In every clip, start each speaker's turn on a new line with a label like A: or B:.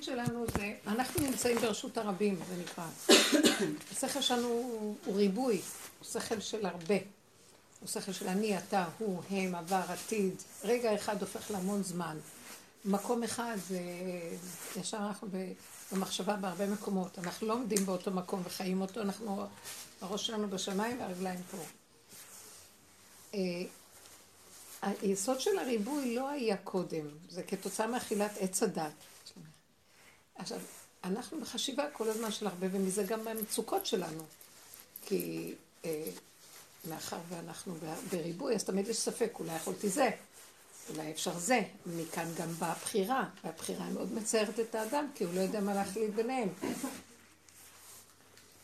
A: התכלית שלנו זה, אנחנו נמצאים ברשות הרבים, זה נקרא. השכל שלנו הוא ריבוי, הוא שכל של הרבה. הוא שכל של אני, אתה, הוא, הם, עבר, עתיד. רגע אחד הופך להמון זמן. מקום אחד זה, ישר אנחנו במחשבה בהרבה מקומות. אנחנו לא עומדים באותו מקום וחיים אותו, אנחנו, הראש שלנו בשמיים והרגליים פה. אה, היסוד של הריבוי לא היה קודם, זה כתוצאה מאכילת עץ הדת. עכשיו, אנחנו בחשיבה כל הזמן של הרבה, ומזה גם במצוקות שלנו. כי אה, מאחר ואנחנו בריבוי, אז תמיד יש ספק, אולי יכולתי זה, אולי אפשר זה. מכאן גם באה הבחירה, והבחירה מאוד מצערת את האדם, כי הוא לא יודע מה להחליט ביניהם.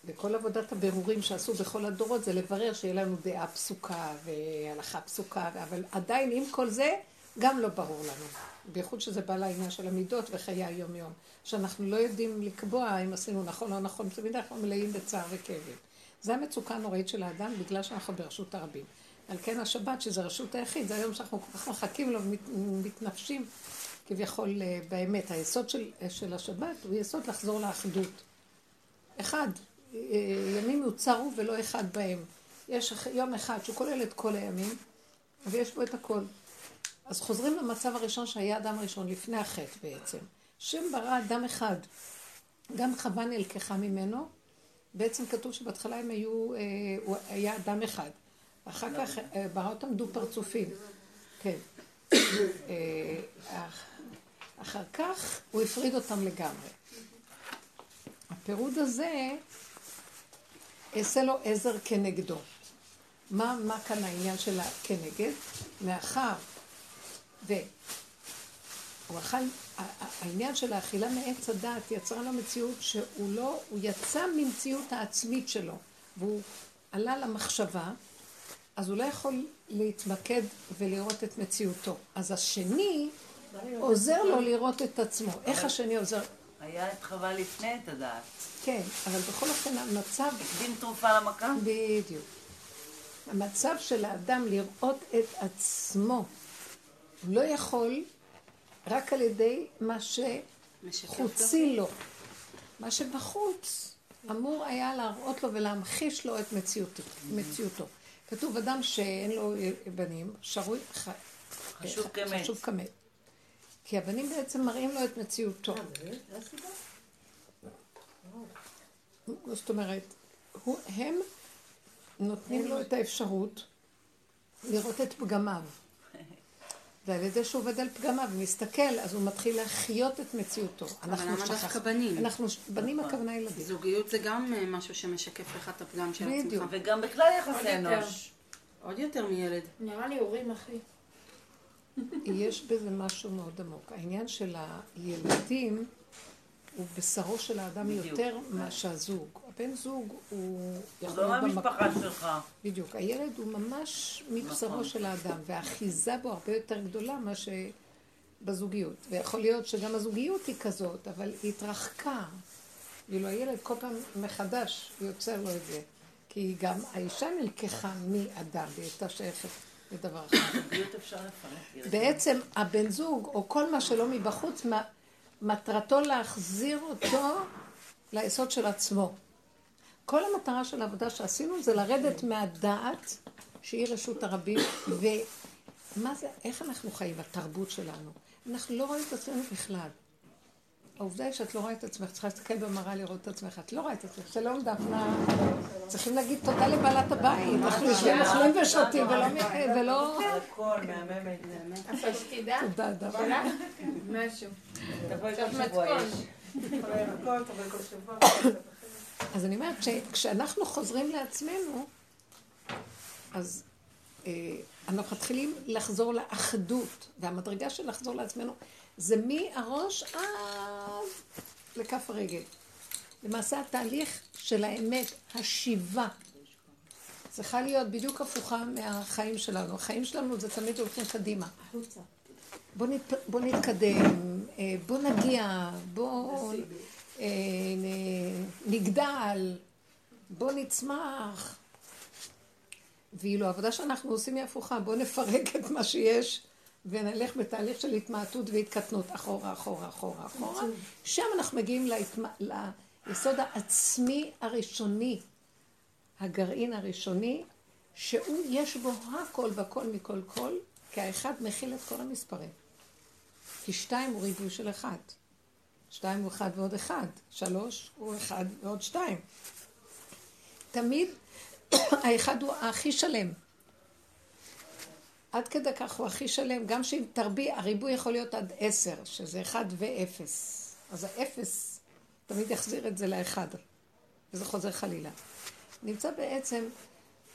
A: וכל עבודת הבירורים שעשו בכל הדורות זה לברר שיהיה לנו דעה פסוקה והלכה פסוקה, אבל עדיין עם כל זה גם לא ברור לנו. בייחוד שזה בא לעניין של המידות וחיי היום-יום. שאנחנו לא יודעים לקבוע אם עשינו נכון או נכון, תמיד אנחנו מלאים בצער וכאבים. זה המצוקה הנוראית של האדם בגלל שאנחנו ברשות הרבים. על כן השבת, שזה רשות היחיד, זה היום שאנחנו כל כך מחכים לו ומתנפשים כביכול אה, באמת. היסוד של, של השבת הוא יסוד לחזור לאחדות. אחד, אה, ימים יוצרו ולא אחד בהם. יש יום אחד שהוא כולל את כל הימים, ויש בו את הכל. אז חוזרים למצב הראשון שהיה אדם ראשון, לפני החטא בעצם. שם ברא אדם אחד. גם חווה נלקחה ממנו. בעצם כתוב שבהתחלה הם היו, אה, הוא היה אדם אחד. אחר כך אה, ברא אותם דו פרצופים. כן. אחר כך הוא הפריד אותם לגמרי. הפירוד הזה אעשה לו עזר כנגדו. מה, מה כאן העניין של הכנגד? מאחר והוא אכל, העניין של האכילה מעץ הדעת יצרה לו מציאות שהוא לא, הוא יצא ממציאות העצמית שלו והוא עלה למחשבה, אז הוא לא יכול להתמקד ולראות את מציאותו. אז השני עוזר לו לראות את עצמו. איך השני עוזר?
B: היה את חווה לפני את הדעת.
A: כן, אבל בכל אופן המצב...
B: דין תרופה למכה?
A: בדיוק. המצב של האדם לראות את עצמו, הוא לא יכול רק על ידי מה שחוצי לו. מה שבחוץ אמור היה להראות לו ולהמחיש לו את מציאותו. מציאותו. כתוב אדם שאין לו בנים, שרוי,
B: חשוב כמת.
A: חשוב כמת. כי הבנים בעצם מראים לו את מציאותו. זאת אומרת, הם נותנים לו את האפשרות לראות את פגמיו. ועל ידי שהוא עובד על פגמיו ומסתכל, אז הוא מתחיל להחיות את מציאותו.
C: אבל למה דווקא בנים?
A: אנחנו, בנים הכוונה ילדים.
C: זוגיות זה גם אה, משהו שמשקף לך את הפגם של עצמך.
A: בדיוק.
B: וגם בכלל יחסי אנוש.
C: עוד יותר מילד.
D: נראה לי הורים אחי.
A: יש בזה משהו מאוד עמוק. העניין של הילדים הוא בשרו של האדם יותר מאשר הזוג. הבן זוג הוא...
B: הוא לא מהמשפחה שלך.
A: בדיוק. הילד הוא ממש מבשרו
B: נכון.
A: של האדם, והאחיזה בו הרבה יותר גדולה מאשר בזוגיות. ויכול להיות שגם הזוגיות היא כזאת, אבל היא התרחקה. ואילו הילד כל פעם מחדש יוצר לו את זה. כי גם האישה נלקחה מאדם, והיא הייתה שייכת לדבר אחר.
B: זוגיות אפשר לפרק.
A: בעצם הבן זוג, או כל מה שלא מבחוץ, מה- מטרתו להחזיר אותו ליסוד של עצמו. כל המטרה של העבודה שעשינו זה לרדת מהדעת שהיא רשות הרבים, ומה זה, איך אנחנו חיים, התרבות שלנו. אנחנו לא רואים את עצמנו בכלל. העובדה היא שאת לא רואה את עצמך, צריכה להסתכל במראה לראות את עצמך, את לא רואה את עצמך, שלום דפנה, צריכים להגיד תודה לבעלת הבית, אנחנו יושבים אוכלים ושותים ולא...
B: הכל מהממת.
D: אבל שתדע,
A: תודה דפנה.
D: משהו.
B: תבואי כל שבוע. יש.
A: אז אני אומרת, כש- כשאנחנו חוזרים לעצמנו, אז אה, אנחנו מתחילים לחזור לאחדות, והמדרגה של לחזור לעצמנו זה מהראש עד לכף הרגל. למעשה התהליך של האמת, השיבה, צריכה להיות בדיוק הפוכה מהחיים שלנו. החיים שלנו זה תמיד הולכים קדימה. בוא, נת, בוא נתקדם, אה, בוא נגיע, בוא נגדל, בוא נצמח. ואילו העבודה שאנחנו עושים היא הפוכה, בוא נפרק את מה שיש ונלך בתהליך של התמעטות והתקטנות אחורה, אחורה, אחורה, אחורה. שם אנחנו מגיעים להתמ... ליסוד העצמי הראשוני, הגרעין הראשוני, שהוא, יש בו הכל והכל מכל כל, כי האחד מכיל את כל המספרים. כי שתיים הוא ריבוי של אחד. שתיים הוא אחד ועוד אחד. שלוש הוא אחד ועוד שתיים. תמיד האחד הוא הכי שלם. עד כדי כך הוא הכי שלם, גם שאם תרבי, הריבוי יכול להיות עד עשר, שזה אחד ואפס. אז האפס תמיד יחזיר את זה לאחד, וזה חוזר חלילה. נמצא בעצם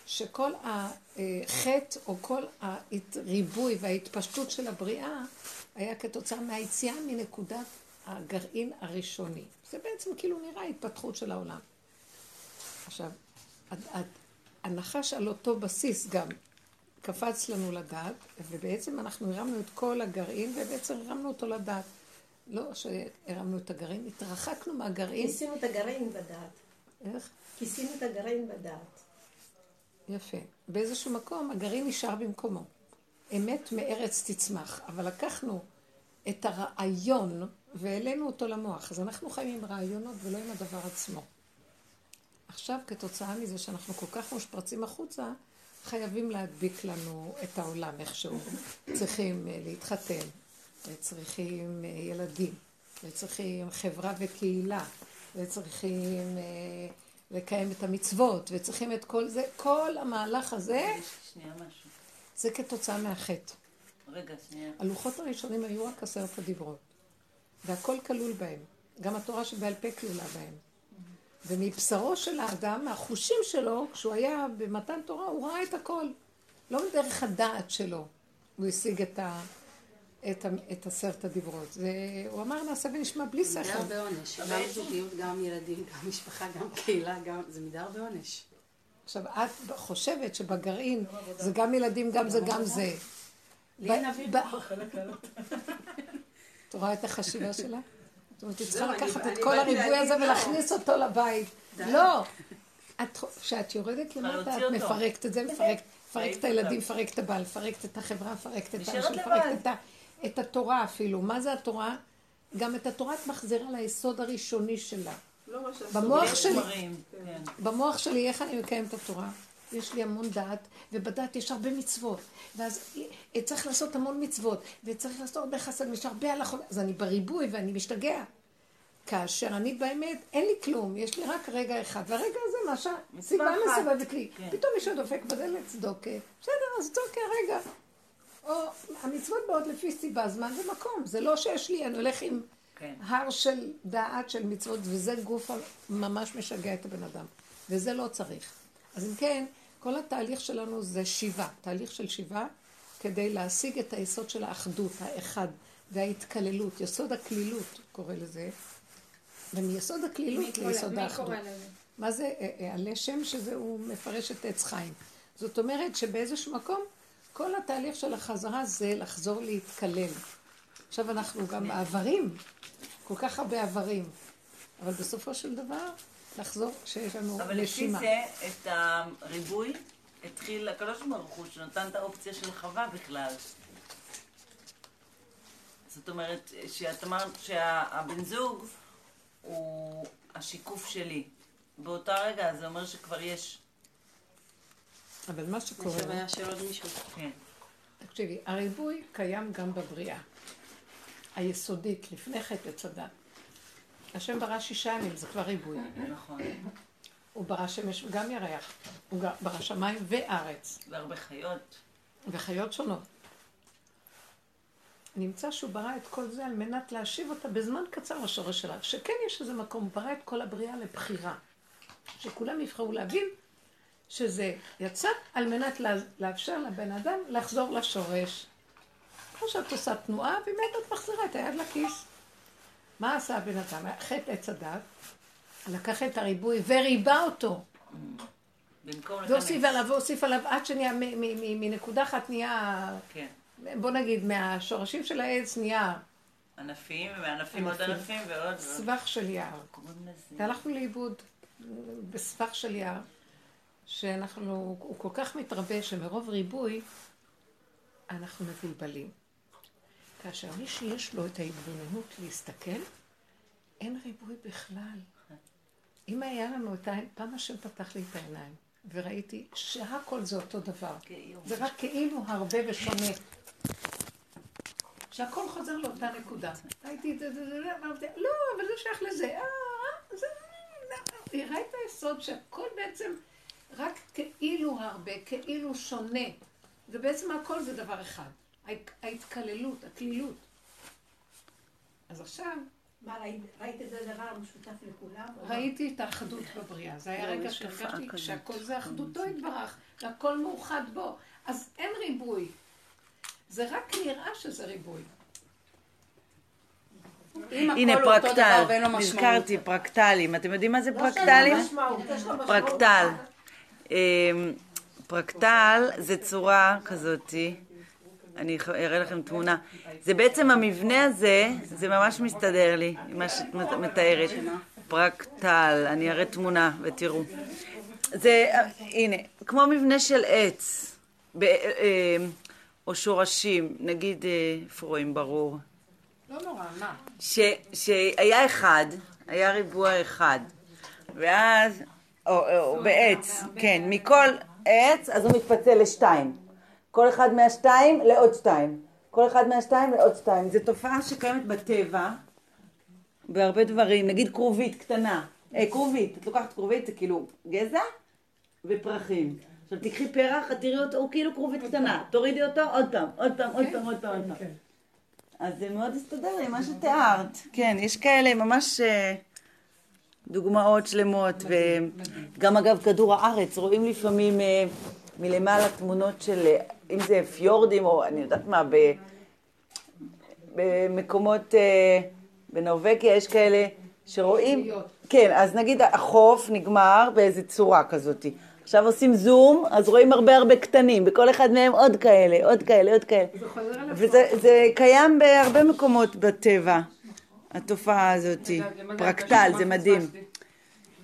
A: שכל החטא או כל הריבוי וההתפשטות של הבריאה היה כתוצאה מהיציאה מנקודת הגרעין הראשוני. זה בעצם כאילו נראה התפתחות של העולם. עכשיו, הנחש על אותו בסיס גם קפץ לנו לדעת, ובעצם אנחנו הרמנו את כל הגרעין, ובעצם הרמנו אותו לדעת. לא שהרמנו את הגרעין, התרחקנו מהגרעין.
E: כיסינו את הגרעין בדעת.
A: איך?
E: כיסינו את הגרעין בדעת.
A: יפה. באיזשהו מקום הגרעין נשאר במקומו. אמת מארץ תצמח. אבל לקחנו את הרעיון והעלינו אותו למוח. אז אנחנו חיים עם רעיונות ולא עם הדבר עצמו. עכשיו, כתוצאה מזה שאנחנו כל כך מושפרצים החוצה, חייבים להדביק לנו את העולם איכשהו. צריכים אה, להתחתן, וצריכים אה, ילדים, וצריכים חברה וקהילה, וצריכים אה, לקיים את המצוות, וצריכים את כל זה. כל המהלך הזה. זה כתוצאה מהחטא.
B: רגע, שנייה.
A: הלוחות הראשונים היו רק עשרת הדיברות, והכל כלול בהם. גם התורה שבעל פה כלולה בהם. ומבשרו של האדם, מהחושים שלו, כשהוא היה במתן תורה, הוא ראה את הכל. לא מדרך הדעת שלו הוא השיג את, ה, את, ה, את עשרת הדיברות. זה, הוא אמר נעשה ונשמע בלי
C: זה מידה
A: שכל.
C: הרבה עונש. גם זוגיות, גם ילדים, גם משפחה, גם קהילה, גם... זה מידה הרבה עונש.
A: עכשיו, את חושבת שבגרעין זה גם ילדים, גם זה, גם זה.
C: לי אין אוויר.
A: את רואה את החשיבה שלה? זאת אומרת, היא צריכה לקחת את כל הריבוי הזה
C: לא.
A: ולהכניס אותו לבית. לא. את- כשאת יורדת למטה, את. מפרקת את זה, מפרקת את הילדים. מפרקת את הבעל, מפרקת את החברה, מפרקת את האנשים. מפרקת את התורה אפילו. מה זה התורה? גם את התורה את מחזירה ליסוד הראשוני שלה.
D: לא.
A: במוח שלי,
B: כן.
A: במוח שלי, איך אני מקיים את התורה? יש לי המון דעת, ובדעת יש הרבה מצוות. ואז אה, צריך לעשות המון מצוות, וצריך לעשות הרבה חסד, יש הרבה הלכות. אז אני בריבוי ואני משתגע. כאשר אני באמת, אין לי כלום, יש לי רק רגע אחד, והרגע הזה, מה.
B: מצווה
A: סיבה. מסובבת לי.
B: כן.
A: פתאום מישהו דופק בדלת צדוקה. בסדר, אז צדוקה, רגע. או המצוות באות לפי סיבה, זמן ומקום. זה לא שיש לי, אני הולך עם
B: כן.
A: הר של דעת של מצוות, וזה גוף ממש משגע את הבן אדם. וזה לא צריך. אז אם כן, כל התהליך שלנו זה שיבה, תהליך של שיבה, כדי להשיג את היסוד של האחדות, האחד, וההתקללות, יסוד הקלילות, קורא לזה, ומיסוד הקלילות
D: קורא-
A: ליסוד האחדות. מה זה אה, אה, הלשם? שזה הוא מפרש את עץ חיים. זאת אומרת שבאיזשהו מקום, כל התהליך של החזרה זה לחזור להתקלל. עכשיו אנחנו גם בעברים, כל כך הרבה עברים, אבל בסופו של דבר, לחזור כשיש לנו
B: אבל לפי
A: נשימה.
B: זה, את הריבוי התחיל הקדוש ברוך הוא, שנתן את האופציה של חווה בכלל. זאת אומרת, שאת אמרת שהבן זוג הוא השיקוף שלי. באותה רגע זה אומר שכבר יש,
A: אבל מה שקורה,
C: עכשיו היה של עוד מישהו.
B: כן.
A: תקשיבי, הריבוי קיים גם בבריאה. היסודית, לפני חטא עץ הדת. השם ברא שישה ימים, זה כבר ריבוי.
B: נכון.
A: הוא ברא שמש וגם ירח. הוא ברא שמיים וארץ.
B: והרבה חיות.
A: וחיות שונות. נמצא שהוא ברא את כל זה על מנת להשיב אותה בזמן קצר לשורש שלה. שכן יש איזה מקום, הוא ברא את כל הבריאה לבחירה. שכולם יבחרו להבין שזה יצא על מנת לאפשר לבן אדם לחזור לשורש. כמו שאת עושה תנועה, ובאמת את מחזירה את היד לכיס. מה עשה הבן אדם? חטא עץ הדת, לקח את הריבוי וריבה אותו. והוסיף עליו והוסיף עליו עד שנהיה, מנקודה אחת נהיה,
B: כן.
A: בוא נגיד, מהשורשים של העץ נהיה
B: ענפים, וענפים עוד
A: ענפים.
B: ועוד ועוד.
A: סבך של יער. והלכנו לאיבוד בסבך של יער, שאנחנו, הוא כל כך מתרבה שמרוב ריבוי אנחנו מבולבלים. כאשר מי שיש לו את ההתבוננות להסתכל, אין ריבוי בכלל. אם היה לנו את העין, פעם השם פתח לי את העיניים, וראיתי שהכל זה אותו דבר. זה רק כאילו הרבה ושונה. שהכל חוזר לאותה נקודה. ראיתי את זה, זה, זה, זה, אמרתי, לא, אבל זה שייך לזה. אה, אה, זה... היא ראית את היסוד שהכל בעצם רק כאילו הרבה, כאילו שונה. ובעצם הכל זה דבר אחד. ההת- ההתקללות, הכלילות. אז עכשיו
E: מה, ראית- את זה דבר משותף לכולם?
A: ראיתי את האחדות בבריאה. זה היה רגע שהרגשתי. שהכל זה אחדותו יתברך, והכל מאוחד בו. אז אין ריבוי. זה רק נראה שזה ריבוי.
B: הנה פרקטל. נזכרתי, פרקטלים. אתם יודעים מה זה
E: לא
B: פרקטלים? פרקטל. אמ, פרקטל זה צורה כזאתי, אני אראה לכם תמונה. זה בעצם המבנה הזה, זה ממש מסתדר לי מה שאת מת- מתארת. פרקטל, אני אראה תמונה ותראו. זה, אה, הנה, כמו מבנה של עץ, ב- אה, או שורשים, נגיד, אה, איפה רואים ברור?
A: לא נורא, מה?
B: ש, שהיה אחד, היה ריבוע אחד, ואז, או, או בעץ, כן, מכל עץ, אז הוא מתפצל לשתיים. כל אחד מהשתיים לעוד שתיים. כל אחד מהשתיים לעוד שתיים. זו תופעה שקיימת בטבע, בהרבה דברים, נגיד כרובית קטנה. אה, כרובית, את לוקחת כרובית, זה כאילו גזע ופרחים. עכשיו תקחי פרח, את תראי אותו, הוא כאילו כרובית קטנה. תורידי אותו, עוד פעם, עוד פעם, עוד פעם, עוד פעם, עוד פעם. אז זה מאוד הסתדר לי, מה שתיארת. כן, יש כאלה ממש אה, דוגמאות שלמות. וגם אגב, כדור הארץ, רואים לפעמים אה, מלמעלה תמונות של, אה, אם זה פיורדים או אני יודעת מה, ב, במקומות, אה, בנורבגיה יש כאלה שרואים, כן, אז נגיד החוף נגמר באיזה צורה כזאת. עכשיו עושים זום, אז רואים הרבה הרבה קטנים, בכל אחד מהם עוד כאלה, עוד כאלה, עוד כאלה. וזה זה קיים בהרבה מקומות בטבע, התופעה הזאת. פרקטל, זה מדהים.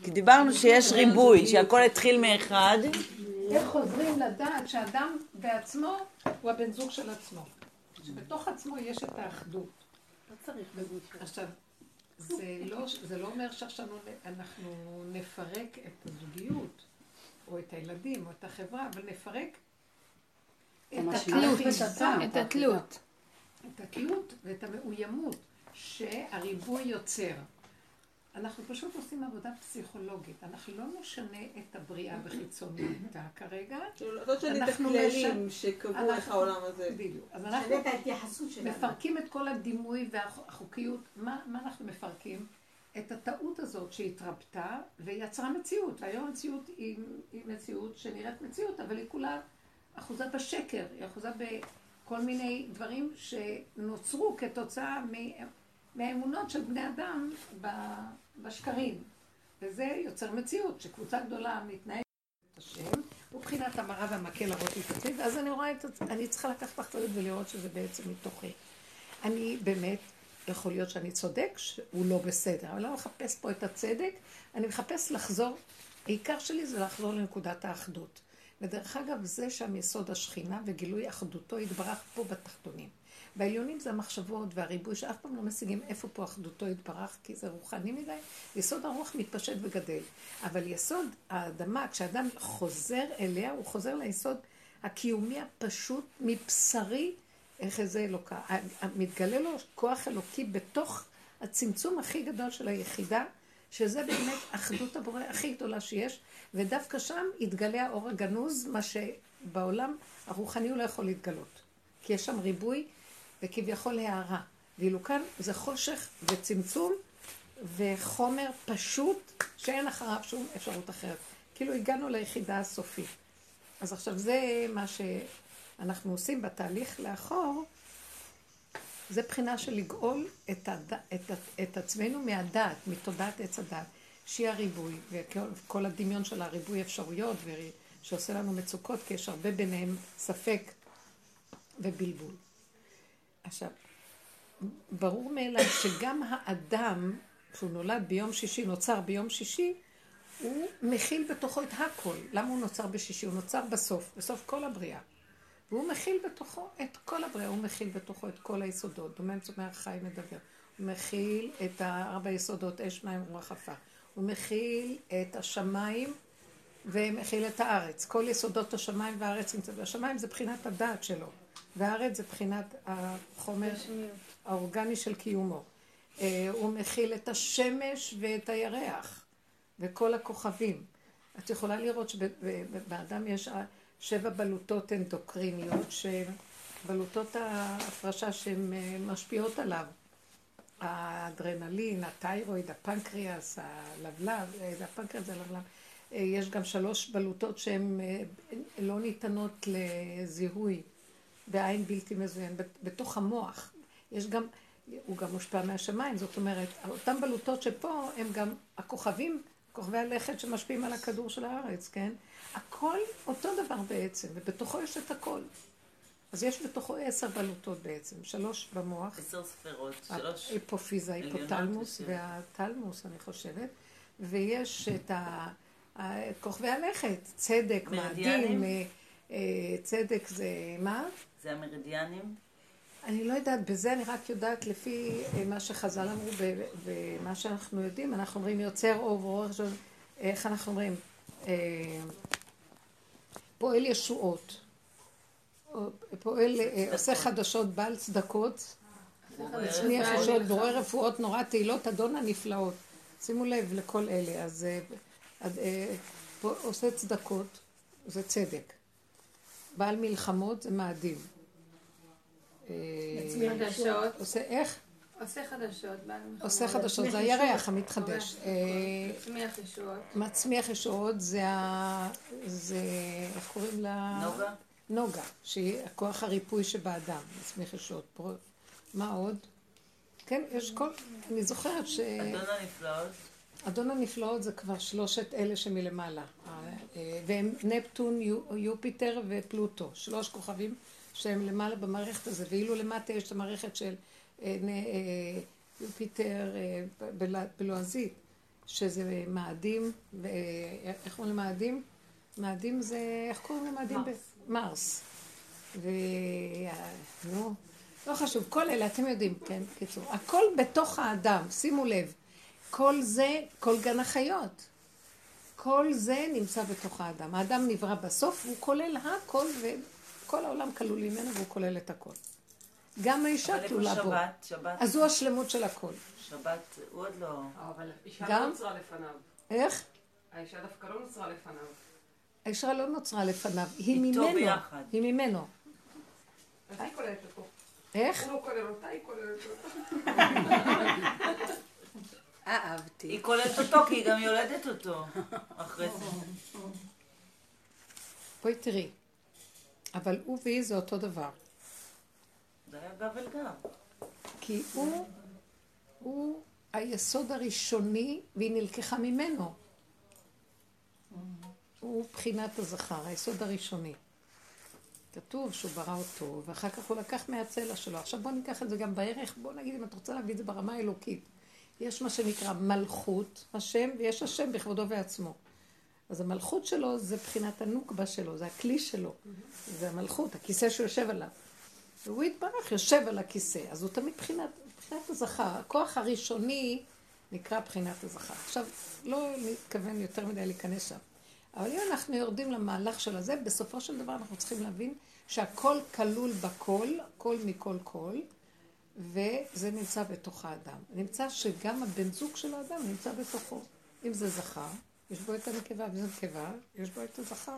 B: כי דיברנו שיש ריבוי, שהכל התחיל מאחד.
A: איך חוזרים לדעת שאדם בעצמו הוא הבן זוג של עצמו. שבתוך עצמו יש את האחדות.
C: לא צריך בגוד.
A: עכשיו, זה לא, זה לא אומר שעכשיו אנחנו נפרק את הזוגיות, או את הילדים, או את החברה, אבל נפרק את
C: בטעם.
D: את התלות.
A: את התלות ואת המאוימות שהריבוי יוצר. אנחנו פשוט עושים עבודה פסיכולוגית. אנחנו לא נשנה את הבריאה בחיצוניותה כרגע.
F: לא תשני את
A: אנחנו
F: הכללים שקבעו איך העולם הזה.
A: בדיוק. אז אנחנו
E: שנה את ההתייחסות שלנו.
A: מפרקים את כל הדימוי והחוקיות. מה, מה אנחנו מפרקים? את הטעות הזאת שהתרפתה ויצרה מציאות. והיום המציאות היא, היא מציאות שנראית מציאות, אבל היא כולה אחוזה בשקר, היא אחוזה בכל מיני דברים שנוצרו כתוצאה מ- מהאמונות של בני אדם ב- בשקרים. וזה יוצר מציאות, שקבוצה גדולה מתנהגת את השם, ובחינת המראה והמקל להראות לי את עצמי, ואז אני רואה את עצמי, אני צריכה לקחת אחריות ולראות שזה בעצם מתוכי. אני באמת, יכול להיות שאני צודק, שהוא לא בסדר, אבל לא מחפש פה את הצדק, אני מחפש לחזור, העיקר שלי זה לחזור לנקודת האחדות. ודרך אגב, זה שם יסוד השכינה וגילוי אחדותו יתברך פה בתחתונים. בעליונים זה המחשבות והריבוי שאף פעם לא משיגים איפה פה אחדותו יתברך, כי זה רוחני מדי. יסוד הרוח מתפשט וגדל. אבל יסוד האדמה, כשאדם חוזר אליה, הוא חוזר ליסוד הקיומי הפשוט מבשרי, איך זה אלוקה. מתגלה לו כוח אלוקי בתוך הצמצום הכי גדול של היחידה, שזה באמת אחדות הבורא הכי גדולה שיש, ודווקא שם יתגלה האור הגנוז, מה שבעולם הרוחני הוא לא יכול להתגלות. כי יש שם ריבוי וכביכול הערה. ואילו כאן זה חושך וצמצום וחומר פשוט שאין אחריו שום אפשרות אחרת. כאילו הגענו ליחידה הסופית. אז עכשיו זה מה שאנחנו עושים בתהליך לאחור, זה בחינה של לגאול את, הד... את, את עצמנו מהדעת, מתודעת עץ הדעת, שהיא הריבוי, וכל הדמיון של הריבוי אפשרויות, ו- שעושה לנו מצוקות, כי יש הרבה ביניהם ספק ובלבול. עכשיו, ברור מאליו שגם האדם, כשהוא נולד ביום שישי, נוצר ביום שישי, הוא מכיל בתוכו את הכל. למה הוא נוצר בשישי? הוא נוצר בסוף, בסוף כל הבריאה. והוא מכיל בתוכו את כל הבריאה, הוא מכיל בתוכו את כל היסודות. דומם צומח חי מדבר. הוא מכיל את ארבע יסודות, אש, מים, רוח עפר. הוא מכיל את השמיים ומכיל את הארץ. כל יסודות השמיים והארץ נמצאים. השמיים זה בחינת הדעת שלו, והארץ זה בחינת החומר האורגני של קיומו. אה, הוא מכיל את השמש ואת הירח וכל הכוכבים. את יכולה לראות שבאדם יש שבע בלוטות אנדוקריניות, שבלוטות ההפרשה שהן אה, משפיעות עליו. האדרנלין, התיירואיד, הפנקריאס, הלבלב, אה, הפנקריאס זה הלבלב. יש גם שלוש בלוטות שהן לא ניתנות לזיהוי בעין בלתי מזוין, בתוך המוח. יש גם הוא גם מושפע מהשמיים, זאת אומרת, אותן בלוטות שפה הם גם הכוכבים, כוכבי הלכת שמשפיעים על הכדור של הארץ, כן? הכל אותו דבר בעצם, ובתוכו יש את הכל. אז יש בתוכו עשר בלוטות בעצם, שלוש במוח.
B: עשר ספירות, שלוש.
A: היפופיזה, היפותלמוס והתלמוס, אני חושבת. ויש את כוכבי הלכת, צדק, מאדים, אה, אה, צדק זה מה?
B: זה המרידיאנים?
A: אני לא יודעת, בזה אני רק יודעת לפי אה, מה שחז"ל אמרו ומה שאנחנו יודעים, אנחנו אומרים יוצר אור ואור, איך אנחנו אומרים? אה, פועל ישועות, פועל, אה, עושה חדשות, בעל צדקות, מצמיח ישועות, בורא רפואות נורא תהילות, אדון הנפלאות. שימו לב לכל אלה, אז עושה צדקות, זה צדק. בעל מלחמות זה מאדים.
D: חדשות.
A: עושה איך?
D: עושה חדשות.
A: עושה חדשות, זה הירח המתחדש.
D: אה, מצמיח ישועות.
A: מצמיח ישועות זה ה... זה... איך קוראים לה?
B: נוגה.
A: נוגה, שהיא הכוח הריפוי שבאדם, מצמיח ישועות. מה עוד? כן, יש כל... אני זוכרת ש...
B: אדון הנפלאות.
A: אדון הנפלאות זה כבר שלושת אלה שמלמעלה. אה, והם נפטון, יופיטר ופלוטו. שלוש כוכבים שהם למעלה במערכת הזה, ואילו למטה יש את המערכת של אה, אה, יופיטר אה, בלועזית, שזה מאדים, איך קוראים למאדים? מאדים זה, איך קוראים למאדים? מרס. ו... נו, לא חשוב, כל אלה, אתם יודעים, כן, קיצור. הכל בתוך האדם, שימו לב. כל זה, כל גן החיות. כל זה נמצא בתוך האדם. האדם נברא בסוף, הוא כולל הכל, כל העולם כלול ממנו והוא כולל את הכל. גם האישה כלולה בו.
B: שבת, שבת.
A: אז הוא השלמות של הכל.
B: שבת, הוא עוד לא...
F: אבל אישה לא נוצרה לפניו.
A: איך?
F: האישה דווקא לא נוצרה לפניו.
A: האישה לא נוצרה לפניו, היא ממנו. ביחד. היא ממנו.
F: אז היא כוללת אותו.
A: איך?
F: הוא לא כולל אותה, היא כוללת אותו.
C: אהבתי.
B: היא כוללת אותו כי היא גם יולדת אותו אחרי זה.
A: בואי תראי. אבל הוא והיא זה אותו דבר.
B: זה היה גב אל גב.
A: כי הוא, הוא היסוד הראשוני והיא נלקחה ממנו. הוא בחינת הזכר, היסוד הראשוני. כתוב שהוא ברא אותו, ואחר כך הוא לקח מהצלע שלו. עכשיו בואו ניקח את זה גם בערך, בואו נגיד אם את רוצה להביא את זה ברמה האלוקית. יש מה שנקרא מלכות השם, ויש השם בכבודו ועצמו. אז המלכות שלו זה בחינת הנוקבה שלו, זה הכלי שלו. זה המלכות, הכיסא שהוא יושב עליו. והוא יתברך, יושב על הכיסא. אז הוא תמיד בחינת, בחינת הזכר. הכוח הראשוני נקרא בחינת הזכר. עכשיו, לא מתכוון יותר מדי להיכנס שם. אבל אם אנחנו יורדים למהלך של הזה, בסופו של דבר אנחנו צריכים להבין שהכל כלול בכל, כל מכל כל, וזה נמצא בתוך האדם. נמצא שגם הבן זוג של האדם נמצא בתוכו. אם זה זכר, יש בו את הנקבה, וזה נקבה, יש בו את הזכר.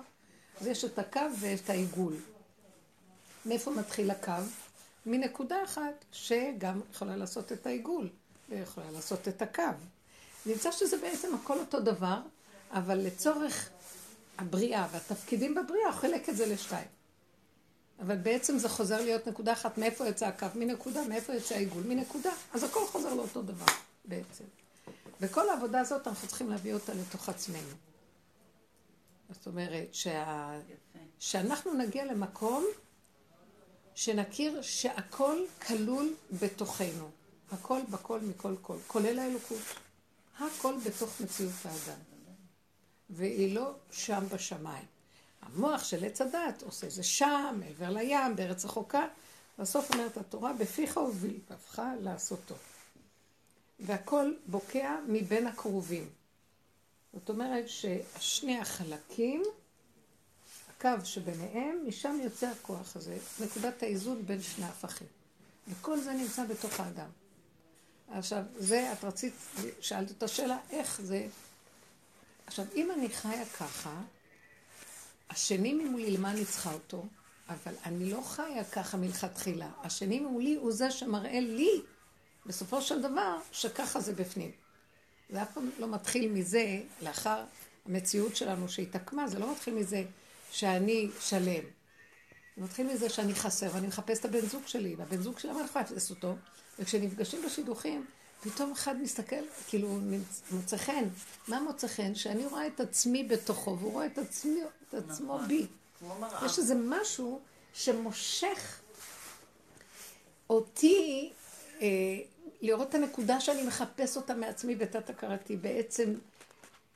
A: אז יש את הקו ואת העיגול. מאיפה מתחיל הקו? מנקודה אחת, שגם יכולה לעשות את העיגול, ויכולה לעשות את הקו. נמצא שזה בעצם הכל אותו דבר, אבל לצורך הבריאה והתפקידים בבריאה, חלק את זה לשתיים. אבל בעצם זה חוזר להיות נקודה אחת, מאיפה יצא הקו? מנקודה, מאיפה יצא העיגול? מנקודה. אז הכל חוזר לאותו דבר בעצם. וכל העבודה הזאת אנחנו צריכים להביא אותה לתוך עצמנו. זאת אומרת, שה... שאנחנו נגיע למקום שנכיר שהכל כלול בתוכנו. הכל בכל מכל כל, כולל האלוקות. הכל בתוך מציאות האדם. והיא לא שם בשמיים. המוח של עץ הדת עושה זה שם, מעבר לים, בארץ רחוקה. בסוף אומרת התורה, בפיך ובלבבך לעשותו. והכל בוקע מבין הקרובים. זאת אומרת ששני החלקים, הקו שביניהם, משם יוצא הכוח הזה, נקודת האיזון בין שני הפכים. וכל זה נמצא בתוך האדם. עכשיו, זה, את רצית, שאלת את השאלה, איך זה... עכשיו, אם אני חיה ככה, השני ממולי, למה אני צריכה אותו? אבל אני לא חיה ככה מלכתחילה. השני ממולי הוא זה שמראה לי, בסופו של דבר, שככה זה בפנים. זה אף פעם לא מתחיל מזה, לאחר המציאות שלנו שהתעקמה, זה לא מתחיל מזה שאני שלם. זה מתחיל מזה שאני חסר ואני מחפש את הבן זוג שלי, והבן זוג שלי, למה אני יכולה לפספס אותו? וכשנפגשים בשידוכים, פתאום אחד מסתכל, כאילו, מוצא חן. מה מוצא חן? שאני רואה את עצמי בתוכו, והוא רואה את, עצמי, את עצמו
B: נכון.
A: בי. יש איזה משהו שמושך אותי לראות את הנקודה שאני מחפש אותה מעצמי בתת הכרתי. בעצם,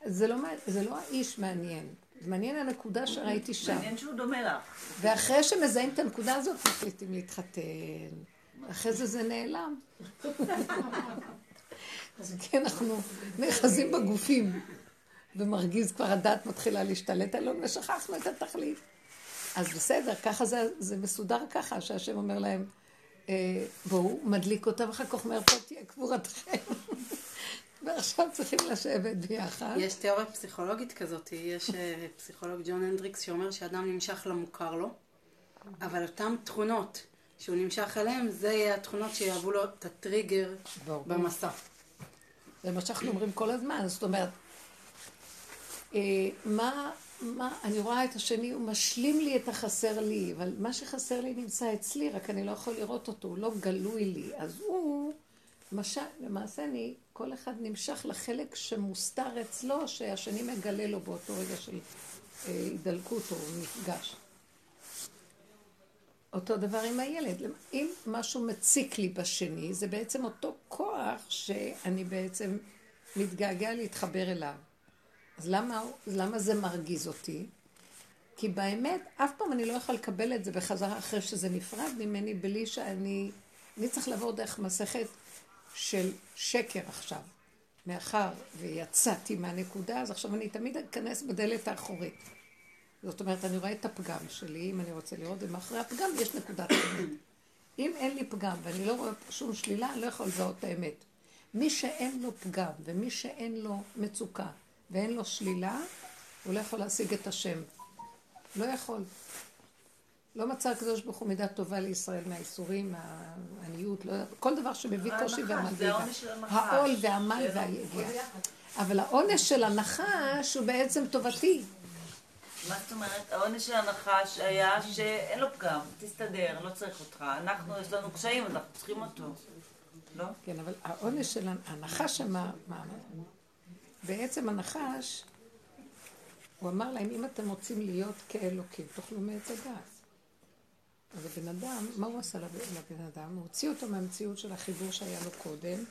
A: זה לא, זה לא האיש מעניין. זה מעניין הנקודה שראיתי שם.
B: מעניין שהוא דומה לך.
A: ואחרי שמזהים את הנקודה הזאת, מחליטים להתחתן. אחרי זה זה נעלם. אז כן, אנחנו נאחזים בגופים, ומרגיז כבר הדעת מתחילה להשתלט עלינו, ושכחנו את התכלית. אז בסדר, ככה זה, זה מסודר ככה, שהשם אומר להם, אה, בואו, מדליק אותם, ואחר כך אומר, פה תהיה קבורתכם. ועכשיו צריכים לשבת ביחד.
C: יש תיאוריה פסיכולוגית כזאת, יש אה, פסיכולוג ג'ון הנדריקס שאומר שאדם נמשך למוכר לו, אבל אותן תכונות שהוא נמשך אליהן, זה יהיה התכונות שיהוו לו את הטריגר. במסע.
A: זה מה שאנחנו אומרים כל הזמן, זאת אומרת, אה, מה, מה, אני רואה את השני, הוא משלים לי את החסר לי, אבל מה שחסר לי נמצא אצלי, רק אני לא יכול לראות אותו, הוא לא גלוי לי. אז הוא, משל, למעשה אני, כל אחד נמשך לחלק שמוסתר אצלו, שהשני מגלה לו באותו רגע של אה, הידלקות או מפגש. אותו דבר עם הילד. אם משהו מציק לי בשני, זה בעצם אותו כוח שאני בעצם מתגעגע להתחבר אליו. אז למה, למה זה מרגיז אותי? כי באמת, אף פעם אני לא יכולה לקבל את זה בחזרה אחרי שזה נפרד ממני, בלי שאני... אני צריך לעבור דרך מסכת של שקר עכשיו. מאחר ויצאתי מהנקודה, אז עכשיו אני תמיד אכנס בדלת האחורית. זאת אומרת, אני רואה את הפגם שלי, אם אני רוצה לראות, ומאחורי הפגם יש נקודת אמת. אם אין לי פגם ואני לא רואה שום שלילה, אני לא יכול לזהות את האמת. מי שאין לו פגם ומי שאין לו מצוקה ואין לו שלילה, הוא לא יכול להשיג את השם. לא יכול. לא מצא הקדוש ברוך הוא מידה טובה לישראל מהאיסורים, מהעניות, לא כל דבר שמביא קושי והמדאיגה. העול והעמל
B: זה
A: והיגיעה. אבל העונש של הנחש הוא בעצם טובתי.
B: מה זאת אומרת? העונש של הנחש היה שאין לו פגם, תסתדר, לא צריך אותך. אנחנו, יש לנו קשיים, אנחנו צריכים אותו. לא?
A: כן, אבל העונש של הנחש אמר, מה, בעצם הנחש, הוא אמר להם, אם אתם רוצים להיות כאלוקים, תאכלו מעץ הדעת. אז הבן אדם, מה הוא עשה לבן אדם? הוא הוציא אותו מהמציאות של החיבור שהיה לו קודם,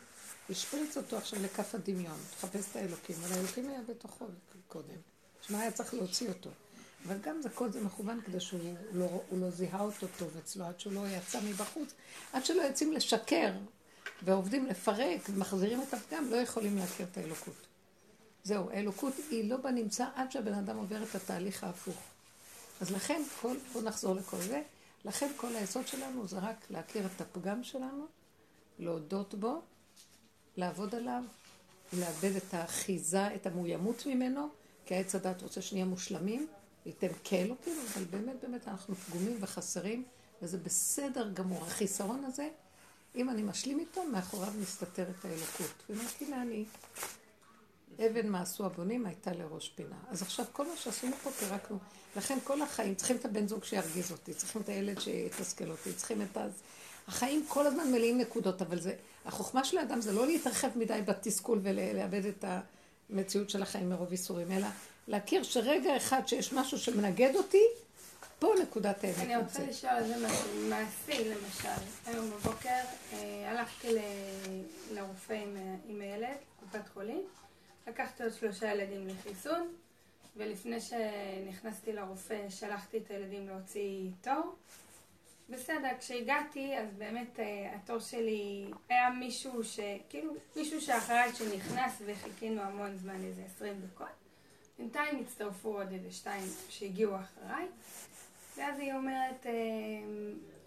A: השפריץ אותו עכשיו לכף הדמיון, תחפש את האלוקים, אבל האלוקים היה בתוכו קודם. שמע היה צריך להוציא אותו. אבל גם זה כל זה מכוון כדי שהוא לא, לא זיהה אותו טוב אצלו, עד שהוא לא יצא מבחוץ, עד שלא יוצאים לשקר ועובדים לפרק ומחזירים את הפגם, לא יכולים להכיר את האלוקות. זהו, האלוקות היא לא בנמצא עד שהבן אדם עובר את התהליך ההפוך. אז לכן, כל, בואו נחזור לכל זה, לכן כל היסוד שלנו זה רק להכיר את הפגם שלנו, להודות בו, לעבוד עליו, לאבד את האחיזה, את המאוימות ממנו, כי העץ הדת רוצה שנהיה מושלמים, ייתן כאלוקים, אבל באמת באמת אנחנו פגומים וחסרים, וזה בסדר גמור. החיסרון הזה, אם אני משלים איתו, מאחוריו מסתתרת האלוקות. ואמרתי לה, אני, אבן מה עשו הבונים הייתה לראש פינה. אז עכשיו כל מה שעשינו פה פירקנו. לכן כל החיים, צריכים את הבן זוג שירגיז אותי, צריכים את הילד שיתסכל אותי, צריכים את אז... החיים כל הזמן מלאים נקודות, אבל זה... החוכמה של האדם זה לא להתרחב מדי בתסכול ולאבד את המציאות של החיים מרוב איסורים, אלא להכיר שרגע אחד שיש משהו שמנגד אותי, פה נקודת האמת
D: אני רוצה. לשאול על זה משהו מעשי, למשל. היום בבוקר אה, הלכתי לרופא עם, ה- עם הילד, קופת חולים, לקחתי עוד שלושה ילדים לחיסון, ולפני שנכנסתי לרופא שלחתי את הילדים להוציא תור. בסדר, כשהגעתי, אז באמת אה, התור שלי היה מישהו ש... כאילו, מישהו שאחריי שנכנס וחיכינו המון זמן, איזה 20 דקות. בינתיים הצטרפו עוד איזה שתיים שהגיעו אחריי, ואז היא אומרת, אה,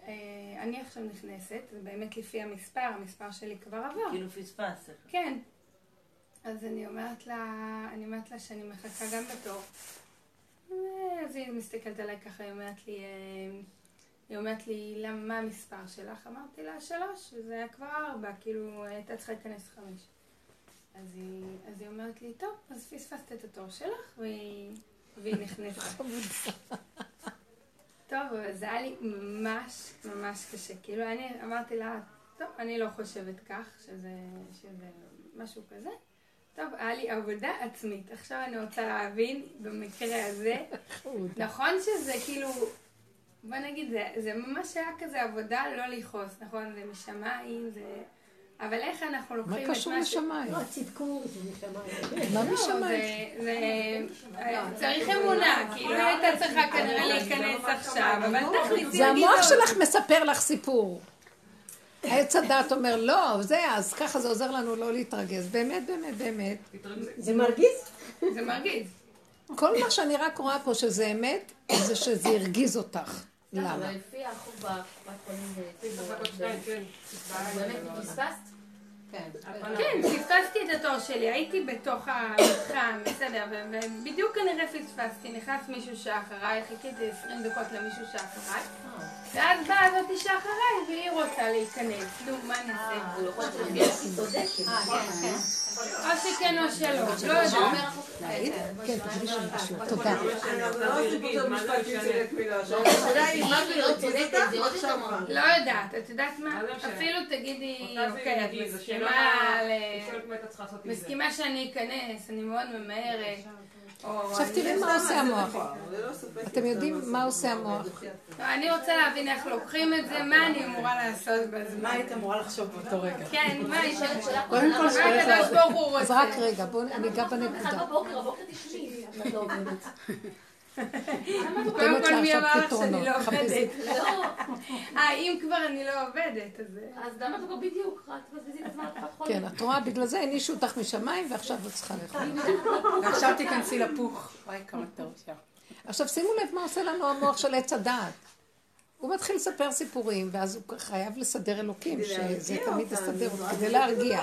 D: אה, אני עכשיו נכנסת, ובאמת לפי המספר, המספר שלי כבר עבר.
B: כאילו פספסת.
D: כן. אז אני אומרת לה, אני אומרת לה שאני מחכה גם בתור. אז היא מסתכלת עליי ככה, היא אומרת לי, אה, היא אומרת לי, למה, מה המספר שלך? אמרתי לה, שלוש, וזה היה כבר ארבע, כאילו, הייתה צריכה להיכנס חמש. אז היא, אז היא אומרת לי, טוב, אז פספסת את התור שלך, והיא, והיא נכנסת. טוב, זה היה לי ממש ממש קשה. כאילו, אני אמרתי לה, טוב, אני לא חושבת כך, שזה, שזה משהו כזה. טוב, היה לי עבודה עצמית. עכשיו אני רוצה להבין, במקרה הזה, נכון שזה כאילו, בוא נגיד, זה, זה ממש היה כזה עבודה לא לכעוס, נכון? זה משמיים, זה... אבל איך אנחנו לוקחים את
A: מה
D: מה
A: קשור. לשמיים?
E: לא, צדקו, זה משמיים.
A: מה
D: לא,
A: משמיים?
D: זה, זה, צריך אמונה, כאילו הייתה צריכה כנראה להיכנס עכשיו, אבל תכל'ס,
A: זה המוח שלך מספר לך סיפור. עץ הדת אומר, לא, זה, אז ככה זה עוזר לנו לא להתרגז. באמת, באמת, באמת.
E: זה מרגיז?
D: זה מרגיז.
A: כל מה שאני רק רואה פה שזה אמת, זה שזה הרגיז אותך. למה?
G: אבל לפי
F: שתיים, כן.
G: אז באמת פספסת?
D: כן, פספסתי את התור שלי, הייתי בתוך המתחם, בסדר, ובדיוק כנראה פספסתי, נכנס מישהו שאחריי, חיכיתי 20 דקות למישהו שאחריי, ואז באה הזאתי שאחריי, והיא רוצה להיכנס, נו, מה נעשה?
G: להיות שלפי הכי צודקת.
D: או שכן או שלא, לא יודעת.
A: כן, שם. תודה.
G: לא
D: יודעת, את יודעת מה? אפילו תגידי, אוקיי, את מסכימה שאני אכנס, אני מאוד ממהרת.
A: עכשיו תראי מה עושה המוח. אתם יודעים מה עושה המוח?
D: לא, אני רוצה להבין איך לוקחים את זה, מה אני אמורה לעשות בזמן.
C: מה היית אמורה לחשוב באותו רגע?
D: כן, מה היא
G: השאלה שלה
C: קודם כל,
D: מה הקדוש ברוך הוא
A: אז
D: רוצה?
A: רק רגע, בואו ניגע בנקודה.
G: לא.
D: קודם כל מי אמר לך שאני לא. עובדת?
G: לא.
D: אה, אם כבר אני לא עובדת, אז...
G: אז למה את לא בדיוק? רק תבזבזי את הזמן.
A: כן, את רואה, בגלל זה הענישו אותך משמיים, ועכשיו את צריכה לאכול.
C: ועכשיו תיכנסי לפוך. וואי, כמה תיאוריה.
A: עכשיו שימו לב מה עושה לנו המוח של עץ הדעת. הוא מתחיל לספר סיפורים, ואז הוא חייב לסדר אלוקים, שזה תמיד יסדר אותו, כדי להרגיע.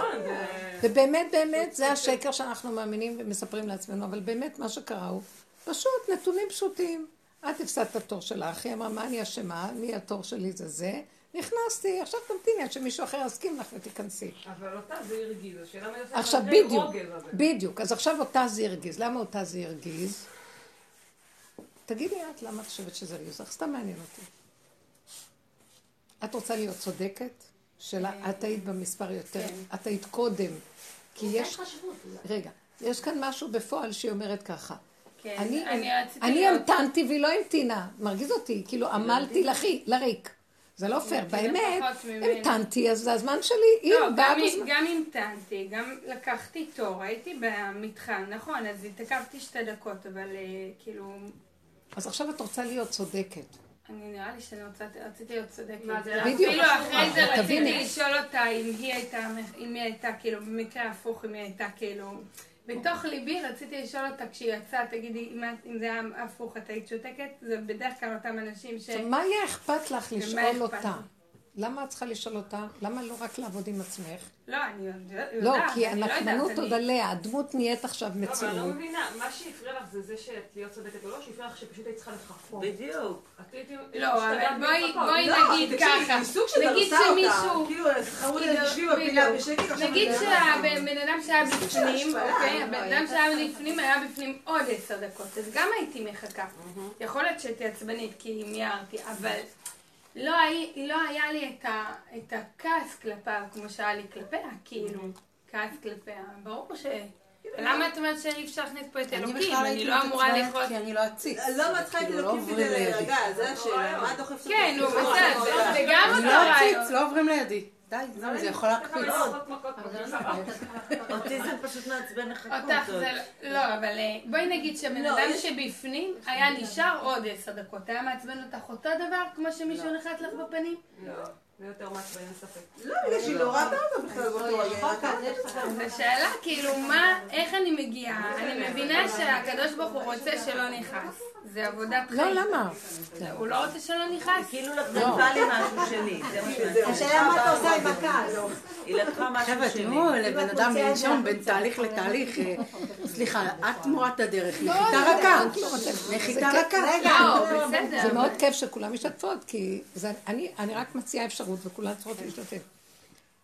A: ובאמת, באמת, זה השקר שאנחנו מאמינים ומספרים לעצמנו, אבל באמת מה שקרה הוא פשוט נתונים פשוטים. את הפסדת את התור שלך, היא אמרה, מה אני אשמה? אני, התור שלי זה זה. נכנסתי, עכשיו תמתיני עד שמישהו אחר יסכים לך ותיכנסי.
F: אבל אותה זה הרגיז, השאלה מה יוצא
A: עכשיו בדיוק. בדיוק. אז עכשיו אותה זה הרגיז. למה אותה זה הרגיז? תגידי את, למה את חושבת שזה הרגיז אותך? סתם מעניין אותי. את רוצה להיות צודקת? שלה, את היית במספר יותר, את היית קודם. כי יש. רגע, יש כאן משהו בפועל שהיא אומרת ככה.
D: כן,
A: אני,
D: אני רציתי
A: אני. המתנתי והיא לא המתינה, מרגיז אותי, כאילו עמלתי לכי, לריק. זה לא פייר, באמת. המתנתי, אז זה הזמן שלי, היא
D: לא,
A: באה
D: גם,
A: בזמן.
D: גם המתנתי, גם לקחתי תור, הייתי במתחם, נכון, אז התעכבתי שתי דקות, אבל אה, כאילו,
A: אז עכשיו את רוצה להיות צודקת.
D: אני נראה לי שאני רוצה, רציתי להיות צודקת.
F: מה, זה
A: בדיוק.
D: אפילו אחרי זה רציתי
A: תביני.
D: לשאול אותה אם היא הייתה, אם היא הייתה, כאילו, במקרה הפוך, אם היא הייתה, כאילו, בתוך ליבי רציתי לשאול אותה כשהיא יצאה, תגידי, אם זה היה הפוך, את היית שותקת? זה בדרך כלל אותם אנשים ש...
A: מה יהיה אכפת לך לשאול אותה? למה את צריכה לשאול אותה? למה לא רק לעבוד עם עצמך?
D: לא, אני יודעת,
A: לא, כי
D: לא
A: הנקמנות
D: אני-
A: עוד עליה, הדמות נהיית עכשיו
F: לא, אבל אני לא. מבינה, מה שהפריע לך זה זה שאת להיות צודקת או לא, שהפריע לך שפשוט היית צריכה לחכות.
B: בדיוק.
D: לא, אבל
F: השתגעת
D: בואי,
H: לא,
D: נגיד ככה, נגיד. שמישהו,
H: כאילו, חרו לי,
D: כאילו,
H: תשבי בפינה
D: בדיוק.
H: בשקט,
D: נגיד שהבן אדם שהיה בפנים, אוקיי,
H: לא,
D: הבן אדם שהיה בפנים היה בפנים עוד עשר דקות, אז גם הייתי מחכה. יכול להיות שהייתי עצבנית כי מיהרתי, אבל לא הי- לא היה לי את ה- את הכעס כלפיו כמו שהיה לי כלפיה, כאילו, כעס כלפיה. ברור ש... למה את אומרת שאי אפשר להכניס פה את
C: אני
D: אלוקים? אני לא אמורה לכעוס.
C: כי אני לא אציץ.
H: לא, ואת צריכה את
C: כאילו, לא
H: אלוקים כדי. להירגע, זה השאלה. מה דוחף אותך?
D: כן, נו,
H: כאילו,
D: בסדר,
H: מה
D: זה גם אותו
C: לא
D: רעיון.
C: אציץ, לא עוברים לידי. די, זהו, זה יכול להקפיץ.
B: אותי זה פשוט מעצבן לחכות.
D: אותך זה לא, אבל אה, בואי נגיד שבן אדם שבפנים היה נשאר עוד עשר דקות. היה מעצבן אותך אותו דבר כמו שמישהו נחת לך בפנים?
F: לא, זה יותר מעצבן, אין ספק.
H: לא, בגלל שהיא לא ראתה אותו בכלל באותו רגע.
D: זו שאלה, כאילו, מה, איך אני מגיעה? אני מבינה שהקדוש ברוך הוא רוצה שלא נכעס. זה עבודת חיים.
A: לא, למה?
D: הוא לא רוצה שלא נכעס?
B: כאילו לקחה לי משהו שלי, זה מה שאני
E: השאלה מה אתה עושה עם הכעס.
B: היא לקחה משהו
C: חבר'ה,
B: שלי.
C: תראו, לבן אדם לנשום בין תהליך לתהליך. אה, סליחה, את תמורת הדרך. נחיתה רכה. נחיתה רכה.
D: לא, בסדר.
A: זה מאוד כיף שכולם משתתפות, כי זה, אני, אני רק מציעה אפשרות וכולם צריכות להשתתף.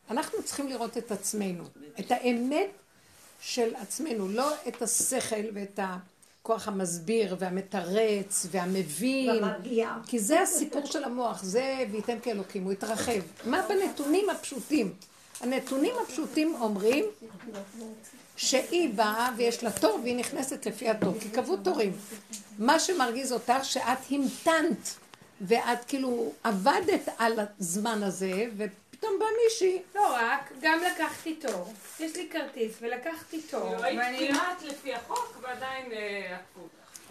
A: אנחנו צריכים לראות את עצמנו, את האמת של עצמנו, לא את השכל ואת הכוח המסביר והמתרץ והמבין. כי זה הסיפור של המוח, זה וייתם כאלוקים, הוא התרחב. מה בנתונים הפשוטים? הנתונים הפשוטים אומרים שהיא באה ויש לה תור והיא נכנסת לפי התור, כי קבעו תורים. מה שמרגיז אותך שאת המתנת ואת כאילו עבדת על הזמן הזה ופתאום בא מישהי.
D: לא רק, גם לקחתי תור. יש לי כרטיס ולקחתי תור.
F: כאילו, היית
D: ואני לא
F: כמעט לפי החוק ועדיין אה, עקפו.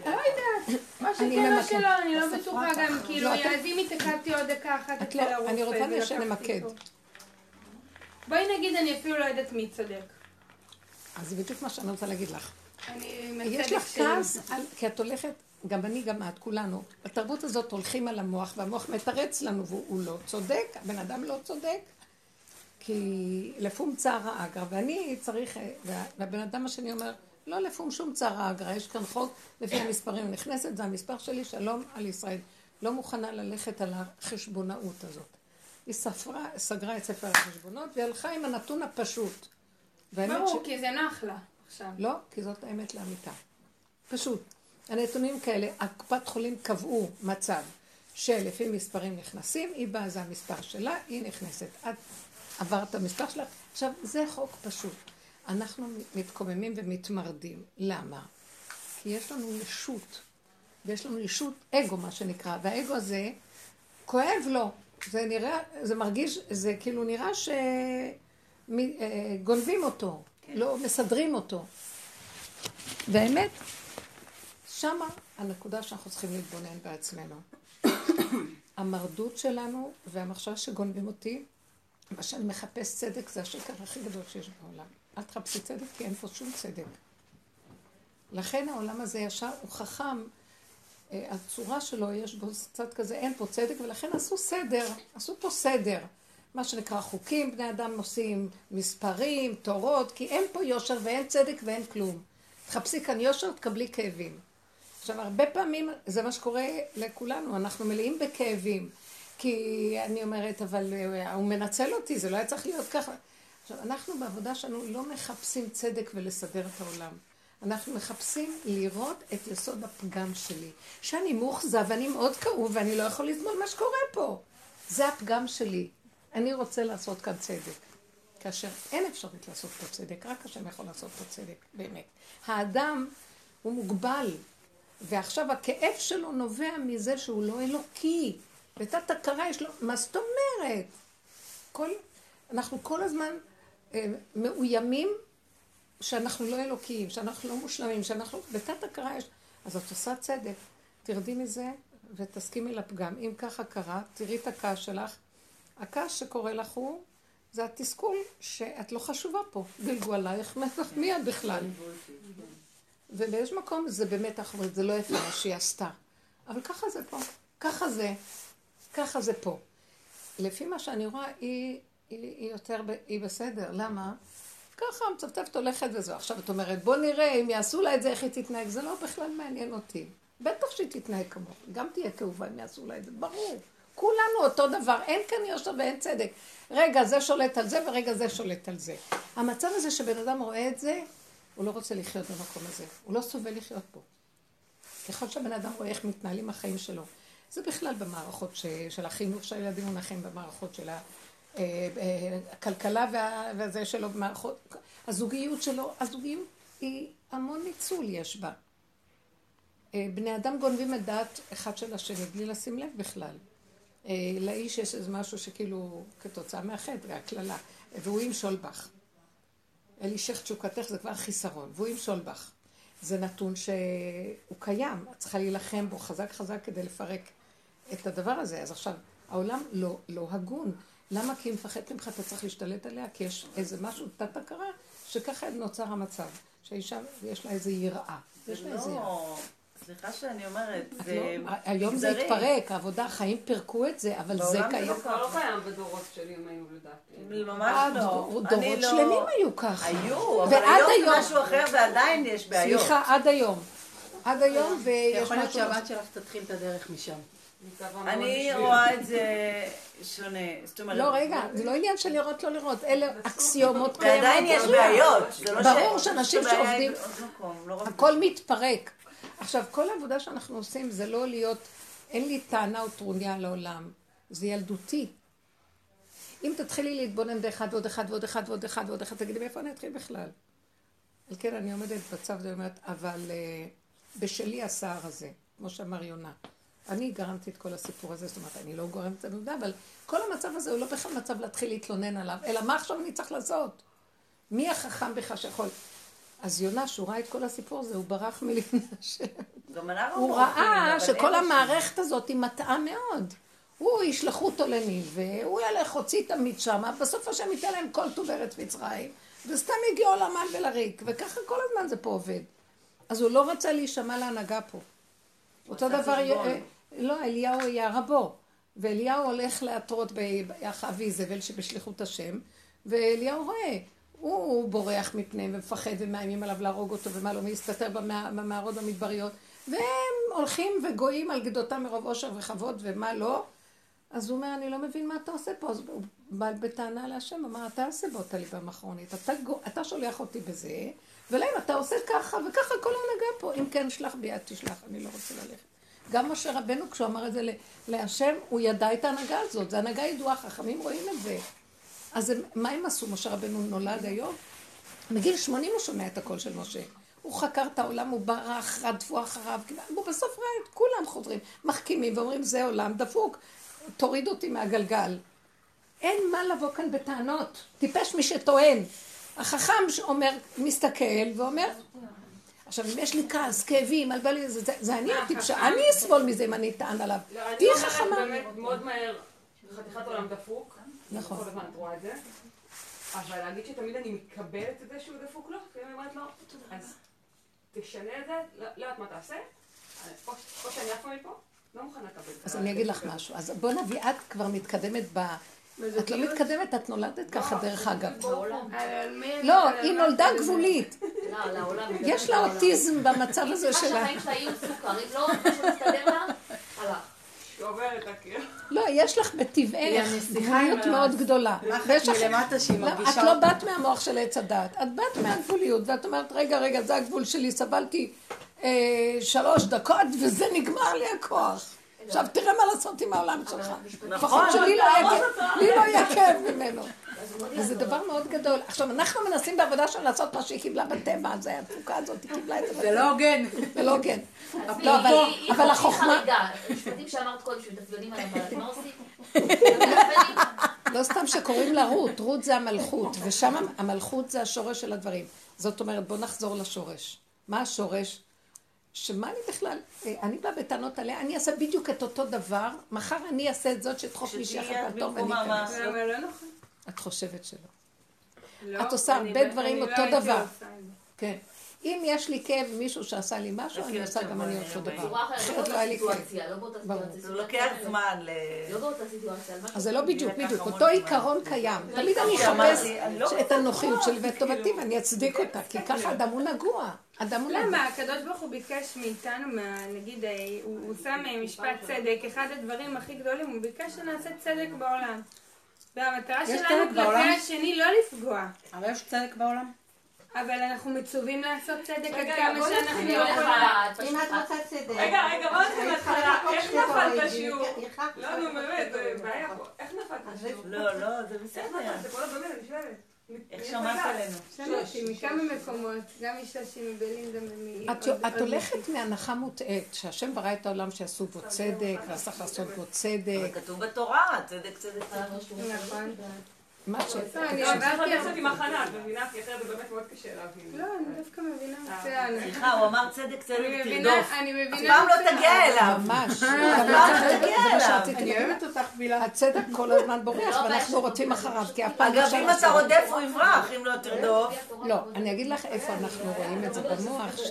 D: לא יודעת.
A: אני
D: שכן או. שלא, אני לא בטוחה גם, כאילו,
A: לא, את-
D: אז אם התעכבתי עוד דקה אחת אצל
A: לא-
D: הרופא
A: אני רוצה שנמקד.
D: בואי נגיד, אני אפילו לא יודעת מי צודק.
A: אז זה בדיוק מה שאני רוצה להגיד לך. יש לך. כעס, על- כי את הולכת, גם אני, גם את, כולנו. בתרבות הזאת הולכים על המוח, והמוח מתרץ לנו, והוא לא צודק, הבן אדם לא צודק, כי לפום צערא אגרא, ואני צריך, וה- והבן אדם השני אומר, לא לפום שום צערא אגרא, יש כאן חוק לפי המספרים. נכנסת, זה המספר שלי, שלום על ישראל. לא מוכנה ללכת על החשבונאות הזאת. היא ספרה, סגרה את ספר החשבונות, והיא הלכה עם הנתון הפשוט.
D: ברור, כי זה נח לה עכשיו.
A: לא, כי זאת האמת לאמיתה. פשוט. הנתונים כאלה, הקופת חולים קבעו מצב שלפי מספרים נכנסים, היא באה, זה המספר שלה, היא נכנסת. את עברת את המספר שלך. עכשיו, זה חוק פשוט. אנחנו מתקוממים ומתמרדים. למה? כי יש לנו ישות, ויש לנו ישות אגו, מה שנקרא, והאגו הזה, כואב לו. זה נראה, זה מרגיש, זה כאילו נראה שגונבים אותו, לא מסדרים אותו. והאמת, שמה הנקודה שאנחנו צריכים להתבונן בעצמנו. המרדות שלנו והמחשבה שגונבים אותי, מה שאני מחפש צדק זה השקר הכי גדול שיש בעולם. אל תחפשי צדק כי אין פה שום צדק. לכן העולם הזה ישר הוא חכם, אה, הצורה שלו יש בו קצת כזה, אין פה צדק, ולכן עשו סדר, עשו פה סדר. מה שנקרא חוקים, בני אדם עושים מספרים, תורות, כי אין פה יושר ואין צדק ואין כלום. תחפשי כאן יושר, תקבלי כאבים. עכשיו, הרבה פעמים זה מה שקורה לכולנו, אנחנו מלאים בכאבים. כי אני אומרת, אבל אה, הוא מנצל אותי, זה לא היה צריך להיות ככה. עכשיו, אנחנו בעבודה שלנו לא מחפשים צדק ולסדר את העולם. אנחנו מחפשים לראות את יסוד הפגם שלי. שאני מאוכזב ואני מאוד כאוב ואני לא יכול לסבול מה שקורה פה. זה הפגם שלי. אני רוצה לעשות כאן צדק. כאשר אין אפשרות לעשות פה צדק, רק השם יכול לעשות פה צדק, באמת. האדם הוא מוגבל, ועכשיו הכאב שלו נובע מזה שהוא לא אלוקי. בתת הכרה יש לו, מה זאת אומרת? כל, אנחנו כל הזמן אה, מאוימים שאנחנו לא אלוקיים, שאנחנו לא מושלמים, שאנחנו, בתת הכרה יש, אז את עושה צדק, תרדי מזה ותסכימי לפגם. אם ככה קרה, תראי את הכעס שלך. הכעס שקורה לך הוא, זה התסכול שאת לא חשובה פה. דילגו עלייך, מי את בכלל? ובאיזשהו מקום זה באמת, אומרים, זה לא יפה מה שהיא עשתה. אבל ככה זה פה, ככה זה, ככה זה פה. לפי מה שאני רואה, היא, היא, היא יותר, היא בסדר. למה? ככה מצפצפת הולכת וזהו. עכשיו את אומרת, בוא נראה אם יעשו לה את זה, איך היא תתנהג. זה לא בכלל מעניין אותי. בטח שהיא תתנהג כמוך. גם תהיה כאובה אם יעשו לה את זה, ברור. כולנו אותו דבר, אין כאן יושר ואין צדק. רגע זה שולט על זה ורגע זה שולט על זה. המצב הזה שבן אדם רואה את זה, הוא לא רוצה לחיות במקום הזה. הוא לא סובל לחיות פה. ככל שהבן אדם רואה איך מתנהלים החיים שלו. זה בכלל במערכות ש... של החינוך שהילדים מונחים במערכות של אה, אה, הכלכלה וה... וזה שלו במערכות, הזוגיות שלו, הזוגיות היא המון ניצול יש בה. אה, בני אדם גונבים את דעת אחד של השני בלי לשים לב בכלל. לאיש יש איזה משהו שכאילו כתוצאה מהחטא והקללה, והוא ימשול בך. אל אישך תשוקתך זה כבר חיסרון, והוא ימשול בך. זה נתון שהוא קיים, את צריכה להילחם בו חזק חזק כדי לפרק את הדבר הזה. אז עכשיו, העולם לא, לא הגון. למה? כי היא מפחדת ממך, אתה צריך להשתלט עליה, כי יש איזה משהו תת-הכרה, שככה נוצר המצב. שהאישה, יש לה איזה יראה. יש לה איזה יראה.
B: לא, סליחה שאני אומרת, זה
A: לא- היום זה. התפרק, העבודה, החיים פירקו את זה, אבל זה
B: בעולם
A: קיים.
B: לא
F: זה כבר לא קיים בדורות שלי, אם היינו לדעתי.
B: ממש לא.
A: דור-
B: אני
A: דורות
B: לא-
A: שלמים היו ככה.
B: היו, אבל היום זה משהו אחר ועדיין יש בעיות.
A: סליחה, עד היום. עד היום, ויש
C: יכול להיות
A: משהו...
C: שהבת שלך תתחיל את הדרך משם.
B: אני רואה את זה שונה. זאת אומרת,
A: לא, רגע, זה לא עניין של לראות, לא לראות, אלה אקסיומות
B: ועדיין יש בעיות. לא
A: ברור שאנשים שעובדים-
B: לא
A: הכל מתפרק. עכשיו, כל העבודה שאנחנו עושים זה לא להיות, אין לי טענה או טרוניה לעולם, זה ילדותי. אם תתחילי להתבונן באחד ועוד אחד ועוד אחד ועוד אחד ועוד אחד, תגידי מאיפה אני אתחיל בכלל? על כן אני עומדת בצו ואומרת, אבל אה, בשלי הסער הזה, כמו שאמר יונה. אני גרמתי את כל הסיפור הזה, זאת אומרת, אני לא גורמת את זה במודע, אבל כל המצב הזה הוא לא בכלל מצב להתחיל להתלונן עליו, אלא מה עכשיו אני צריך לעשות? מי החכם בך שיכול? אז יונה, שהוא ראה את כל הסיפור הזה, הוא ברח מלפני השם. הוא
B: בורחים,
A: ראה שכל המערכת הזאת היא מטעה מאוד. הוא, ישלחו אותו לניל, והוא ילך, הוציא תמיד שמה, בסוף השם ייתן להם כל טוב ארץ מצרים, וסתם יגיעו למן ולריק, וככה כל הזמן זה פה עובד. אז הוא לא רצה להישמע להנהגה פה. אותו דבר. אה, לא, אליהו היה רבו, ואליהו הולך להתרות באחאב איזבל שבשליחות השם, ואליהו רואה, הוא בורח מפניהם ומפחד ומאיימים עליו להרוג אותו ומה לא, מסתתר במע- במערות במדבריות, והם הולכים וגויים על גדותם מרוב עושר וכבוד ומה לא. אז הוא אומר, אני לא מבין מה אתה עושה פה. אז הוא בא בטענה להשם, אמר, אתה הסיבות הליבה אחרונית, אתה, גו- אתה שולח אותי בזה, ולהם אתה עושה ככה, וככה כל ההנהגה פה. אם כן, שלח ביד תשלח, אני לא רוצה ללכת. גם משה רבנו, כשהוא אמר את זה להשם, הוא ידע את ההנהגה הזאת. זו הנהגה ידועה, חכמים רואים את זה. אז הם, מה הם עשו? משה רבנו נולד היום? מגיל 80 הוא שומע את הקול של משה. הוא חקר את העולם, הוא ברח, רדפו אחריו, הוא בסוף ראה את כולם חוזרים, מחכימים ואומרים זה עולם דפוק, תוריד אותי מהגלגל. אין מה לבוא כאן בטענות, טיפש מי שטוען. החכם שאומר, מסתכל ואומר, עכשיו אם יש לי כעס, כאבים, על בעלי, זה, זה, זה אני הטיפשה, אני אסבול מזה אם אני אטען עליו.
F: לא,
A: תהיי חכמה.
F: באמת מאוד מהר, חתיכת עולם דפוק.
A: נכון.
F: כל הזמן את רואה את זה. אבל להגיד שתמיד אני מקבלת את זה שהוא דפוק לו, לפעמים אני אומרת לו, אז תשנה את זה, לא לא יודעת מה תעשה, או או שאני עפה מפה, לא מוכנה לקבל את
A: אז
F: זה.
A: אני אגיד לך משהו. אז בוא נביא, את כבר מתקדמת ב... את לא מתקדמת, את נולדת ככה דרך אגב. לא, היא נולדה גבולית.
G: לא.
A: יש לה אוטיזם במצב הזה
G: מה
A: שלה.
G: שהחיים שלה יהיו סוכר, אם לא, משהו מסתדר לה, הלך.
F: שובר את הקיר.
A: לא, יש לך בטבעך גבוליות מאוד גדולה. ויש לך-
C: מלמטה שהיא
A: לא,
C: מרגישה
A: את לא
C: אותה.
A: באת מהמוח של עץ הדת, את באת מהגבוליות, ואת אומרת, רגע, רגע, זה הגבול שלי, סבלתי אה, שלוש דקות, וזה נגמר לי הכוח. עכשיו תראה מה לעשות עם העולם שלך. לפחות שלי לא יהיה כאב- לא יהיה כאב ממנו. וזה דבר מאוד גדול. עכשיו, אנחנו מנסים בעבודה שלנו לעשות מה שהיא קיבלה בטבע, זה התפוקה הזאת, היא קיבלה את זה
C: זה. לא הוגן.
A: זה לא הוגן. לא, אבל- אבל
G: היא
A: החוכמה-
G: חריגה. המשפטים שאמרת קודם, שמתעצבנים עליהם, אבל אתם לא עושים.
A: לא סתם שקוראים לה רות, רות זה המלכות, ושם המלכות זה השורש של הדברים. זאת אומרת, בוא נחזור לשורש. מה השורש? שמה אני בכלל, אני באה בטענות עליה, אני אעשה בדיוק את אותו דבר, מחר אני אעשה את זאת שתדחוף מישהי אחת מהטוב ואני
B: מה?
A: אכנס.
C: לא.
A: את חושבת שלא.
C: לא,
A: את עושה הרבה
C: ב-
A: דברים
C: לא
A: אותו
C: הייתי
A: דבר. כן. אם יש לי כאב מישהו שעשה לי משהו, אני עושה גם אני אותו. דבר.
G: אחרת, לא
A: לא היה לי כאב.
G: לא.
B: זה לוקח זמן ל...
G: לא באותה סיטואציה,
A: אז זה לא בדיוק, בדיוק. אותו. עיקרון קיים. תמיד אני אחפש
B: לא
A: את הנוחיות שלי ואת
B: כאילו.
A: טובתי ואני אצדיק אותה, כי ככה אדם הוא נגוע. אדם הוא נגוע.
D: למה? הקדוש ברוך הוא ביקש מאיתנו, נגיד, אה, הוא הוא שם אה, משפט צדק, אחד הדברים הכי גדולים, הוא ביקש שנעשה צדק בעולם. והמטרה
C: יש
D: שלנו כלפי? השני לא לפגוע.
C: אבל יש צדק בעולם?
D: אבל אנחנו מצווים לעשות צדק עד כמה שאנחנו יכולים.
E: אם את רוצה צדק.
F: רגע, רגע, בוא נתחיל מההתחלה. איך נפלת בשיעור?
E: שיעור?
F: לא, נו באמת, זה בעיה פה. איך נפלת בשיעור?
B: לא, לא, זה
F: איך
B: בסדר.
F: נפלת? זה כל הבאמת, אני שואלת.
B: איך שמעת עלינו?
D: שמעתי מכמה מקומות, גם משושי מבלינדה ומ...
A: את, את הולכת מהנחה מוטעית, שהשם ברא את העולם שיעשו בו צדק, ואז צריך לעשות בו צדק.
B: כתוב בתורה, צדק צדק צדק.
D: נכון.
A: מה ש...
D: אני עברתי...
F: עם הכנה, את מבינה? כי אחרת זה באמת מאוד קשה להבין.
D: לא, אני דווקא מבינה מצוין.
B: סליחה, הוא אמר צדק צדק
D: אני מבינה,
B: תרדוף.
D: אני
B: אף
D: מבינה
B: פעם לא. תגיע אליו.
A: ממש.
B: אף פעם לא תגיע
A: זה מה
B: אליו.
A: שרציתי
H: אני. אוהבת אותך בילה.
A: הצדק כל הזמן בורח, ואנחנו רוצים אחריו, כי אף פעם לא
B: אגב, אם. אתה רודף הוא יברח, אם לא תרדוף.
A: לא, אני אגיד לך איפה אנחנו רואים את זה במוח, ש...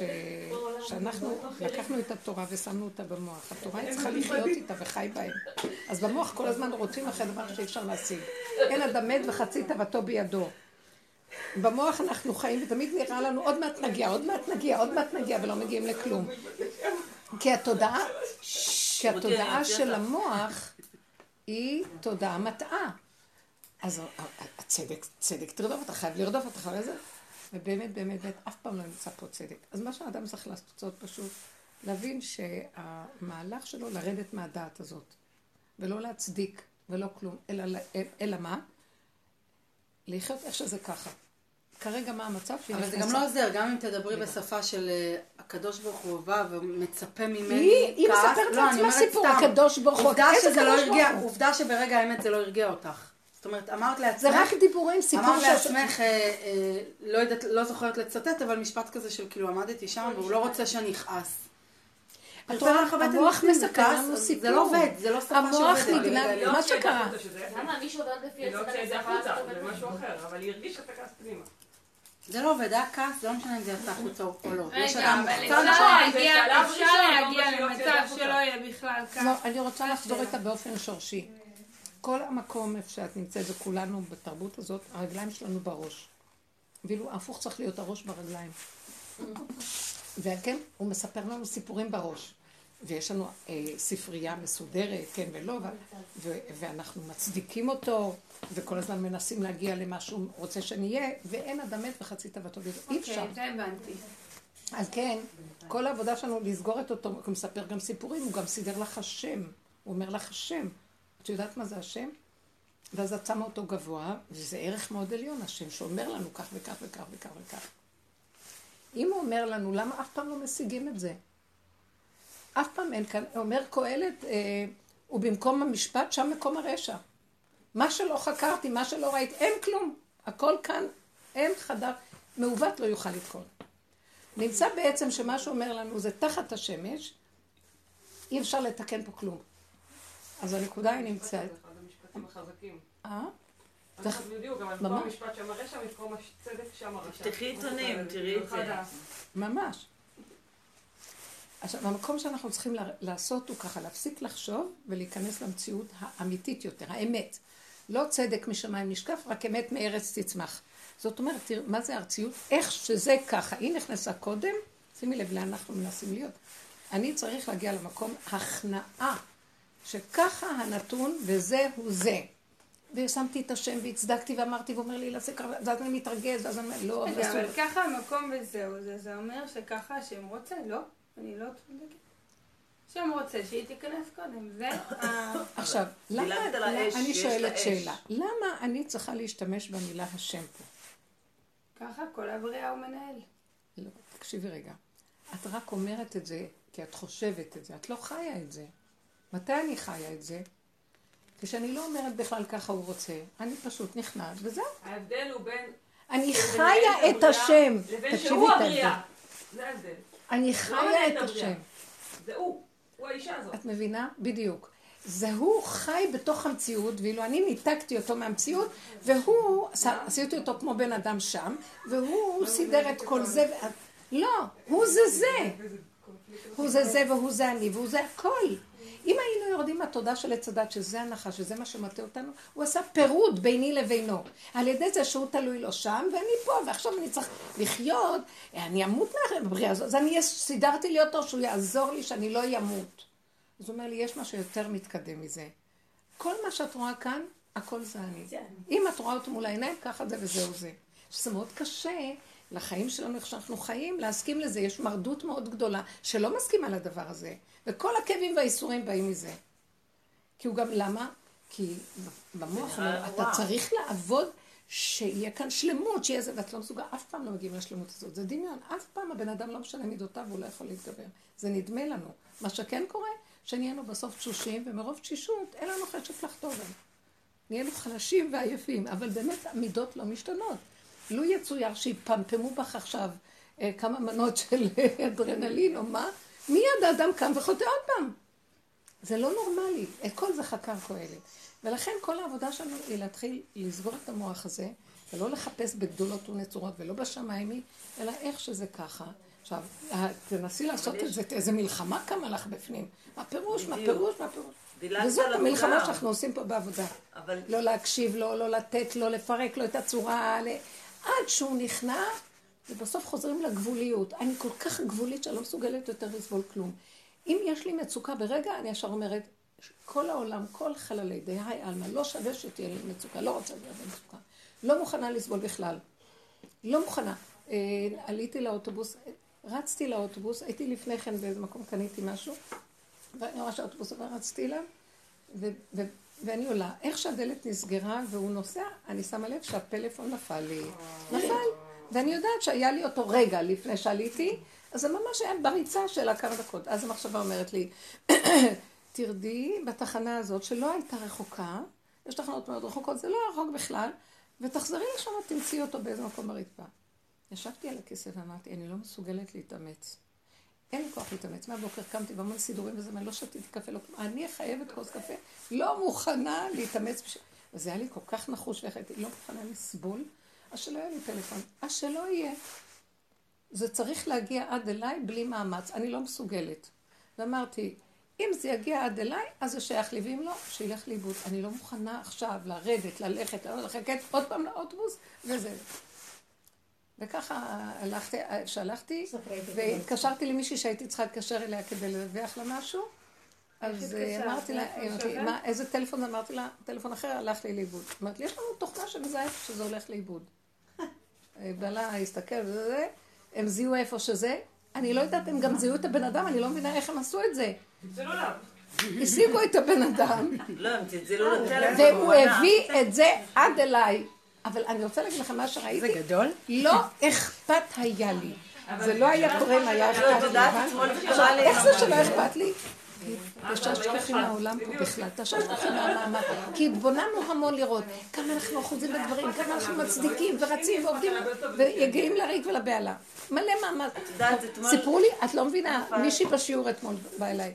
A: שאנחנו לקחנו את התורה ושמנו אותה במוח. התורה היא צריכה לחיות איתה וחי בהם. אז במוח כל הזמן רוצים אחרי דבר שאי אפשר להשיג. אין אדם מת וחצי תאוותו בידו. במוח אנחנו חיים ותמיד נראה לנו עוד מעט נגיע, עוד מעט נגיע, עוד מעט נגיע, ולא מגיעים לכלום. כי התודעה, כי התודעה של המוח היא תודעה מטעה. אז הצדק, צדק תרדוף, אתה חייב לרדוף, אתה חייב לזה. ובאמת, באמת, באמת, אף פעם לא נמצא פה צדק. אז מה שהאדם צריך לעשות פשוט, להבין שהמהלך שלו לרדת מהדעת הזאת, ולא להצדיק, ולא כלום, אלא, אלא מה? לחיות איך שזה ככה. כרגע מה המצב שהיא
C: אבל זה גם לא עוזר, גם אם תדברי בשפה של אה, הקדוש ברוך הוא בא ומצפה ממני
A: היא- היא
C: כעס.
A: מספרת
C: לא,
A: לעצמה סיפור. הקדוש ברוך הוא.
C: עובדה שזה לא הרגיע? עובדה שברגע האמת זה לא הרגיע אותך. אומרת, אמרת לעצמך,
A: זה רק דיבורים, סיפור
C: אמרת. לעצמך, אה, אה, לא יודעת, לא זוכרת לצטט, אבל משפט כזה של כאילו עמדתי שם והוא לא רוצה שאני אכעס.
A: את
C: פרפר
A: רואה,
C: לך בטן
A: המוח מספר לנו סיפור.
C: זה לא עובד, זה לא שפה
A: המוח
C: שעובדת.
A: נגנב,
C: ברגע האמת.
A: מה שקרה.
F: שזה-
G: למה מישהו עובד לפי
F: היא לא זה החוצה, זה משהו אחר, אבל היא הרגישה את הכעס פנימה.
C: זה לא עובד, היה כעס, זה לא משנה אם זה יצא החוצה או לא. יש
D: רגע, אבל אפשר להגיע,
F: זה לא
D: למצב שלא יהיה בכלל
A: לא,
D: כך.
A: אני רוצה לחזור איתה באופן שורשי. כל המקום איפה שאת נמצאת, וכולנו בתרבות הזאת, הרגליים שלנו בראש. ואילו הפוך צריך להיות הראש ברגליים. וכן, הוא מספר לנו סיפורים בראש. ויש לנו אה, ספרייה מסודרת, כן ולא, ו- ואנחנו מצדיקים אותו, וכל הזמן מנסים להגיע למה שהוא רוצה שנהיה, ואין אדם מת וחצי תאוותו בידו. אי אפשר.
D: אוקיי, זה הבנתי.
A: אז כן, כל העבודה שלנו לסגור את אותו, הוא מספר גם סיפורים, הוא גם סידר לך השם. הוא אומר לך השם. את יודעת מה זה השם? ואז את שמה אותו גבוה, וזה ערך מאוד עליון, השם, שאומר לנו כך וכך וכך וכך וכך. אם הוא אומר לנו, למה אף פעם לא משיגים את זה? אף פעם אין כאן, אומר קהלת, אה, ובמקום המשפט, שם מקום הרשע. מה שלא חקרתי, מה שלא ראיתי, אין כלום. הכל כאן, אין חדר, מעוות לא יוכל לתקון. נמצא בעצם שמה שאומר לנו זה תחת השמש, אי אפשר לתקן פה כלום. אז הנקודה היא נמצאת. אה?
F: בדיוק,
A: ממש.
F: במקום המשפט שם הרשע, במקום הצדק שם הרשע.
B: תפתחי עיתונים, תראי את זה.
A: ממש. עכשיו, המקום שאנחנו צריכים לעשות הוא ככה, להפסיק לחשוב ולהיכנס למציאות האמיתית יותר, האמת. לא צדק משמיים נשקף, רק אמת מארץ תצמח. זאת אומרת, תראו, מה זה ארציות? איך שזה ככה. היא נכנסה קודם, שימי לב לאן אנחנו מנסים להיות. אני צריך להגיע למקום הכנעה, שככה הנתון וזהו זה. ושמתי את השם והצדקתי ואמרתי, והוא אומר לי, לעשות ככה, ואז אני מתרגז, ואז אני אומר, לא, אבל אסור.
D: אבל ככה המקום וזהו, זה, זה אומר שככה השם רוצה? לא, אני לא צודקת. השם רוצה שהיא תיכנס קודם, זה ה...
A: עכשיו, למה, אני שואלת. שאלה, למה אני צריכה להשתמש במילה השם פה?
D: ככה כל הבריאה הוא מנהל.
A: לא, תקשיבי רגע. את רק אומרת את זה כי את חושבת את זה, את לא חיה את זה. מתי אני חיה את זה? כשאני לא אומרת בכלל ככה הוא רוצה, אני פשוט נכנעת וזהו.
F: ההבדל הוא בין...
A: אני חיה את השם.
F: לבין שהוא. הבריאה. זה ההבדל.
A: אני חיה את. השם.
F: זה הוא. הוא האישה הזאת.
A: את מבינה? בדיוק. זה הוא חי בתוך המציאות, ואילו אני ניתקתי אותו מהמציאות, והוא, עשיתי אותו כמו בן אדם שם, והוא סידר את כל זה. לא, הוא זה זה. הוא זה זה והוא זה אני, והוא זה הכל. אם היינו יורדים מהתודה של עץ הדת, שזה הנחה, שזה מה שמטה אותנו, הוא עשה פירוד ביני לבינו. על ידי זה שהוא תלוי לו שם, ואני פה, ועכשיו אני צריך לחיות, אני אמות מהבריאה הזאת, אז אני סידרתי לי אותו, שהוא יעזור לי שאני לא אמות. אז הוא אומר לי, יש משהו יותר מתקדם מזה. כל מה שאת רואה כאן, הכל זה אני. אם את רואה אותו מול העיניים, ככה זה וזהו זה. שזה מאוד קשה לחיים שלנו, איך שאנחנו חיים, להסכים לזה. יש מרדות מאוד גדולה שלא מסכימה לדבר הזה. וכל הכאבים והאיסורים באים מזה. כי הוא גם, למה? כי במוח אומר, אתה
B: נורא.
A: צריך לעבוד שיהיה כאן שלמות, שיהיה זה, ואת לא מסוגל, אף פעם לא מגיעים לשלמות הזאת. זה דמיון, אף פעם הבן אדם לא משנה מידותיו והוא לא יכול להתגבר. זה נדמה לנו. מה שכן קורה, שנהיינו בסוף תשושים, ומרוב תשישות אין לנו חשק לחתור בהם. נהיינו חלשים ועייפים, אבל באמת המידות לא משתנות. לו יצויר שיפמפמו בך עכשיו אה, כמה מנות של אדרנלין או מה, מיד האדם קם וחוטא עוד פעם. זה לא נורמלי, את כל זה חקר קהלת. ולכן כל העבודה שלנו היא להתחיל לסגור את המוח הזה, ולא לחפש בגדולות ונצורות ולא בשמיימי, אלא איך שזה ככה. עכשיו, תנסי לעשות את זה, איזה מלחמה קמה לך בפנים. מה פירוש, מה פירוש, מה פירוש. וזאת המלחמה שאנחנו עושים פה בעבודה. אבל... לא להקשיב לו, לא לתת לו, לפרק לו את הצורה. עד שהוא נכנע, ובסוף חוזרים לגבוליות. אני כל כך גבולית שאני לא מסוגלת יותר לסבול כלום. אם יש לי מצוקה ברגע, אני ישר אומרת, כל העולם, כל חללי דהי עלמא, לא שווה שתהיה לי מצוקה, לא רוצה להיות במצוקה. לא מוכנה לסבול בכלל. לא מוכנה. אה, עליתי לאוטובוס, רצתי לאוטובוס, הייתי לפני כן באיזה מקום, קניתי משהו, ואני רואה שהאוטובוס עבר, רצתי אליו, ואני עולה. איך שהדלת נסגרה והוא נוסע, אני שמה לב שהפלאפון נפל לי. נפל. ואני יודעת שהיה לי אותו רגע לפני שעליתי, אז זה ממש היה בריצה של כמה דקות. אז המחשבה אומרת לי, תרדי בתחנה הזאת, שלא הייתה רחוקה, יש תחנות מאוד רחוקות, זה לא רחוק בכלל, ותחזרי לשם ותמצאי אותו באיזה מקום ברצפה. ישבתי על הכיסא ואמרתי, אני לא מסוגלת להתאמץ. אין לי כוח להתאמץ. מהבוקר קמתי בהמון סידורים וזה, ואני לא שתיתי קפה, לא. אני חייבת כוס קפה, לא מוכנה להתאמץ. וזה היה לי כל כך נחוש והייתי לא מוכנה לסבול, אז שלא יהיה לי טלפון. אז שלא יהיה. זה צריך להגיע עד אליי בלי מאמץ. אני לא מסוגלת. ואמרתי, אם זה יגיע עד אליי, אז זה שייך לי, ואם לא, שילך לאיבוד. אני לא מוכנה עכשיו לרדת, ללכת, לחכת עוד פעם לאוטובוס, וזה. וככה הלכתי, שלחתי, והתקשרתי למישהי שהייתי צריכה להתקשר אליה כדי לדווח לה משהו. אז אמרתי לה, מה, איזה טלפון? אמרתי לה, טלפון אחר, הלך לי לאיבוד. אמרתי לי, יש לנו תוכנה שמזהה שזה הולך לאיבוד. בעלה הסתכל וזה, הם זיהו איפה שזה. אני לא יודעת, הם גם זיהו את הבן אדם, אני לא מבינה איך הם עשו את זה. השיגו את הבן אדם.
B: לא, הם צלצלו לטלפון.
A: והוא הביא את זה עד אליי. אבל אני רוצה להגיד לכם מה שראיתי.
C: זה גדול?
A: לא אכפת היה לי. זה לא היה קורה אם היה אכפת לי. עכשיו, איך זה שלא אכפת לי? תששכחי מהעולם פה בכלל, תששכחי מהמעמד. כי התבוננו המון לראות כמה אנחנו אחוזים בדברים, כמה אנחנו מצדיקים ורצים ועובדים ויגיעים לריק ולבהלה. מלא מעמד. סיפרו לי, את לא מבינה, מישהי בשיעור אתמול באה אליי.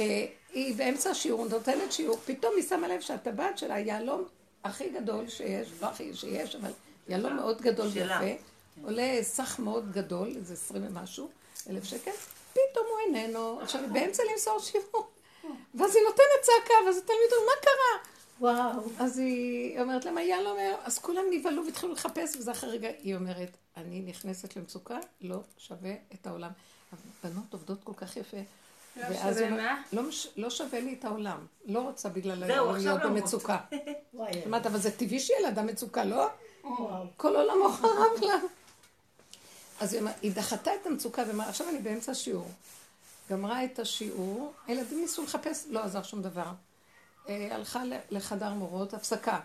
A: אה, היא באמצע השיעור, נותנת שיעור, פתאום היא שמה לב שהטבעת שלה יהלום הכי גדול שיש, לא הכי שיש, אבל יהלום מאוד גדול ויפה, עולה סך מאוד גדול, איזה עשרים ומשהו, אלף שקל, פתאום הוא איננו, עכשיו היא באמצע למסור שיעור, ואז היא נותנת צעקה, ואז התלמיד אומר, מה קרה? וואו. אז היא אומרת למה יאללה אומר, אז כולם נבהלו והתחילו לחפש, וזה אחרי רגע, היא אומרת, אני נכנסת למצוקה, לא שווה את העולם. הבנות עובדות כל כך יפה.
D: לא שווה מה?
A: לא, לא שווה לי את העולם. לא רוצה בגלל להיות במצוקה. אמרת, אבל זה טבעי שיהיה לאדם מצוקה, לא? כל עולמו חרב לה. אז היא דחתה את המצוקה ואמרה, עכשיו אני באמצע השיעור. גמרה את השיעור, הילדים ניסו לחפש, לא עזר שום דבר. אה, הלכה לחדר מורות, הפסקה.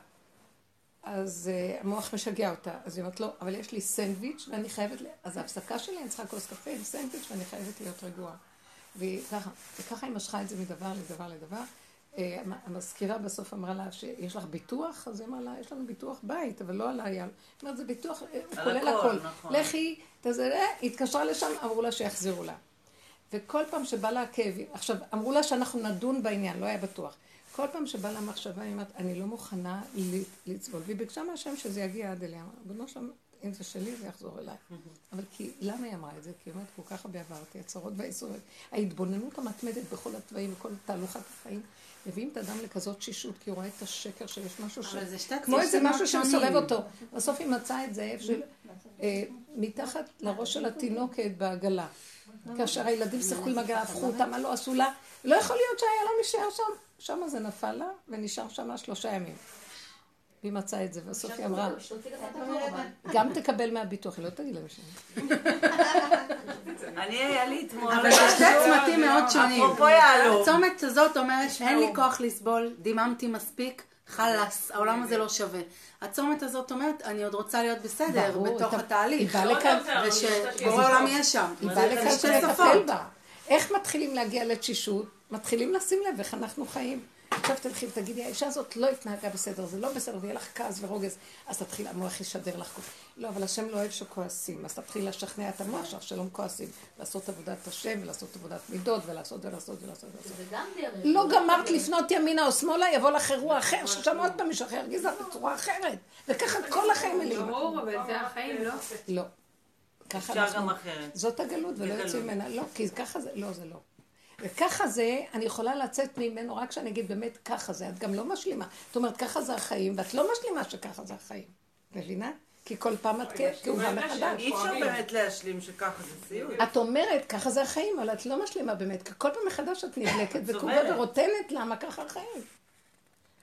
A: אז uh, המוח משגע אותה. אז היא אומרת, לא, אבל יש לי סנדוויץ' ואני חייבת, ל... אז ההפסקה שלי, אני צריכה כוס קפה עם סנדוויץ' ואני חייבת להיות רגועה. וככה, וככה היא משכה את זה מדבר לדבר לדבר. אה, המזכירה בסוף אמרה לה שיש לך ביטוח, אז היא אמרה לה, יש לנו ביטוח בית, אבל לא על האייל. זאת אומרת, זה ביטוח, הוא כולל הכל. נכון. לכי, תזה, אה, התקשרה לשם, אמרו לה שיחזירו לה. וכל פעם שבא לה הכאבים, עכשיו, אמרו לה שאנחנו נדון בעניין, לא היה בטוח. כל פעם שבא לה מחשבה, היא אומרת, אני לא מוכנה לצבול. והיא ביקשה מהשם שזה יגיע עד אליה. בנו שם, אם זה שלי, זה יחזור אליי. אבל כי, למה היא אמרה את זה? כי היא אומרת, כל כך הרבה עברתי, הצהרות והאיסורים. ההתבוננות המתמדת בכל התוואים, בכל תהלוכת החיים, מביאים את האדם לכזאת תשישות, כי הוא רואה את השקר שיש משהו ש... כמו איזה משהו שמסובב אותו. בסוף היא מצאה את זה איפה אה, מתחת לראש של התינוקת בעגלה. כאשר הילדים שיחקו עם עגלה, הפכו אותה, מה לא עשו לה? לא יכול להיות שהיה לא נשאר שם. שם זה נפל לה, ונשאר שם שלושה ימים. והיא מצאה את זה, ובסוף היא אמרה, גם תקבל מהביטוח, היא לא תגיד להם שם.
B: אני, היה לי אתמול...
C: אבל זה שתי צמתים מאוד שונים. הצומת הזאת אומרת, אין לי כוח לסבול, דיממתי מספיק, חלאס, העולם הזה לא שווה. הצומת הזאת אומרת, אני עוד רוצה להיות בסדר בתוך התהליך,
A: היא באה לכאן-
C: ושבורא העולם יהיה שם.
A: היא באה לכאן
C: שתי
A: שנטפל
C: שפות.
A: בה. איך מתחילים להגיע לתשישות? מתחילים לשים לב איך אנחנו חיים. עכשיו תלכי ותגידי, האישה הזאת לא התנהגה בסדר, זה לא בסדר, ויהיה לך כעס ורוגז, אז תתחיל, המוח ישדר לך. לא, אבל השם לא אוהב שכועסים, אז תתחיל לשכנע את המוח שלך שלא כועסים, לעשות עבודת השם, ולעשות עבודת מידות, ולעשות ולעשות ולעשות ולעשות.
G: זה גם דרך.
A: לא גמרת לפנות ימינה או שמאלה, יבוא לך אירוע אחר, ששם עוד פעם מישהו אחר ירגיז לך בצורה אחרת. וככה כל החיים מלאים.
D: ברור, אבל זה החיים, לא?
A: לא. ככה
B: אפשר
A: אנחנו-
B: גם אחרת.
A: זאת הגלות ולא. יוצאים ממנה. לא, כי ככה זה, לא, זה לא. וככה זה, אני יכולה לצאת ממנו רק כשאני אגיד באמת ככה זה, את גם לא משלימה. זאת אומרת, ככה זה החיים, ואת לא משלימה שככה זה החיים. מבינה? כי כל פעם את כאובה מחדש.
B: אי אפשר באמת להשלים שככה זה סיוט.
A: את אומרת, ככה זה החיים, אבל את לא משלימה באמת, כי כל פעם מחדש את נדלקת וכאובה. ורוטנת, למה ככה החיים?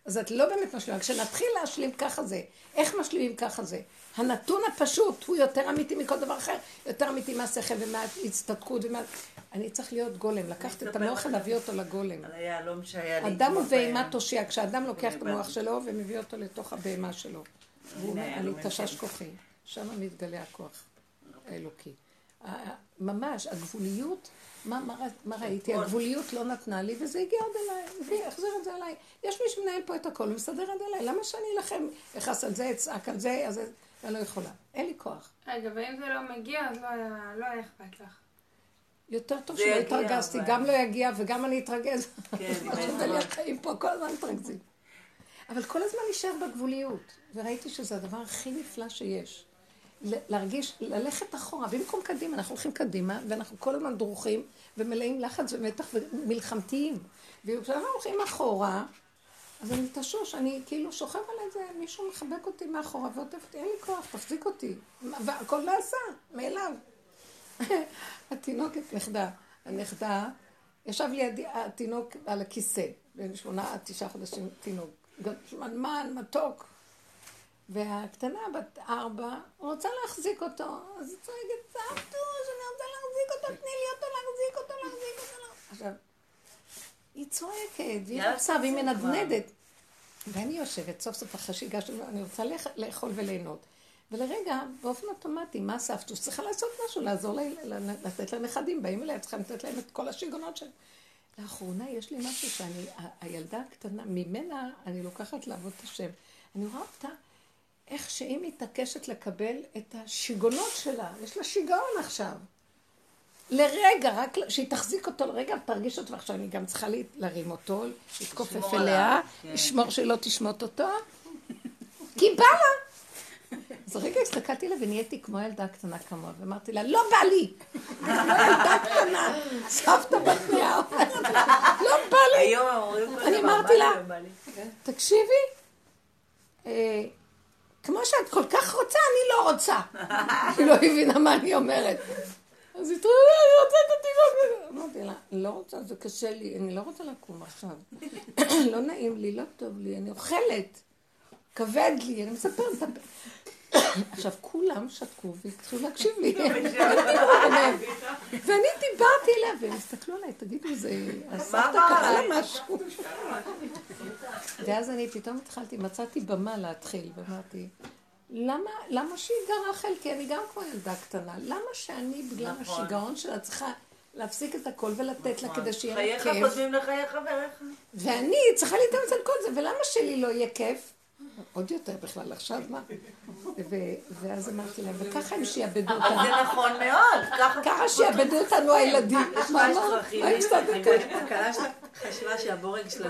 A: אז את לא באמת משלימה. כשנתחיל להשלים ככה זה, איך משלימים ככה זה? הנתון הפשוט הוא יותר אמיתי מכל דבר אחר, יותר אמיתי מהשכל ומההצטדקות ומה... אני צריך להיות גולם, לקחת את המוח. ולהביא אותו לגולם.
B: על היהלום שהיה לי.
A: אדם ובהמה
B: בים.
A: תושיע, כשאדם לוקח את המוח. שלו ומביא אותו לתוך הבהמה שלו. והוא אומר, אני תשש
B: שלי."
A: כוחי. שם מתגלה הכוח האלוקי. ממש, הגבוליות, מה, מה, מה ראיתי? הגבוליות לא נתנה לי, וזה הגיע עד אליי, הביא, החזיר את זה אליי. יש מי שמנהל פה את הכל ומסדר את זה אליי, למה שאני אלחם, אכעס על זה, אצעק על זה, אז אני לא יכולה. אין לי כוח.
D: רגע, ואם זה לא מגיע, אז לא היה לא אכפת לך.
A: יותר טוב שלא התרגזתי. גם לא יגיע וגם אני אתרגז.
B: כן,
A: החיים פה, כל הזמן מתרגזים. אבל כל הזמן נשאר בגבוליות, וראיתי שזה הדבר הכי נפלא שיש. להרגיש, ללכת אחורה, במקום קדימה, אנחנו הולכים קדימה, ואנחנו כל הזמן דרוכים, ומלאים לחץ ומתח ומלחמתיים. וכשאנחנו הולכים אחורה, אז אני תשוש, אני כאילו שוכב על איזה, מישהו מחבק אותי מאחורה ועוטף אותי, אין לי כוח, תחזיק אותי. והכל נעשה, מאליו. התינוקת נכדה, הנכדה, ישב לידי התינוק על הכיסא, בן שמונה עד תשעה חודשים תינוק, שמנמן, מתוק. והקטנה בת ארבע רוצה להחזיק אותו, אז היא צועקת, סבתוש, אני רוצה להחזיק אותו, תני לי אותו, להחזיק אותו, להחזיק אותו. להחזיק." עכשיו, היא צועקת, והיא רוצה, והיא מנדנדת. ואני יושבת, סוף סוף אחרי שהגשתי, אני רוצה לאכ- לאכול וליהנות. ולרגע, באופן אוטומטי, מה סבתוש? צריכה לעשות משהו, לעזור לה, לתת לנכדים, באים אליה, צריכה לתת להם את כל השיגעונות שלהם. לאחרונה יש לי משהו שאני, הילדה הקטנה, ממנה אני לוקחת לעבוד את השם. אני רואה אותה, איך שהיא מתעקשת לקבל את השיגעונות שלה, יש לה שיגעון עכשיו. לרגע, רק שהיא תחזיק אותו לרגע ותרגיש אותו, ועכשיו אני גם צריכה לה- להרים אותו, להתכופף אליה,
B: כן.
A: לשמור שלא תשמוט אותו, כי בא לה. אז רגע הסתכלתי עליה ונהייתי כמו הילדה הקטנה כמוה, ואמרתי לה, לא בא לי! כמו ילדה קטנה, סבתא בתניה, לה, לא בא לי!
B: כל
A: אני אמרתי לה,
B: לא לי.
A: תקשיבי, אה, כמו שאת כל כך רוצה, אני לא רוצה. היא לא הבינה מה אני אומרת. אז היא התחילה, אני רוצה את התינוק. אמרתי לה, לא רוצה, זה קשה לי, אני לא רוצה לקום עכשיו. לא נעים לי, לא טוב לי, אני אוכלת. כבד לי, אני מספרת. עכשיו, כולם שתקו והתחילו להקשיב לי. ואני דיברתי אליה, והם הסתכלו עליי, תגידו, זה... הסבתא קרה? לה משהו. ואז אני פתאום התחלתי, מצאתי במה להתחיל, ואמרתי, למה, למה שיגרע חלקי? אני גם כמו ילדה קטנה. למה שאני, בגלל
B: נכון.
A: השיגעון שלה, צריכה להפסיק את הכל ולתת לה כדי שיהיה לה
B: חייך
A: כיף?
B: קודמים לחיי חבריך.
A: ואני צריכה להתאמץ על כל זה, ולמה שלי לא יהיה כיף? עוד יותר בכלל, עכשיו מה? ואז אמרתי להם, וככה הם שיעבדו
B: אבל
A: אותנו.
B: זה נכון מאוד. ככה
A: ככה שיעבדו אותנו הילדים.
B: יש
A: מה,
B: ממש
A: מה? הפסדת כאן?
C: הכלה חשבה שהבורג זה...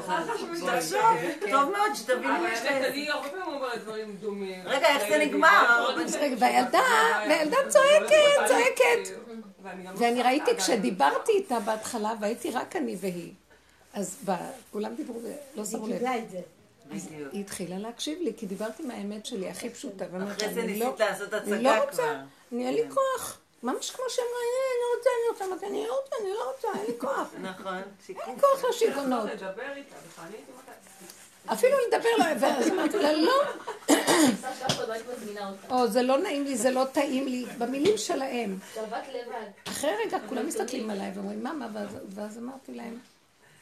B: תחשוב, טוב מאוד שתבינו מה יש להם.
F: אני הרבה פעמים אומרת דברים דומים.
B: רגע, איך זה נגמר?
A: והילדה, והילדה צועקת, צועקת. ואני ראיתי כשדיברתי איתה בהתחלה, והייתי רק אני והיא. אז כולם דיברו ולא שמו לב.
E: קיבלה את זה.
B: בדיוק.
A: היא התחילה להקשיב לי, כי דיברתי מהאמת שלי, הכי פשוטה.
B: אחרי זה
A: אני
B: ניסית
A: לא-
B: לעשות
A: אני
B: הצגה
A: לא רוצה,
B: כבר.
A: אני אין לי
B: כן.
A: כוח. ממש כמו שאמרה, "אה, אני רוצה, אני רוצה, אמרתי, אני לא רוצה, אני לא רוצה, אין לי כוח.
B: נכון,
A: אין. לי כוח לשיגעונות.
F: מתי.
A: אפילו לדבר לא, ואז אמרתי לה, לא,
G: לא.
A: או זה לא נעים לי, זה לא טעים לי, במילים שלהם. אחרי רגע כולם מסתכלים עליי ואומרים, מה, מה, ואז אמרתי להם,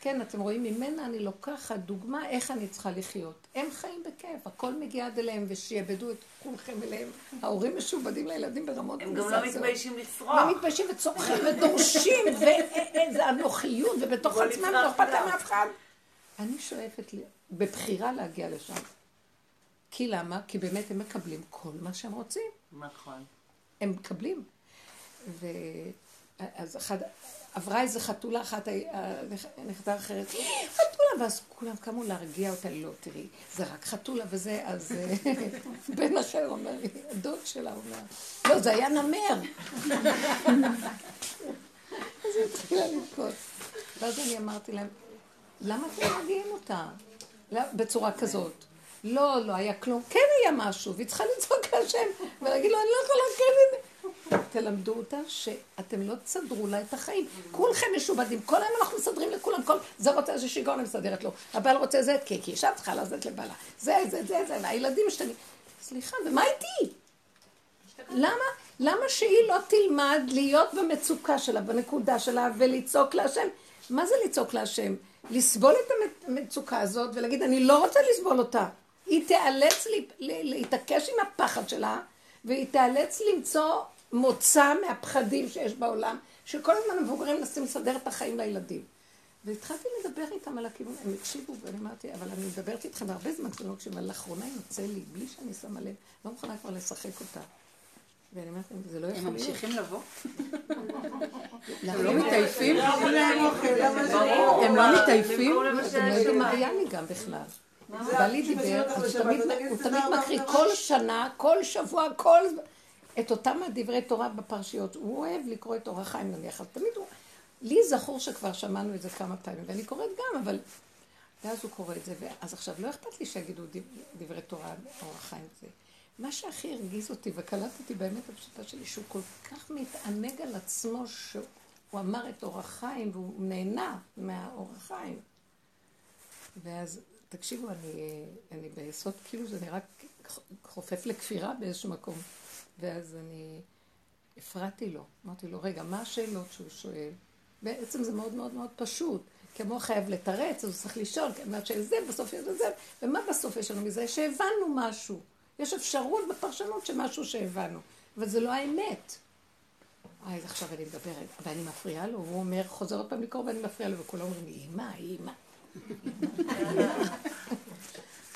A: כן, אתם רואים, ממנה אני לוקחת דוגמה איך אני צריכה לחיות. הם חיים בכיף, הכל מגיע עד אליהם, ושיעבדו את כולכם אליהם. ההורים משועבדים לילדים ברמות
B: הם גם לא מתביישים לצרוח.
A: לא מתביישים וצורכים ודורשים, ואיזה אנוכיות, ובתוך עצמם לא אכפת להם. מאף אחד. אני שואפת בבחירה להגיע לשם. כי למה? כי באמת הם מקבלים כל מה שהם רוצים.
B: נכון.
A: הם מקבלים. ו... אז אחד, עברה איזה חתולה אחת, נכדה אחרת, חתולה, ואז כולם קמו להרגיע אותה, לא, תראי, זה רק חתולה וזה, אז אה, בן אחר אומר לי, הדוד שלה אומר, לא, זה היה נמר. אז היא התחילה לבכות. ואז אני אמרתי להם, למה אתם מרגיעים אותה? בצורה כזאת. לא, לא היה כלום. כן היה משהו, והיא צריכה לצעוק להשם, ולהגיד לו, אני לא יכולה כן. תלמדו אותה שאתם לא תסדרו לה את החיים. כולכם משובדים, כל היום אנחנו מסדרים לכולם, כל... זה רוצה איזה שיגעון, אני מסדרת לו. הבעל רוצה זה, כי כי אישה צריכה לעזת לבעלה. זה, זה, זה, זה, והילדים משתנים. סליחה, ומה איתי? למה, למה שהיא לא תלמד להיות במצוקה שלה, בנקודה שלה, ולצעוק להשם? מה זה לצעוק להשם? לסבול את המצוקה הזאת ולהגיד, אני לא רוצה לסבול אותה. היא תיאלץ להתעקש עם הפחד שלה, והיא תיאלץ למצוא מוצא מהפחדים שיש בעולם, שכל הזמן המבוגרים מנסים לסדר את החיים לילדים. והתחלתי לדבר איתם על הכיוון, הם הקשיבו, ואני אמרתי, אבל אני מדברת איתכם הרבה זמן כשאתם לא מקשיבים, אבל לאחרונה יוצא לי, בלי שאני שמה לב, לא מוכנה כבר לשחק אותה. ואני אומרת להם, זה לא יכול
C: הם
A: להיות.
C: ממשיכים לבוא? הם לא מתעייפים?
H: להם אוכל, למה זה
B: ברור.
C: הם לא מתעייפים?
A: אתם לא יודעים מה היה לי גם בכלל. בעלי דיבר, אז הוא תמיד- הוא תמיד מקריא כל שנה, כל שבוע, כל... את אותם הדברי תורה בפרשיות. הוא אוהב לקרוא את אור החיים נניח, אז תמיד הוא... לי זכור שכבר שמענו את זה כמה פעמים, ואני קוראת גם, אבל... ואז הוא קורא את זה, ואז עכשיו לא אכפת לי שיגידו דב- דברי תורה, אור החיים זה. מה שהכי הרגיז אותי וקלטתי באמת הפשוטה שלי, שהוא כל כך מתענג על עצמו שהוא אמר את אור החיים והוא נהנה מהאור החיים. ואז, תקשיבו, אני, אני ביסוד, כאילו זה נראה חופף לכפירה באיזשהו מקום. ואז אני הפרעתי לו, אמרתי לו, רגע, מה השאלות שהוא שואל? בעצם זה מאוד מאוד מאוד פשוט. כי המוח חייב לתרץ, אז הוא צריך לשאול, כי אמרת שזה, בסוף יש לזה, ומה בסוף יש לנו מזה? שהבנו משהו. יש אפשרות בפרשנות שמשהו שהבנו, אבל זה לא האמת. אה, אז עכשיו אני מדברת, ואני מפריעה לו, והוא אומר, חוזר עוד פעם לקרוא ואני מפריעה לו, וכולם אומרים לי, אמא, אמא.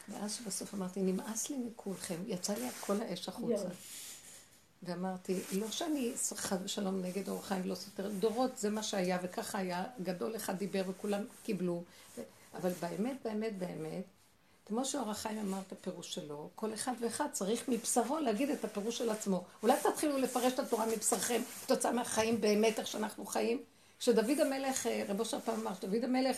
A: ואז שבסוף אמרתי, נמאס לי מכולכם, יצא לי כל האש החוצה. ואמרתי, לא שאני חס ושלום נגד אור החיים ולא סותרת, דורות זה מה שהיה, וככה היה, גדול אחד דיבר וכולם קיבלו. אבל באמת, באמת, באמת, כמו שאור החיים אמר את הפירוש שלו, כל אחד ואחד צריך מבשרו להגיד את הפירוש של עצמו. אולי תתחילו לפרש את התורה מבשרכם, כתוצאה מהחיים באמת, איך שאנחנו חיים. כשדוד המלך, אה, רבו של פעם אמר, שדוד המלך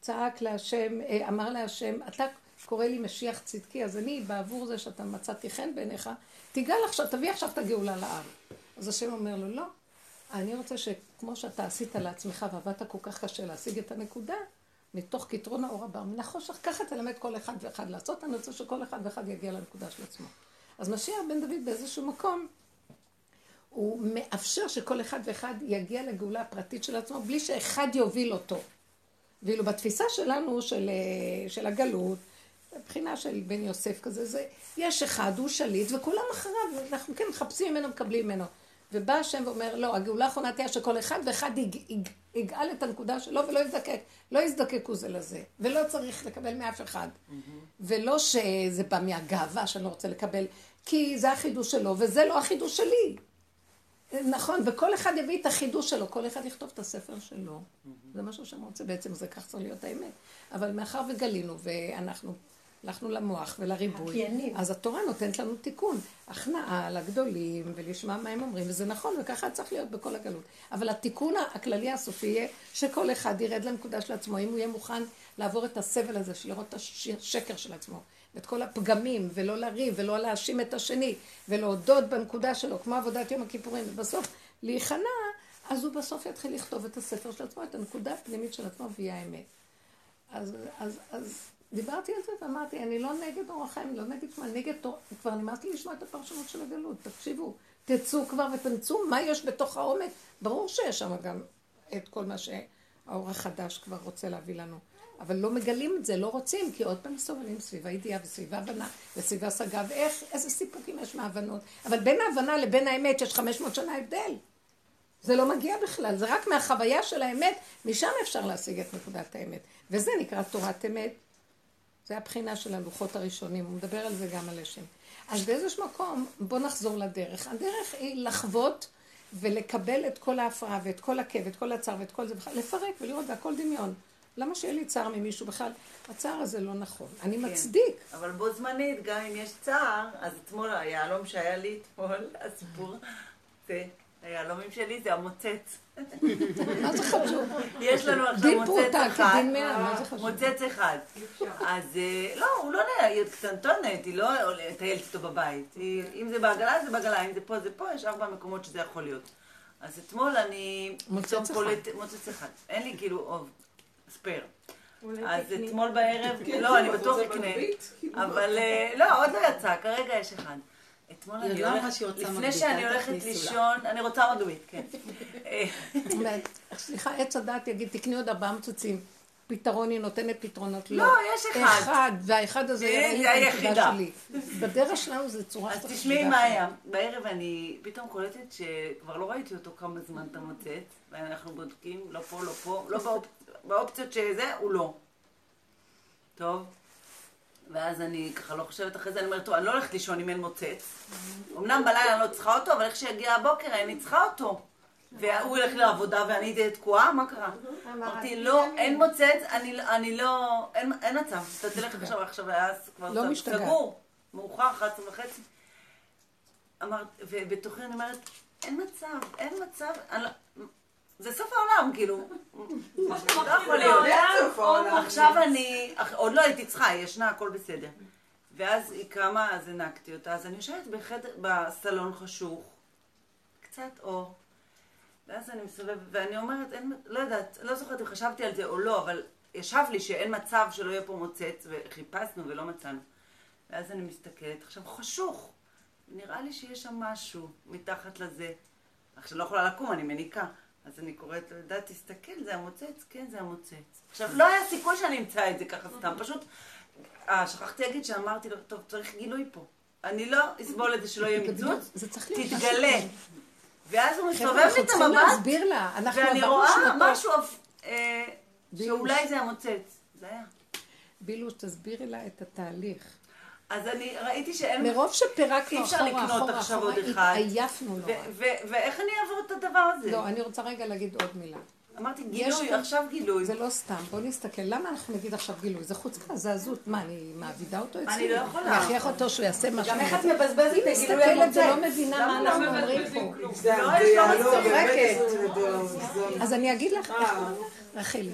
A: צעק להשם, אה, אמר להשם, אתה קורא לי משיח צדקי, אז אני, בעבור זה שאתה מצאתי חן בעיניך, תיגל עכשיו, תביא עכשיו את הגאולה לעם. אז השם אומר לו, לא, אני רוצה שכמו שאתה עשית לעצמך ועבדת כל כך קשה להשיג את הנקודה, מתוך כתרון האור הבא, מן החושך, ככה תלמד כל אחד ואחד לעשות, אני רוצה שכל אחד ואחד יגיע לנקודה של עצמו. אז משיח בן דוד באיזשהו מקום, הוא מאפשר שכל אחד ואחד יגיע לגאולה הפרטית של עצמו, בלי שאחד יוביל אותו. ואילו בתפיסה שלנו, של, אה, של הגלות, מבחינה של בן יוסף כזה, זה, יש אחד, הוא שליט, וכולם אחריו, אנחנו כן מחפשים ממנו, מקבלים ממנו. ובא השם ואומר, לא, הגאולה האחרונה תהיה שכל אחד ואחד יג, יג, יגאל את הנקודה שלו ולא יזדקק, לא יזדקקו זה לזה, ולא צריך לקבל מאף אחד. ולא שזה בא מהגאווה שאני לא רוצה לקבל, כי זה החידוש שלו, וזה לא החידוש שלי. נכון, וכל אחד יביא את החידוש שלו, כל אחד יכתוב את הספר שלו. זה משהו שאני רוצה, בעצם זה כך צריך להיות האמת. אבל מאחר וגלינו, ואנחנו הלכנו למוח ולריבוי,
E: הקיינים.
A: אז התורה נותנת לנו תיקון. הכנעה לגדולים, ולשמוע מה הם אומרים, וזה נכון, וככה צריך להיות בכל הגלות. אבל התיקון הכללי הסופי יהיה שכל אחד ירד לנקודה של עצמו, אם הוא יהיה מוכן לעבור את הסבל הזה, של לראות את השקר של עצמו. ואת כל הפגמים, ולא לריב, ולא להאשים את השני, ולהודות בנקודה שלו, כמו עבודת יום הכיפורים, ובסוף להיכנע, אז הוא בסוף יתחיל לכתוב את הספר של עצמו, את הנקודה הפנימית של עצמו, והיא האמת. אז, אז, אז דיברתי על זה ואמרתי, אני לא נגד אורח חיים, לא נגד מה, נגד תור... כבר נמאס לי לשמוע את הפרשנות של הגלות, תקשיבו, תצאו כבר ותנצו מה יש בתוך העומק. ברור שיש שם גם את כל מה האור החדש כבר רוצה להביא לנו. אבל לא מגלים את זה, לא רוצים, כי עוד פעם סובלים סביב הידיעה וסביב ההבנה וסביב ההשגה, ואיך, איזה סיפוקים יש מההבנות. אבל בין ההבנה לבין האמת יש 500 שנה הבדל. זה לא מגיע בכלל, זה רק מהחוויה של האמת, משם אפשר להשיג את נקודת האמת. וזה נקרא תורת אמת. זה הבחינה של הלוחות הראשונים, הוא מדבר על זה גם על השם. אז באיזשהו מקום, בוא נחזור לדרך. הדרך היא לחוות ולקבל את כל ההפרעה ואת כל הכאב, את כל הצער ואת כל זה, לפרק ולראות, זה הכל דמיון. למה שיהיה לי צער ממישהו בכלל? הצער הזה לא נכון. אני כן, מצדיק.
B: אבל בו זמנית, גם אם יש צער, אז אתמול היהלום שהיה לי אתמול, הסיפור, זה היהלומים שלי זה המוצץ.
A: מה זה חשוב?
B: יש לנו עכשיו מוצץ אחד. מוצץ אחד. אז אה, לא, הוא לא נהיה, היא קטנטונת, היא לא טיילת איתו בבית. אם זה בעגלה, זה בעגלה, אם זה פה, זה פה, יש ארבע מקומות שזה יכול להיות. אז אתמול אני...
A: מוצץ אחד.
B: מוצץ אחד. אין לי כאילו ספייר. אז אתמול בערב, לא, אני בטוח אקנה. אבל אה, לא, עוד לא יצא, כרגע יש אחד. אתמול אני הולכת, לפני שאני הולכת לישון, אני רוצה מגבית, כן.
A: סליחה, עץ הדת יגיד, תקני עוד ארבעה מצוצים. פתרון, היא נותנת פתרונות.
B: לא, יש אחד.
A: אחד, והאחד הזה
B: לי את הנקודה
A: שלי. בדרך שלנו זה צורה
B: אז תשמעי מה היה. בערב אני פתאום קולטת שכבר לא ראיתי אותו כמה זמן אתה מוצאת, ואנחנו בודקים, לא פה, לא פה, לא באופציות שזה, הוא לא. טוב. ואז אני ככה לא חושבת אחרי זה, אני אומרת, טוב, אני לא הולכת לישון אם אין מוצץ. אמנם בלילה אני לא צריכה אותו, אבל איך שיגיע הבוקר אני צריכה אותו. והוא ילך לעבודה ואני אהיה תקועה, מה קרה? אמרתי, לא, אין מוצץ, אני לא, אין מצב. אתה תלך עכשיו, עכשיו היה כבר
A: לא
B: סגור, מאוחר, 11 וחצי. אמרת, ובתוכי אני אומרת, אין מצב, אין מצב, לא- זה סוף העולם, כאילו. לא יכול להיות. עכשיו אני, עוד לא הייתי צריכה, היא ישנה, הכל בסדר. ואז היא קמה, אז הנקתי אותה, אז אני יושבת בחדר, בסלון חשוך, קצת אור. ואז אני מסתובבת, ואני אומרת, אין, לא יודעת, לא זוכרת אם חשבתי על זה או לא, אבל ישב לי שאין מצב שלא יהיה פה מוצץ, וחיפשנו ולא מצאנו. ואז אני מסתכלת, עכשיו חשוך, נראה לי שיש שם משהו מתחת לזה. עכשיו לא יכולה לקום, אני מניקה. אז אני קוראת לו, יודעת, תסתכל, זה המוצץ? כן, זה המוצץ. עכשיו, לא היה סיכוי שאני אמצא את זה ככה סתם, פשוט, אה, שכחתי להגיד שאמרתי לו, טוב, צריך גילוי פה. אני לא אסבול את זה שלא יהיה מצוץ, תתגלה. ואז הוא מסתובב לי את המבט, ואני רואה משהו אה, שאולי זה המוצץ. זה היה.
A: בילוש, תסבירי לה את התהליך.
B: אז אני ראיתי שאין...
A: מרוב שפירקנו
B: אחורה, אחורה, אחורה,
A: התעייפנו לו.
B: ואיך אני אעבור את הדבר הזה?
A: לא, אני רוצה רגע להגיד עוד מילה.
B: אמרתי גילוי, עכשיו גילוי.
A: זה לא סתם, בואו נסתכל. למה אנחנו נגיד עכשיו גילוי? זה חוצפה, זה עזות. מה, אני מעבידה אותו אצלי?
B: אני לא יכולה.
A: להכריח אותו שהוא יעשה משהו.
B: גם איך את מבזבזת את
A: הגילוי המוצא? מסתכלת ולא מבינה מה אנחנו אומרים פה. אז אני אגיד לך, רחלי,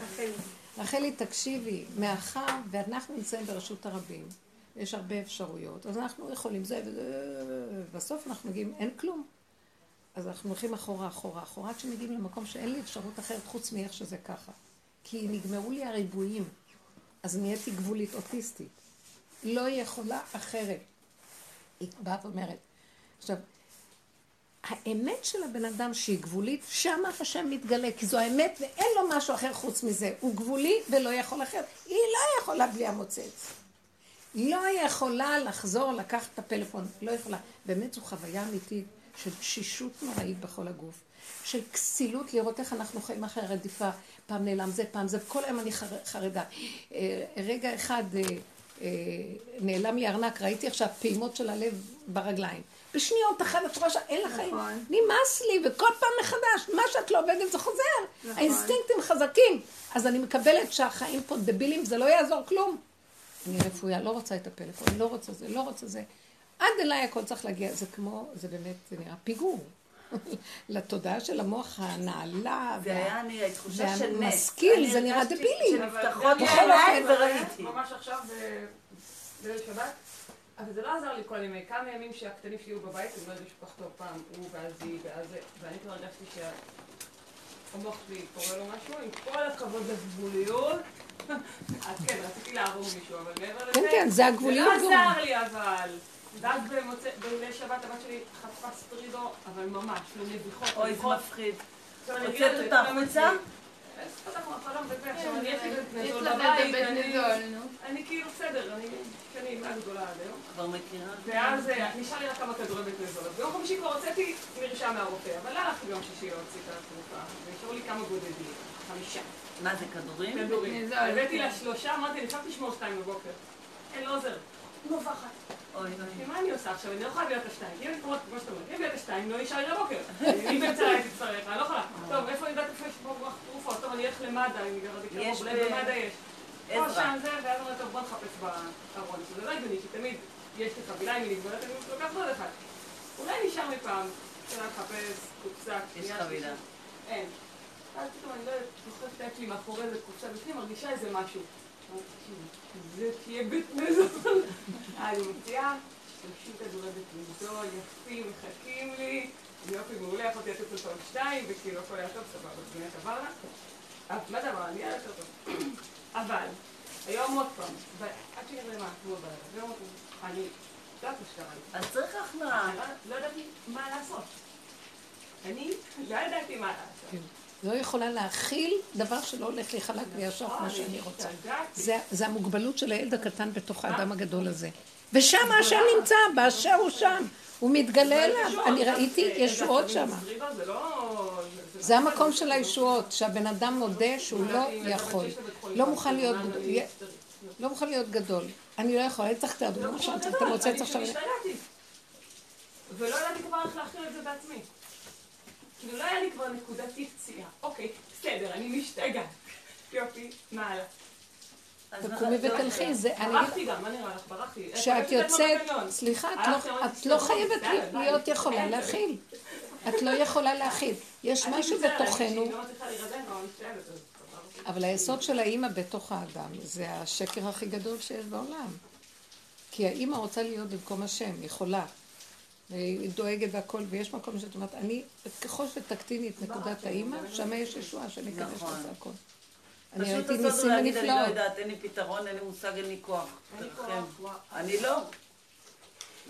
A: רחלי, תקשיבי, מאחר ואנחנו נמצאים ברשות הרבים. יש הרבה אפשרויות, אז אנחנו יכולים זה וזה, בסוף אנחנו מגיעים, אין כלום. אז אנחנו הולכים אחורה, אחורה, אחורה, עד שמגיעים למקום שאין לי אפשרות אחרת חוץ מאיך שזה ככה. כי נגמרו לי הריבועים, אז נהייתי גבולית אוטיסטית. לא יכולה אחרת. היא באה ואומרת, עכשיו, האמת של הבן אדם שהיא גבולית, שמה השם מתגלה, כי זו האמת ואין לו משהו אחר חוץ מזה. הוא גבולי ולא יכול אחרת. היא לא יכולה בלי המוצץ. לא יכולה לחזור לקחת את הפלאפון, לא יכולה. באמת זו חוויה אמיתית של תשישות נוראית בכל הגוף, של כסילות לראות איך אנחנו חיים אחרי הרדיפה, פעם נעלם זה, פעם זה, וכל היום אני חר, חרדה. אה, רגע אחד אה, אה, נעלם לי ארנק, ראיתי עכשיו פעימות של הלב ברגליים. בשניות אחת את רואה שאין לך חיים, נכון. נמאס לי, וכל פעם מחדש, מה שאת לא עובדת זה חוזר. נכון. האינסטינקטים חזקים. אז אני מקבלת שהחיים פה דבילים, זה לא יעזור כלום. אני רפויה, לא רוצה את הפלאפון, לא רוצה זה, לא רוצה זה. עד אליי הכל צריך להגיע, זה כמו, זה באמת, זה נראה פיגור. לתודעה של המוח הנעלה,
B: זה היה אני, תחושה של נס.
A: והמשכיל, זה נראה דבילי.
B: שנפתחות עיניים וראיתי.
F: ממש עכשיו בליל שבת, אבל זה לא עזר לי כל ימי, כמה ימים שהקטנים שלי היו בבית, הם לא ידעו שכל כך טוב פעם, הוא ואז היא ואז זה, ואני כבר הרגשתי שהמוח שלי קורה לו משהו, עם כל הכבוד לגבוליות. אז כן, רציתי לעבור מישהו, אבל מעבר לזה...
A: כן, כן, זה הגבוליות
F: גם. זה לא עזר לי, אבל... ואז בליל שבת הבת שלי חטפה סטרידו, אבל ממש, לנביחות.
B: אוי, זה מפחיד. הוצאת אותה החוצה?
F: וזה, עכשיו אני כאילו בסדר, אני אימה גדולה עד היום.
B: כבר מכירה?
F: ואז אה, נשאר לי רק כמה כדורי בית נזולות. ביום חמישי כבר הוצאתי מרשם מהרופא, אבל לא הלכתי ביום שישי להוציא את התרופה, ונשארו לי כמה בודדים, חמישה.
B: מה זה, כדורים?
F: כדורים.
D: נזול.
F: הבאתי לה שלושה, אמרתי, אני חייבת לשמור שתיים בבוקר. אין, לא עוזר. נובחת.
B: אוי, אוי.
F: כי מה אני עושה עכשיו? אני לא יכולה להביא את השתיים. אם אני קוראת, כמו שאתה אומר, אם אני אביא את השתיים, לא נשאר לי לבוקר. אם באמצע הלילה תצטרך, אני לא יכולה. טוב, איפה אני יודעת איפה יש פה תרופות? טוב, אני אלך למד"א, אם גרה
B: יש
F: בקרוב, במד"א יש. פה
B: עזרא.
F: שם זה, ואז אומרת, טוב, בוא נחפש בארון. שזה לא הגיוני, כי תמיד יש לי חבילה, אם היא נגמרת, אני לוקחת עוד אחד. אולי נשאר מפעם, אפשר לחפש, קופסה,
B: יש חבילה.
F: אין. ואז פתאום אני לא יודעת, את היד שלי מאחורי איזה קופסה בפנים, מרגישה איזה משהו. אמרתי, "תקשיבי, זה תהיה. אה, אני מוציאה, שלושים כדורי בית נזול, יפים, מחכים לי. יופי, מעולה, יכולתי לתת אותו עוד שתיים, וכאילו הכל היה טוב, סבבה, זה באמת עבר לה. מה זה עבר לה? נהיה יותר טוב. אבל, היום עוד פעם, ועד שנראה מה, כמו בלילה, ויום עוד פעם, אני יודעת מה שקרה לי.
B: אז צריך.
F: אני לא- לא ידעתי מה לעשות. אני לא ידעתי מה לעשות.
A: לא יכולה להכיל דבר שלא הולך לי חלק וישר כמו שאני רוצה.
F: השתגעתי.
A: זה, זה המוגבלות של הילד הקטן בתוך האדם הגדול הזה. ושם השם נמצא, באשר הוא שם. הוא מתגלה אליו. אני ראיתי ישועות שם.
F: זה לא...
A: זה המקום של הישועות, שהבן אדם מודה שהוא לא יכול. לא מוכן להיות גדול. לא מוכן להיות גדול. אני לא יכול, אני צריך את האדום. עכשיו אתה מוצא את עכשיו...
F: ולא ידעתי כבר איך להכיל את זה בעצמי. כאילו לא היה לי כבר נקודתית פציעה. אוקיי, בסדר, אני משתגעת. יופי, מה הלאה?
A: תקומי
B: זה-
A: ותלכי, זה... אני...
F: ברחתי גם, מה נראה לך? ברחתי.
A: כשאת יוצאת? סליחה, את לא- לא
F: "טוב,
A: חייבת להיות-
F: ביי."
A: להיות יכולה להכיל. את לא יכולה להכיל. יש משהו בתוכנו,
F: לא אבל
A: היסוד של האימא בתוך האדם, זה השקר הכי גדול שיש בעולם. כי האימא רוצה להיות במקום השם, יכולה. והיא דואגת והכל, ויש מקום שאת אומרת, אני, ככל שתקטיני את נקודת האימא, שם יש ישועה, שאני אכנס
B: נכון.
A: לזה הכל. אני
B: פשוט
A: ראיתי ניסים
B: להגיד, אני לא
A: ונפלאות.
B: יודעת, אין לי פתרון, אין לי מושג, אין לי כוח.
F: אין לי
B: תרחם.
F: כוח, וואו.
B: אני לא.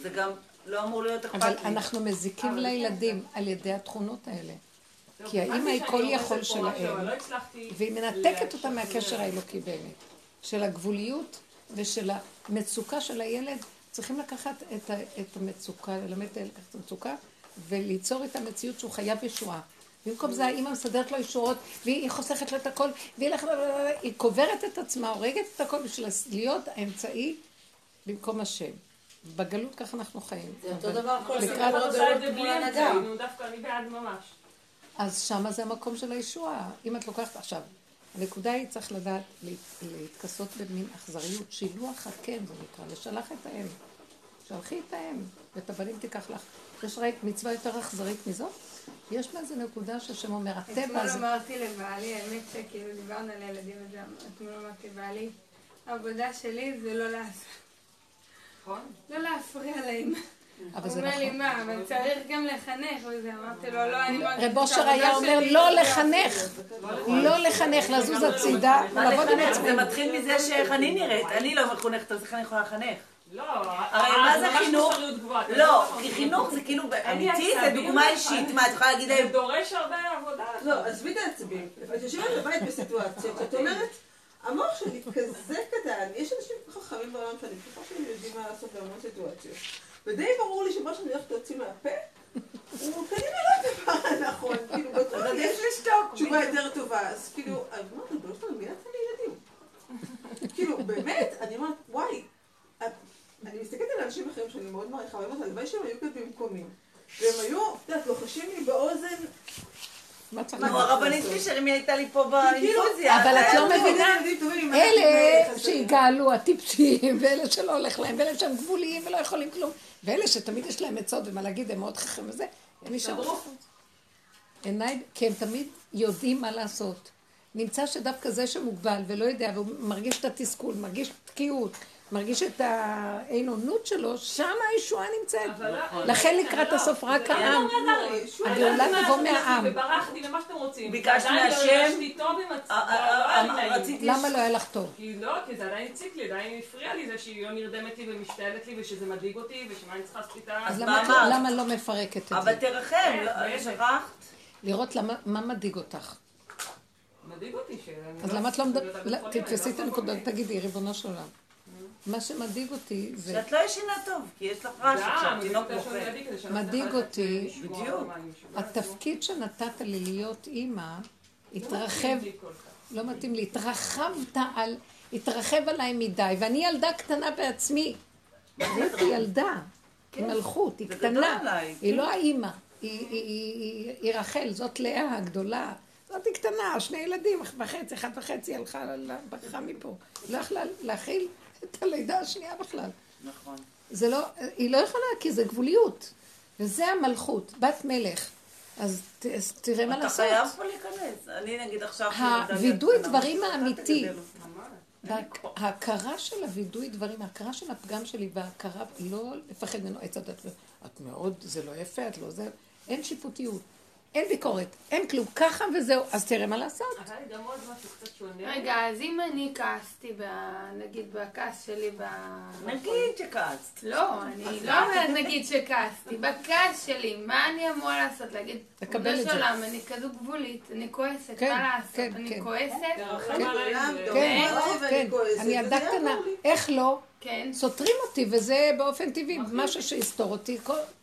B: זה גם לא אמור להיות אכפת
A: אבל
B: לי.
A: אנחנו מזיקים
F: אבל
A: לילדים על ידי התכונות האלה.
F: לא,
A: כי האימא היא כל יכול שלהם.
F: אבל לא
A: והיא מנתקת אותה. מהקשר האלוקי באמת. של הגבוליות ושל המצוקה של הילד. צריכים לקחת את, ה, את המצוקה, ללמד את הילד לקחת את המצוקה, וליצור את המציאות שהוא חייב ישועה. במקום זה האימא מסדרת לו ישועות, והיא חוסכת לו את הכל, והיא הולכת, היא קוברת את עצמה, הורגת את הכל בשביל להיות האמצעי במקום השם. בגלות ככה אנחנו חיים.
G: זה אותו דבר כל
A: לקראת-
G: הסיפור
F: אבל עושה את
G: הגדול
F: זה
G: מול
F: בלי נו, דווקא אני בעד ממש.
A: אז שמה זה המקום של הישועה. אם את לוקחת עכשיו, הנקודה היא צריך לדעת להת- להתכסות במין אכזריות, שילוח הקן זה נקרא, לשלח את האם. שלחי את האם, ואת הבנים תיקח לך. יש ראית מצווה יותר אכזרית מזאת? יש בה איזה נקודה שהשם אומר, הטבע
D: אתמול
A: הזה...
D: אמרתי לבעלי, האמת שכאילו דיברנו על ילדים וזה, אתמול אמרתי לבעלי, העבודה שלי זה לא לעשות,
F: נכון?
D: לא להפריע להם.
A: אבל
D: הוא
A: זה
D: אומר לי,
A: נכון.
D: מה, אבל צריך גם לחנך וזה, אמרתי לו, לא, אני מרגישה
A: רב אושר היה אומר, לא
D: זה
A: לחנך, לא לחנך, לזוז הצידה,
B: מה
A: ולעבוד עם? עצמי.
B: זה מתחיל מזה שאיך אני נראית. אני לא מחונכת, אז איך אני יכולה לחנך?
F: לא,
B: הרי מה זה חינוך? לא, כי חינוך זה כאילו, אמיתי, זה דוגמה אישית. מה, את יכולה להגיד
F: זה
B: להם,
F: דורש הרבה עבודה.
H: לא, עזבי את העצבים. את יושבת בבית בסיטואציה, שאת אומרת, המוח שלי כזה קטן, יש אנשים חכמים בעולם שאני בטוחה שהם יודעים מה לעשות בהמון סיטואציות. ודי ברור לי שמה שאני הולכת להוציא מהפה, הוא כנראה לא הדבר הנכון, כאילו בטוח יש
B: לשתוק.
H: תשובה יותר טובה, אז כאילו, אז מה, ריבונו שלנו, מי נתן לי ילדים? כאילו, באמת, אני אומרת, וואי, אני מסתכלת על אנשים אחרים שאני מאוד מעריכה, ואני אומרת, הלוואי שהם היו כאן במקומי. והם היו, את יודעת, לוחשים לי באוזן,
B: נו? הרבנית פישר, אם היא הייתה לי פה
H: כאילו,
B: באינפוזיה.
A: אבל את לא מבינה, אלה. שיגאלו, הטיפשים, ואלה שלא הולך להם, ואלה שהם גבוליים ולא יכולים כלום, ואלה שתמיד יש להם עצות ומה להגיד, הם מאוד חכמים וזה, הם נשארו. עיניי, כי הם תמיד יודעים מה לעשות. נמצא שדווקא זה שמוגבל ולא יודע, והוא מרגיש את התסכול, מרגיש תקיעות, מרגיש את האין-אונות שלו, שם הישועה נמצאת.
F: אבל לא-
A: לכן
F: לא,
A: לקראת
F: לא,
A: הסוף רק
F: לא
A: העם. הגאולה תבוא מהעם.
F: וברחתי ומה שאתם רוצים.
B: ביקשת
F: עדיין
B: מהשם?
F: הרגשתי טוב עם עצמי.
B: אה, אה, אה,
A: למה לא היה לך טוב?
F: כי לא, כי זה עדיין הציק לי, עדיין הפריע לי זה שהיא לא נרדמת לי ומשתעלת לי ושזה מדאיג אותי ושמה אני צריכה איתה.
A: אז למה? למה לא מפרקת את
B: אבל
A: זה?
B: תרחם,
F: כן,
B: לא-. שכחת?
A: לראות למה- מה מדאיג אותך.
F: מדאיג אותי ש...
A: אז למה את לא מדברת? תתפסי את הנקודה, תגידי, ריבונו של עולם. מה שמדאיג אותי זה...
B: שאת לא ישנה טוב, כי יש לך רעש עכשיו, תינוק בוכה.
A: מדאיג אותי,
B: בדיוק.
A: התפקיד שנתת לי להיות אימא, התרחב, לא מתאים לי, התרחבת על, התרחב עליי מדי, ואני ילדה קטנה בעצמי. הייתי ילדה, היא מלכות, היא קטנה,
B: עליי,
A: היא
B: כן.
A: לא האימא, היא- רחל, זאת לאה הגדולה. זאת היא קטנה, שני ילדים, וחצי, אחת וחצי הלכה, ברחה מפה. לא יכלה להכיל את הלידה השנייה בכלל.
B: נכון.
A: זה לא, היא לא יכולה, כי זה גבוליות. וזה המלכות, בת מלך. אז, ת, תראה מה
B: אתה
A: לעשות.
B: חייב פה להיכנס. אני נגיד עכשיו...
A: הווידוי דברים
B: אתה
A: האמיתי. ההכרה של הווידוי דברים, ההכרה של הפגם שלי וההכרה, לא לפחד ממנו עץ הדת. את מאוד, זה לא יפה, את לא זה, אין שיפוטיות, אין ביקורת, אין כלום, ככה וזהו, אז תראה מה לעשות.
F: אבל גם עוד משהו קצת שונה.
D: רגע, אז אם אני כעסתי, ב- נגיד בכעס שלי ב...
B: נגיד שכעסת.
D: לא, אני לא אומרת נגיד שכעסתי, בכעס שלי, מה אני אמורה לעשות? להגיד,
A: לקבל את זה.
D: עולם, אני כזו גבולית, אני כועסת,
A: כן,
D: מה לעשות?
A: כן,
D: אני
A: כן.
D: כועסת?
F: ו-
H: טוב.
A: כן, כן,
H: כועסת,
A: אני ילדה קטנה. איך לא?
D: כן.
A: סותרים אותי, וזה באופן טבעי, משהו שיסתור אותי,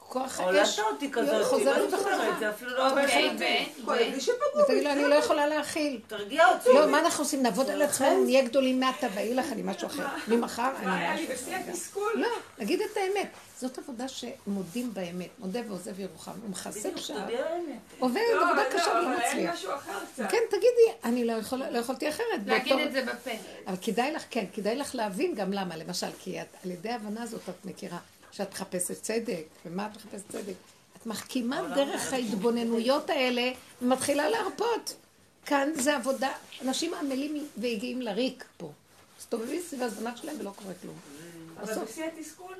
A: כוח האש
B: הולדת אותי כזאת,
A: חוזר
B: מה זאת אומרת?
A: בחזרה.
B: זה אפילו לא
D: אוקיי. ו...
A: ותגיד. לו, אני לא יכולה להכיל.
B: תרגיע אותי.
A: לא, מה אנחנו עושים? נעבוד על עצמנו, נהיה גדולים מעתה, ויהי לך אני משהו אחר. ממחר אני
F: מה היה לי
A: משהו
F: בשיא
A: אחר.
F: התסכול?
A: לא, נגיד את האמת. זאת עבודה שמודים באמת. מודה ועוזב ירוחם. הוא מכסה
B: האמת.
A: עובד
F: לא,
A: עבודה קשה
F: לא,
A: ולא מצליח.
F: משהו אחר.
A: כן, תגידי, אני לא יכול- לא יכולתי אחרת.
D: להגיד את זה בפה.
A: אבל כדאי לך, כן, כדאי לך להבין גם למה. למשל, כי על ידי ההבנה הזאת את מכירה שאת מחפשת צדק, ומה את מחפשת צדק? את מחכימה דרך ההתבוננויות האלה ומתחילה להרפות. כאן זה עבודה, אנשים עמלים והגיעים לריק פה. מסתובבים סביב הזמן שלהם ולא קורה כלום.
F: אבל. בשיא התסכול,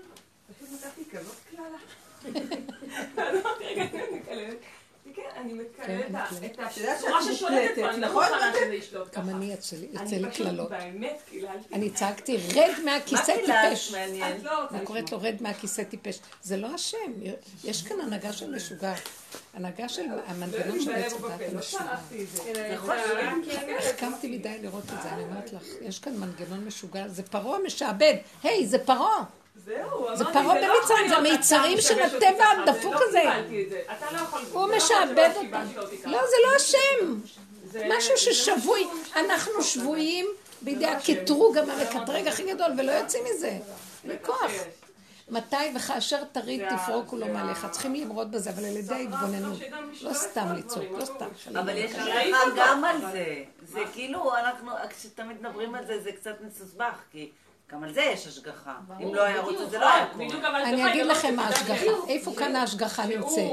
F: פשוט נתתי כזאת קללה. מקללת. כן, אני מקללת את הצורה ששולטת פה, אני לא
H: נכון?
F: מוכנה שזה ישלוט ככה.
A: גם אני לי-
F: פשוט
A: קללות.
F: באמת קיללתי.
A: אני צעקתי, רד
B: מה
A: מהכיסא טיפש.
F: לא
A: אני קוראת. לו רד מהכיסא טיפש. זה לא השם, יש כאן הנהגה של משוגע. הנהגה של המנגנון של
F: בלב
A: עץ הדת
F: לא
A: המשוגע.
D: כן.
A: החכמתי מדי לראות את זה, אני אומרת לך, יש כאן מנגנון משוגע, זה פרעה משעבד, היי, זה פרעה.
F: זהו,
A: זה
F: אמרתי,
A: פרעה
F: לא
A: במצרים, זה מיצרים של הטבע הדפוק
F: לא
A: הזה.
F: לא.
A: הוא
F: לא
A: משעבד אותם. לא, זה לא השם. משהו ששבוי, אנחנו שבויים בידי
F: לא.
A: הקטרוג המקטרג הכי גדול, ולא יוצאים מזה. בכוח.
F: שיש.
A: מתי וכאשר תריד
F: זה ה-
A: תפרוקו לו
F: זה
A: מעליך. צריכים למרוד בזה, אבל על ידי
F: מי
A: לא סתם לצעוק, לא
F: לא
A: סתם.
B: אבל יש
F: אותו?
B: גם על זה. זה כאילו, אנחנו, כשתמיד מדברים על זה, זה קצת מסוסבך, כי גם על זה יש השגחה. אם לא היה רוצה, זה לא היה קורה.
F: בדיוק, אבל
A: אני אגיד
F: גם
A: לכם מה
F: לא
A: ההשגחה. איפה כאן ההשגחה נמצאת?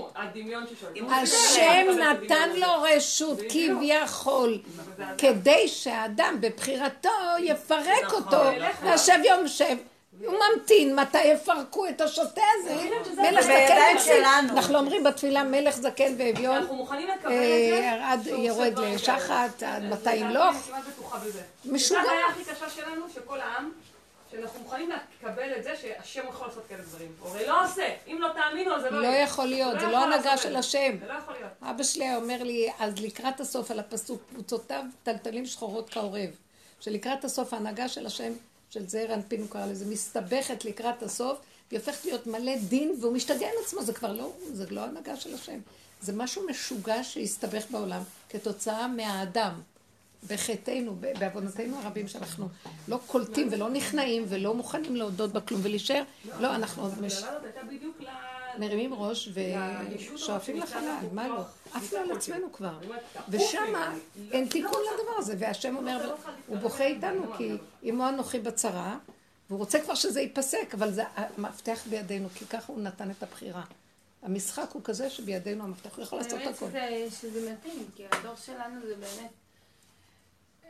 A: השם נתן לו. רשות. כביכול,
F: זה.
A: כדי שהאדם בבחירתו יפרק
B: נכון,
A: אותו,
B: נכון.
A: והשב יום שב. הוא ממתין מתי יפרקו את השוטה הזה, מלך
B: זה
A: זקן.
B: שלנו.
A: אנחנו אומרים בתפילה מלך זקן ואביון,
F: אנחנו מוכנים לקבל
A: אה,
F: את זה.
A: ירד
F: שהוא עושה
A: יורד לשחת. עד
F: זה-
A: מתי
F: זה-
A: ימלוך. משוגע.
F: זה הבעיה הכי קשה שלנו, שכל העם, שאנחנו מוכנים לקבל את זה שהשם יכול לעשות כאלה דברים. הוא הרי לא עושה. אם לא תאמינו, זה לא
A: לא. יכול להיות,
F: הוא
A: זה לא הנהגה של. השם.
F: זה לא יכול להיות.
A: אבא שלי אומר לי, אז לקראת הסוף על הפסוק, קבוצותיו טלטלים שחורות כעורב. שלקראת הסוף ההנהגה של השם, של זעיר אנפין הוא קרא לזה, מסתבכת לקראת הסוף, והיא הופכת להיות מלא דין, והוא משתגע עם עצמו, זה כבר לא, זה לא הנהגה של השם. זה משהו משוגע שהסתבך בעולם כתוצאה מהאדם. בחטאנו, ב- בעוונותינו הרבים שאנחנו לא קולטים ולא נכנעים ולא מוכנים להודות בכלום ולהישאר, לא, אנחנו עוד מש... מרימים ראש ושואפים לחלל, מה לא? עפנו על
F: ניתן
A: עצמנו כבר. ושם אין
F: לא
A: תיקון לדבר הזה, והשם אומר,
F: לא
A: הוא בוכה איתנו,
F: לא
A: כי. אמו אנוכי בצרה, והוא רוצה כבר שזה ייפסק, אבל זה המפתח בידינו, כי ככה הוא נתן את הבחירה. המשחק הוא כזה שבידינו המפתח, הוא יכול לעשות
D: האמת
A: הכל.
D: שזה, שזה מתאים, כי הדור שלנו זה באמת...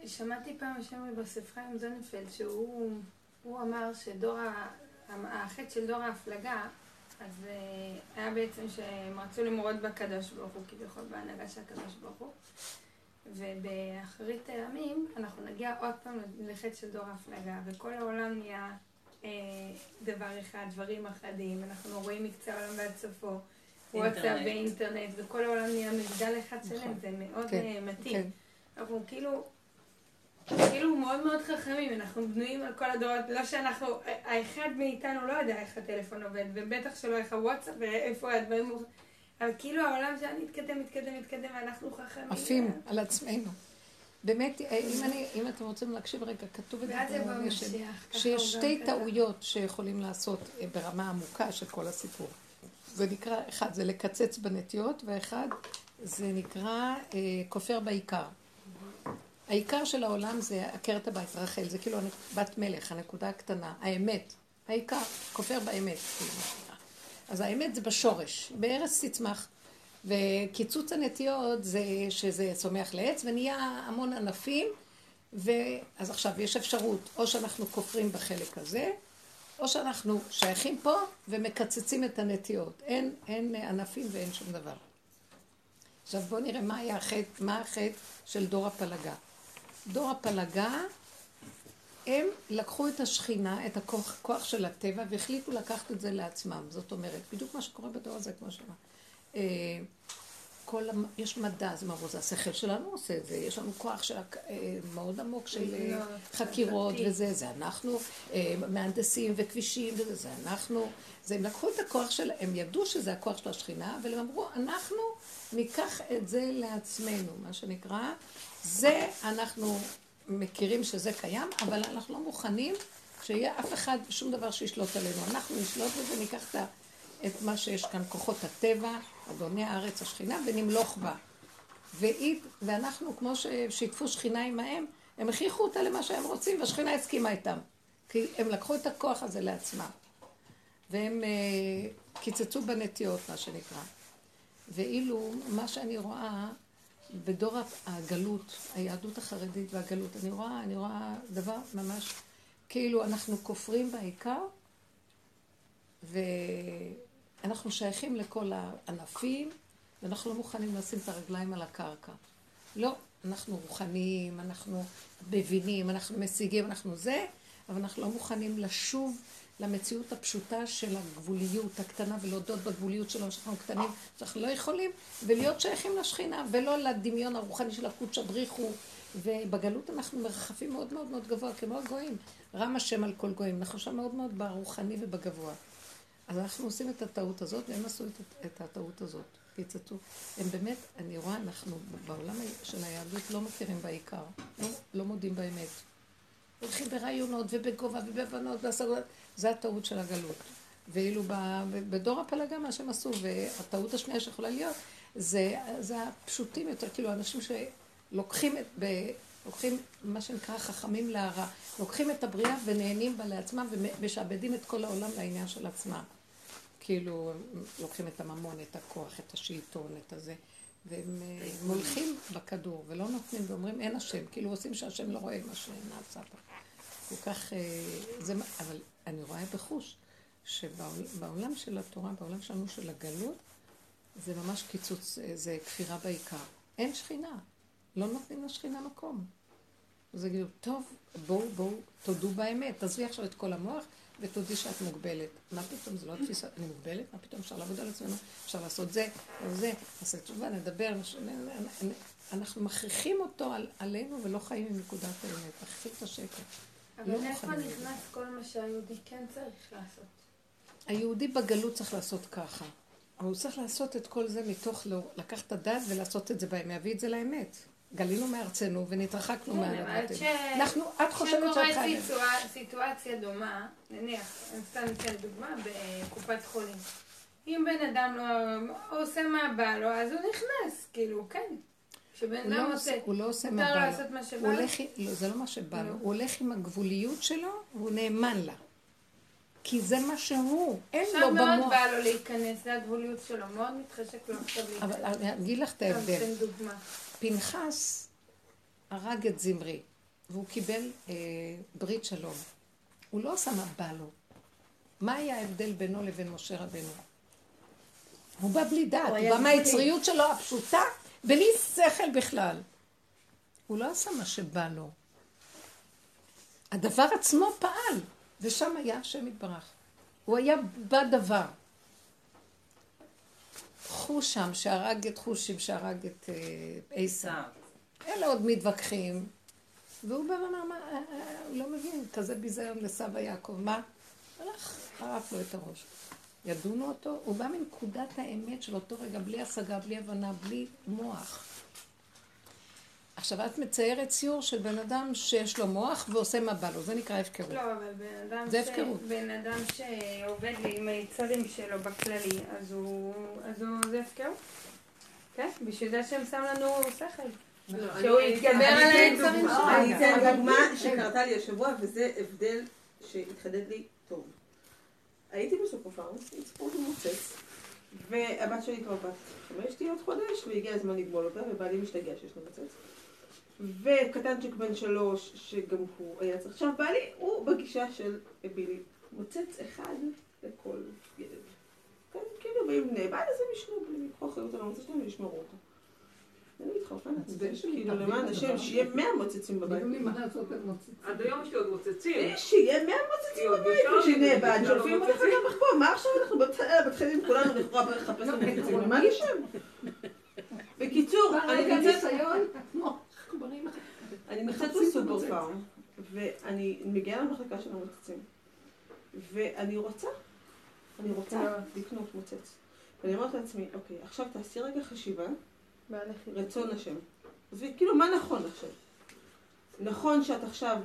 D: שמעתי פעם שם בספרה עם זוננפלד, שהוא הוא אמר שדור. החטא של דור ההפלגה, אז אה, היה בעצם שהם רצו למרוד בקדוש ברוך הוא, כביכול בהנהגה של הקדוש ברוך הוא. ובאחרית הימים אנחנו נגיע עוד פעם לחטא של דור ההפלגה, וכל העולם נהיה אה, דבר אחד, דברים אחדים, אנחנו רואים מקצה העולם ועד סופו. וואטסאפ
B: אינטרנט.
D: ואינטרנט, וכל העולם נהיה מגדל אחד שלם,
A: נכון.
D: זה מאוד
A: כן,
D: אה, מתאים.
A: כן.
D: אנחנו כאילו, כאילו מאוד מאוד חכמים, אנחנו בנויים על כל הדורות, לא שאנחנו, האחד מאיתנו לא יודע איך הטלפון עובד, ובטח שלא איך הוואטסאפ ואיפה הדברים, אבל כאילו העולם שלנו מתקדם, מתקדם, מתקדם, ואנחנו חכמים.
A: עפים על עצמנו. באמת, אם, אני, אם אתם רוצים להקשיב רגע, כתוב את זה
D: ככה
A: שיש שתי. טעויות שיכולים לעשות אה, ברמה עמוקה של כל הסיפור. זה נקרא, אחד זה לקצץ בנטיות, ואחד זה נקרא אה, כופר בעיקר. העיקר של העולם זה עקרת הבית, רחל, זה כאילו בת מלך, הנקודה הקטנה, האמת. העיקר, כופר באמת. כאילו. אז האמת זה בשורש, בארץ תצמח. וקיצוץ הנטיות זה שזה צומח לעץ ונהיה המון ענפים, ואז עכשיו יש אפשרות, או שאנחנו כופרים בחלק הזה, או שאנחנו שייכים פה ומקצצים את הנטיות. אין, אין ענפים ואין שום דבר. עכשיו בואו נראה מה היה החטא, מה החטא של דור הפלגה. דור הפלגה, הם לקחו את השכינה, את הכוח כוח של הטבע, והחליטו לקחת את זה לעצמם. זאת אומרת, בדיוק מה שקורה בדור הזה, כמו שאמר. אה, כל, יש מדע, זה השכל שלנו עושה את זה, יש לנו כוח של, אה, מאוד עמוק של אה,
D: לבנות,
A: חקירות
D: חברתי.
A: וזה, זה אנחנו, מהנדסים וכבישים וזה, זה אנחנו, זה הם לקחו את הכוח של, הם ידעו שזה הכוח של השכינה, אבל הם אמרו, אנחנו ניקח את זה לעצמנו, מה שנקרא, זה אנחנו מכירים שזה קיים, אבל אנחנו לא מוכנים שיהיה אף אחד, שום דבר שישלוט עלינו. אנחנו נשלוט בזה, ניקח את את מה שיש כאן, כוחות הטבע, אדוני הארץ, השכינה, ונמלוך בה. והיא, ואנחנו, כמו ששיתפו שכינה עמהם, הם הכריחו אותה למה שהם רוצים, והשכינה הסכימה איתם. כי הם לקחו את הכוח הזה לעצמם. והם אה, קיצצו בנטיות, מה שנקרא. ואילו, מה שאני רואה בדור הגלות, היהדות החרדית והגלות, אני רואה, אני רואה דבר ממש, כאילו אנחנו כופרים בעיקר, ואנחנו שייכים לכל הענפים, ואנחנו לא מוכנים לשים את הרגליים על הקרקע. לא, אנחנו רוחניים, אנחנו מבינים, אנחנו משיגים, אנחנו זה, אבל אנחנו לא מוכנים לשוב למציאות הפשוטה של הגבוליות הקטנה ולהודות בגבוליות שלנו שאנחנו קטנים, שאנחנו לא יכולים, ולהיות שייכים לשכינה, ולא לדמיון הרוחני של הקודש הבריחו. ובגלות אנחנו מרחפים מאוד מאוד מאוד גבוה, כמו הגויים. רם השם על כל גויים. אנחנו שם מאוד מאוד ברוחני ובגבוה. אז אנחנו עושים את הטעות הזאת, והם עשו את, את הטעות הזאת. קיצצו. הם באמת, אני רואה, אנחנו בעולם של היהדות לא מכירים בעיקר. לא, לא מודים באמת. הולכים ברעיונות ובגובה ובהבנות ובהשגות. זה הטעות של הגלות. ואילו בדור הפלגה מה שהם עשו, והטעות השנייה שיכולה להיות, זה, זה הפשוטים יותר, כאילו אנשים שלוקחים את, ב, לוקחים מה שנקרא חכמים להרע, לוקחים את הבריאה ונהנים בה לעצמם ומשעבדים את כל העולם לעניין של עצמם. כאילו, לוקחים את הממון, את הכוח, את השלטון, את הזה, והם אה, מולכים בכדור ולא נותנים ואומרים אין השם, כאילו עושים שהשם לא רואה מה שנעשה פה. כל כך, אה, זה, אבל אני רואה בחוש שבעולם של התורה, בעולם שלנו של הגלות, זה ממש קיצוץ, זה כפירה בעיקר. אין שכינה, לא נותנים לשכינה מקום. אז יגידו, טוב, בואו, בואו, תודו באמת, תעזבי עכשיו את כל המוח ותודי שאת מוגבלת. מה פתאום, זה לא התפיסה, אני מוגבלת? מה פתאום, אפשר לעבוד על עצמנו, אפשר לעשות זה, או זה, נעשה תשובה, נדבר, אנחנו מכריחים אותו על, עלינו ולא חיים עם נקודת האמת, מכריחים את השקר.
D: אבל
A: לא
D: איפה. נכנס כל מה שהיהודי כן צריך לעשות?
A: היהודי בגלות צריך לעשות ככה. אבל הוא צריך לעשות את כל זה מתוך לא, לקחת את הדעת ולעשות את זה בהם, להביא את זה לאמת. גלינו מארצנו ונתרחקנו
D: כן, ש-
A: אנחנו, את חושבת שאת חייבת.
D: סיטואציה- סיטואציה דומה, נניח, אני סתם אתן דוגמה, בקופת חולים. אם בן אדם לא עושה מה בא לו, אז הוא נכנס, כאילו, כן. כשבן
A: הוא
D: אדם
A: לא,
D: עושה,
A: הוא לא עושה מה בא לו. הוא? הולך, לא, זה לא מה שבא לו.
D: לא.
A: הוא הולך עם הגבוליות שלו, והוא נאמן לה. כי זה מה שהוא, אין
D: עכשיו
A: לו
D: מאוד
A: במוח.
D: בא לו להיכנס, זה הגבוליות שלו, מאוד מתחשק לו עכשיו להיכנס.
A: אבל אני אגיד לך את ההבדל. פנחס הרג את זמרי, והוא קיבל אה, ברית שלום. הוא לא עשה מה בא לו. מה היה ההבדל בינו לבין משה רבנו? הוא בא בלי דעת, הוא, בא. מהיצריות שלו הפשוטה, בלי שכל בכלל. הוא לא עשה מה שבא לו. הדבר עצמו פעל, ושם היה השם יתברך. הוא היה בדבר. חושם שהרג את חושים, שהרג את אה, עשיו. אלה עוד מתווכחים. והוא בא ואמר, מה, אה, אה, הוא לא מבין, כזה ביזיון לסבא יעקב, מה? הלך, ערף לו את הראש. ידונו אותו, הוא בא מנקודת האמת של אותו רגע, בלי השגה, בלי הבנה, בלי מוח. עכשיו את מציירת ציור של בן אדם שיש לו מוח ועושה מה בא לו, זה נקרא הפקרות.
D: לא, אבל בן אדם,
A: זה
D: ש...
A: הפקרות.
D: בן אדם שעובד לי עם היצרים שלו בכללי, אז הוא... אז הוא... זה הפקרות. כן, בשביל זה שהם שם לנו שכל. שהוא יתגבר על היצרים שלו.
H: אני אתן דוגמה שקרתה לי השבוע, וזה הבדל שהתחדד לי טוב. הייתי בסופרפארם, הצפות מוצץ, והבת שלי כבר בת חמש תהיה עוד חודש, והגיע הזמן לגמול אותה, ובעלי משתגע שיש לו מוצץ. וקטנצ'יק בן שלוש, שגם הוא היה צריך... עכשיו, בעלי הוא בגישה של בילי, מוצץ אחד לכל ילד. כן, כאילו, ואם בעל אז הם ישנו, בלי לקחו אחריות על המוצץ שלהם וישמרו אותו. אני מתחרפנת, כאילו למען השם, שיהיה מאה מוצצים בבית.
F: עד היום יש לי עוד מוצצים.
H: שיהיה מאה מוצצים בבית, ושנאבד, שולפים אותך גם מחפור, מה עכשיו אנחנו מתחילים כולנו לכאורה לחפש את המוצצים, למען השם. בקיצור, אני נמצאת... אני נמצאת בסופר פארם, ואני מגיעה למחלקה של המוצצים, ואני רוצה, אני רוצה לקנות מוצץ. ואני אומרת לעצמי, אוקיי, עכשיו תעשי רגע חשיבה, רצון השם. עזבי, כאילו, מה נכון עכשיו? נכון שאת עכשיו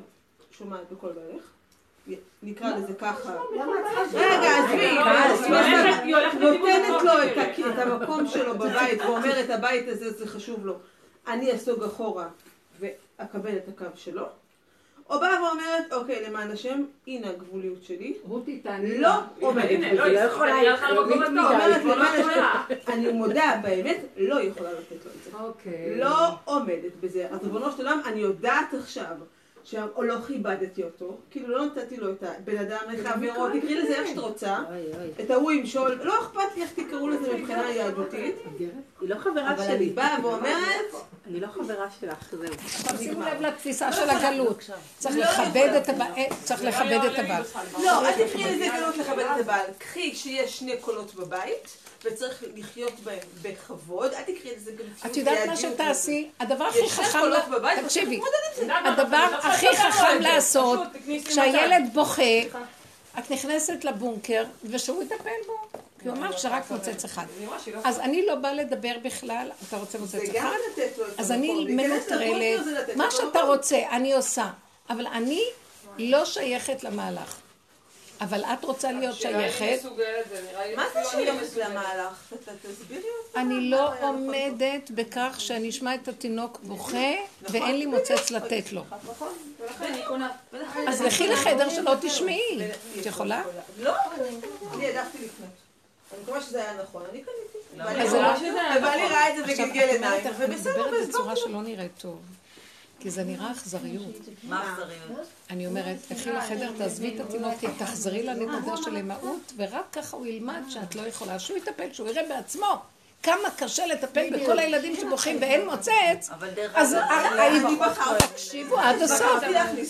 H: שומעת בקול בערך? נקרא לזה ככה. רגע, עזבי, נותנת לו את המקום שלו בבית ואומרת, הבית הזה זה חשוב לו. אני אסוג אחורה ואקבל את הקו שלו. או באה ואומרת, אוקיי, למען השם, הנה הגבוליות שלי.
E: רותי, תעני
H: לא. עומדת בזה.
F: לא יכולה, היא.
H: אומרת,
F: לא
H: למען. השם, אני מודה באמת, לא יכולה לתת לו את זה.
E: אוקיי.
H: לא עומדת בזה. אז ריבונו של עולם, אני יודעת עכשיו, או לא כיבדתי אותו, כאילו לא נתתי לו את הבן אדם לחברו, תקראי לזה איך שאת רוצה. את ההוא ימשול, לא אכפת לי איך תקראו לזה מבחינה יהדותית,
I: היא לא חברה
H: אבל אני
I: שלי.
H: באה ואומרת,
I: אני לא חברה שלך, זהו.
A: שימו לב לתפיסה של הגלות. צריך לכבד את הבעל. צריך לכבד את הבעל.
H: לא, אל תקראי לזה גלות לכבד את הבעל, קחי שיש שני קולות בבית, וצריך לחיות בהם בכבוד, אל תקראי לזה גלות.
A: את יודעת מה שתעשי? הדבר הכי חכם, תקשיבי. הדבר הכי חכם לעשות. כשהילד בוכה, את נכנסת לבונקר, ושהוא יטפל בו. כי הוא אמר שרק מוצץ אחד.
F: לא
A: אז אני לא באה לדבר בכלל, אתה רוצה מוצץ
H: גם
A: אחד? אז. אני מנוטרלת, מה שאתה. רוצה, אני עושה. אבל אני לא שייכת למהלך. אבל את רוצה להיות
F: היא
A: שייכת.
H: מה זה
F: לא
H: שייכת. למהלך? תסבירי אותי.
A: אני לא עומדת בכך שאני אשמע את התינוק בוכה ואין לי מוצץ לתת לו.
F: אני קונה.
A: אז לכי לחדר שלא תשמעי. את יכולה?
H: לא, אני העדפתי לקנות. אני מקווה שזה היה נכון, אני קניתי. ובעלי ראה-
A: לא
H: ובעלי
F: נכון.
H: ראה את זה וגלגל עיניים,
A: אני
H: ובסדר,
A: מדברת
H: והסברתי
A: בצורה. שלא נראית טוב. כי זה נראה אכזריות.
B: מה אכזריות?
A: אני אומרת, לכי לחדר, תעזבי את התינוק, תחזרי לנקודה של אמהות, ורק ככה הוא ילמד שאת לא יכולה. שהוא יטפל, שהוא יראה בעצמו כמה קשה לטפל בכל הילדים שבוכים ואין מוצץ. אז. תקשיבו עד הסוף.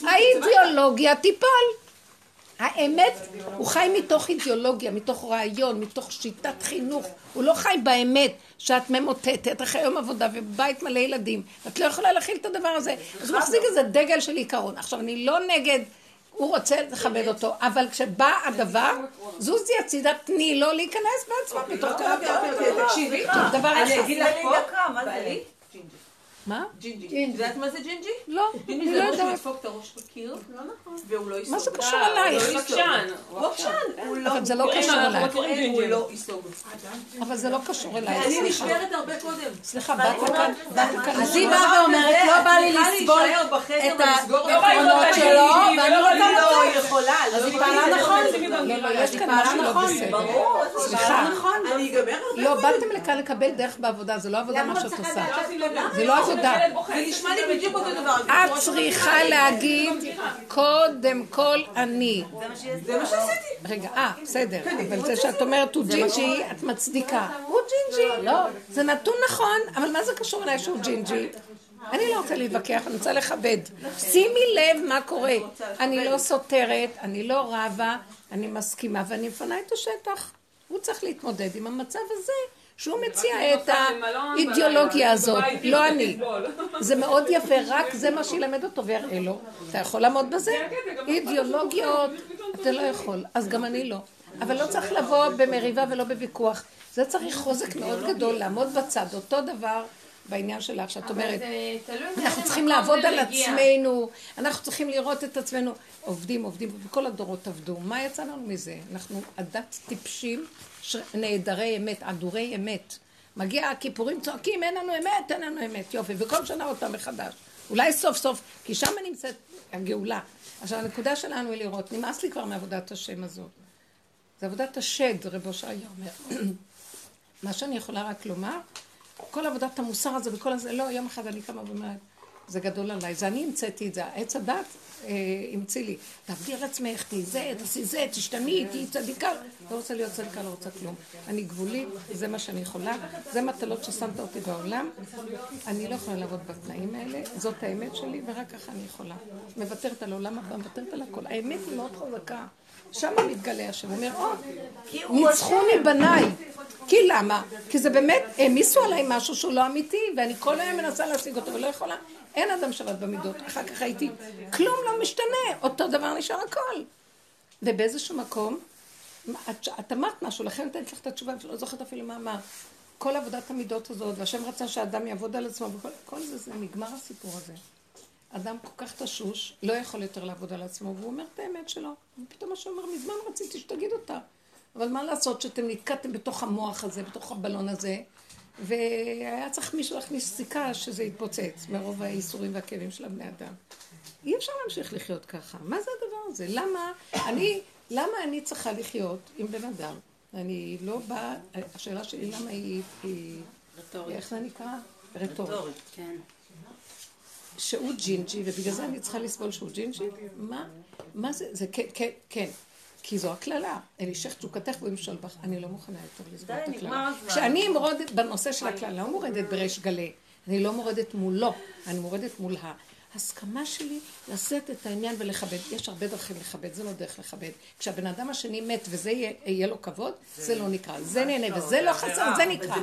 A: האידיאולוגיה תיפול. האמת, הוא חי מתוך אידיאולוגיה, מתוך רעיון, מתוך שיטת חינוך. הוא לא חי באמת שאת ממוטטת אחרי יום עבודה ובבית מלא ילדים. את לא יכולה להכיל את הדבר הזה. אז הוא מחזיק איזה דגל של עיקרון. עכשיו, אני לא נגד, הוא רוצה לכבד אותו, אבל כשבא הדבר, זוזי הצידה, תני לו להיכנס בעצמו
H: אוקיי, אוקיי, אוקיי, תקשיבי.
A: דבר
H: אני
A: אחד.
H: אגיד לך פה,
B: מה?
H: ג'ינג'י. את יודעת מה זה ג'ינג'י?
A: לא,
H: ג'ינג'י
A: אני
H: זה
A: לא
H: ראש שהוא
A: יודעת.
H: ידפוק את הראש בקיר, והוא לא ייסוג.
A: מה זה קשור
F: הוא
A: אלייך?
F: רגשן.
H: רגשן, הוא לא...
A: אבל זה לא
F: מכירים,
A: קשור אלייך.
H: הוא. לא ייסוג.
A: אבל זה לא קשור אלייך.
H: אני. נשברת הרבה קודם.
A: סליחה, באת לכאן.
I: אז היא באה ואומרת, לא בא לי לסבול את העקרונות שלו, ואני
H: לא,
I: רוצה
H: לא. יכולה.
I: אז
H: לא
I: היא פעלה נכון.
A: לא, לא, יש כאן משהו לא בסדר. סליחה.
H: אני אגמר הרבה
A: לא. באתם לכאן לקבל דרך בעבודה, זה לא עבודה מה שאת עושה.
F: לא.
A: זה לא עבודה.
F: בוכה.
H: זה נשמע לי בדיוק אותו דבר.
A: את צריכה להגיד, קודם כל אני.
H: זה מה שעשיתי.
A: רגע, אה, בסדר, אבל זה שאת אומרת הוא ג'ינג'י, את מצדיקה. הוא ג'ינג'י. לא, זה נתון נכון, אבל מה זה קשור אליי שהוא ג'ינג'י? אני לא רוצה להתווכח, אני רוצה לכבד. שימי לב מה קורה. אני לא סותרת, אני לא רבה, אני מסכימה ואני מפנה את השטח. הוא צריך להתמודד עם המצב הזה שהוא מציע את האידיאולוגיה הזאת, לא אני. זה מאוד יפה, רק זה מה שילמד אותו ויראה לו. אתה יכול לעמוד בזה? אידיאולוגיות, אתה לא יכול, אז גם אני לא. אבל לא צריך לבוא במריבה ולא בוויכוח. זה צריך חוזק מאוד גדול, לעמוד בצד. אותו דבר בעניין שלך, שאת אומרת, אנחנו צריכים לעבוד על עצמנו, אנחנו צריכים לראות את עצמנו. עובדים, עובדים, וכל הדורות עבדו. מה יצא לנו מזה? אנחנו עדת טיפשים, נעדרי אמת, עדורי אמת. מגיע הכיפורים צועקים, אין לנו אמת, אין לנו אמת. יופי, וכל שנה אותה מחדש. אולי סוף סוף, כי שם נמצאת הגאולה. עכשיו, הנקודה שלנו היא לראות, נמאס לי כבר מעבודת השם הזאת. זה עבודת השד, רבו שהיה אומר. מה שאני יכולה רק לומר, כל עבודת המוסר הזה וכל הזה, לא, יום אחד אני קמה ואומרת, זה גדול עליי, זה אני המצאתי את זה, עץ הדת אה, המציא לי, תעבדי על עצמך, תהיי זה, תעשי זה, תשתני, תהיי צדיקה, לא רוצה להיות צדיקה, לא רוצה כלום. אני גבולית, זה מה שאני יכולה, זה מטלות ששמת אותי בעולם, אני לא יכולה לעבוד בתנאים האלה, זאת האמת שלי, ורק ככה אני יכולה. מוותרת על העולם הבא, מוותרת על הכל. האמת היא מאוד חזקה. שם מתגלה השם, אומר, או, ניצחוני בניי. כי למה? כי זה באמת, העמיסו עליי משהו שהוא לא אמיתי, ואני כל היום מנסה להשיג אותו ולא יכולה. אין אדם שבת במידות. אחר כך הייתי, כלום לא משתנה, אותו דבר נשאר הכל. ובאיזשהו מקום, את, את אמרת משהו, לכן נתת לך את התשובה, אני לא זוכרת אפילו מה אמרת. כל עבודת המידות הזאת, והשם רצה שאדם יעבוד על עצמו, וכל זה, זה נגמר הסיפור הזה. אדם כל כך תשוש, לא יכול יותר לעבוד על עצמו, והוא אומר את האמת שלו. ופתאום השם אומר, מזמן רציתי שתגיד אותה. אבל מה לעשות שאתם נתקעתם בתוך המוח הזה, בתוך הבלון הזה, והיה צריך מישהו להכניס סיכה שזה יתפוצץ מרוב האיסורים והכאבים של הבני אדם. אי אפשר להמשיך לחיות ככה. מה זה הדבר הזה? למה אני, למה אני צריכה לחיות עם בן אדם? אני לא באה, השאלה שלי למה היא, היא איך זה נקרא? רטורית. כן. שהוא ג'ינג'י, ובגלל זה אני צריכה לסבול שהוא ג'ינג'י? מה? מה זה? זה כן, כן, כן. כי זו הקללה. אל אישך תשוקתך וימשול בך. אני לא מוכנה יותר לסבול את הקללה. כשאני מורדת בנושא של הקללה, לא מורדת בריש גלי. אני לא מורדת מולו, אני מורדת מול ההסכמה שלי לשאת את העניין ולכבד. יש הרבה דרכים לכבד, זה לא דרך לכבד. כשהבן אדם השני מת וזה יהיה לו כבוד, זה לא נקרא. זה נהנה וזה לא חסר, זה נקרא.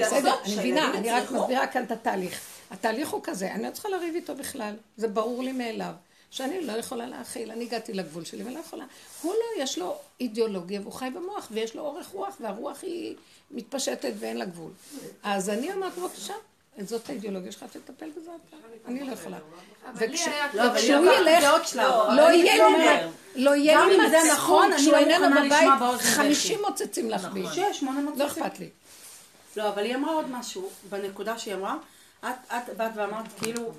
A: בסדר, אני מבינה, אני רק מסבירה כאן את התהליך. התהליך הוא כזה, אני לא צריכה לריב איתו בכלל, זה ברור לי מאליו. שאני לא יכולה להכיל, אני הגעתי לגבול שלי ולא יכולה. הוא לא, יש לו אידיאולוגיה והוא חי במוח ויש לו אורך רוח והרוח היא מתפשטת ואין לה גבול. אז אני אומרת, בבקשה, זאת האידיאולוגיה שלך, תטפל בזה אתה. אני לא יכולה. וכשהוא ילך, לא יהיה לי, לא יהיה לי מצפון, נכון, שהוא לא איננו בבית, חמישים מוצצים לך בי. לא אכפת לי.
C: לא, אבל היא אמרה עוד משהו, בנקודה שהיא אמרה, את באת ואמרת כאילו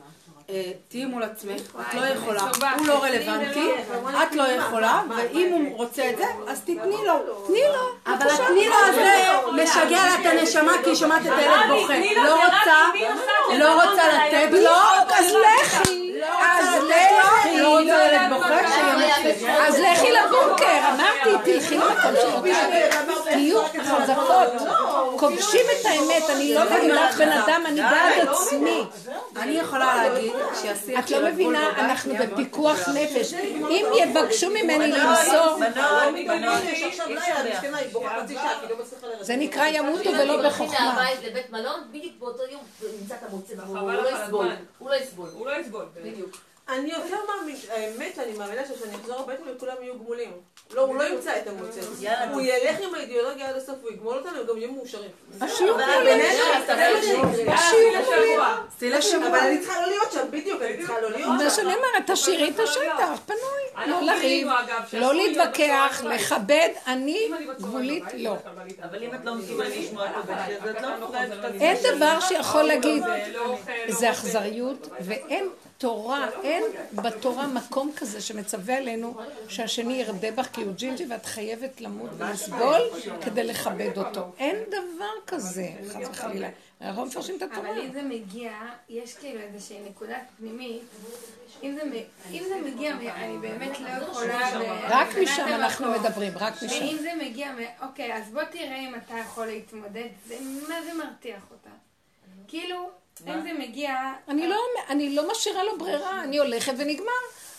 C: תהיי מול עצמך, את לא יכולה, הוא לא רלוונטי, את לא יכולה, ואם הוא רוצה את זה, אז תתני לו.
A: תני לו.
C: אבל התני לו הזה משגע לה את הנשמה כי היא שומעת את הילד בוכה. לא רוצה, לא רוצה לתת לו,
A: אז לכי. אז לכי.
C: לא רוצה ילד בוכה,
A: אז לכי לבונקר, אמרתי, תלכי למקום שלך. תהיו חזקות. כובשים את האמת, אני לא מבינה בן אדם, אני בעד עצמי.
C: אני יכולה להגיד
A: את לא מבינה, אנחנו בפיקוח נפש. אם יבקשו ממני למסור... זה נקרא ימותו ולא בחוכמה.
G: לבית מלון, בדיוק באותו יום נמצא את המוצא, הוא לא יסבול. הוא לא יסבול.
F: הוא לא יסבול.
G: בדיוק.
H: אני יותר מאמין, האמת, אני מאמינה שכשאני אחזור הביתה וכולם יהיו גמולים. לא, הוא לא ימצא את המוצא. הוא ילך עם האידיאולוגיה עד הסוף, הוא יגמול אותנו, הם גם יהיו מאושרים.
A: השיעור
H: אבל אני צריכה לא להיות שם, בדיוק, אני צריכה לא להיות שם.
A: מה שאני אומרת, תשאירי את השטח, פנוי. לא לריב, לא להתווכח, לכבד, אני גבולית לא.
B: אבל אם את לא מסוגלת לשמוע את הבן אז את לא יכולה...
A: אין דבר שיכול להגיד, זה אכזריות, ואין תורה, אין בתורה מקום כזה שמצווה עלינו שהשני ירדה בך כי הוא ג'ינג'י ואת חייבת למות ולסבול כדי לכבד אותו. אין דבר כזה, חס וחלילה. אנחנו מפרשים את התורה.
D: אבל אם זה מגיע, יש כאילו איזושהי נקודת פנימית. אם זה מגיע, אני באמת לא יכולה...
A: רק משם אנחנו מדברים, רק משם.
D: ואם זה מגיע, אוקיי, אז בוא תראה אם אתה יכול להתמודד, מה זה מרתיח אותה? כאילו... אם זה מגיע...
A: אני לא, אני לא משאירה לו ברירה, אני הולכת ונגמר.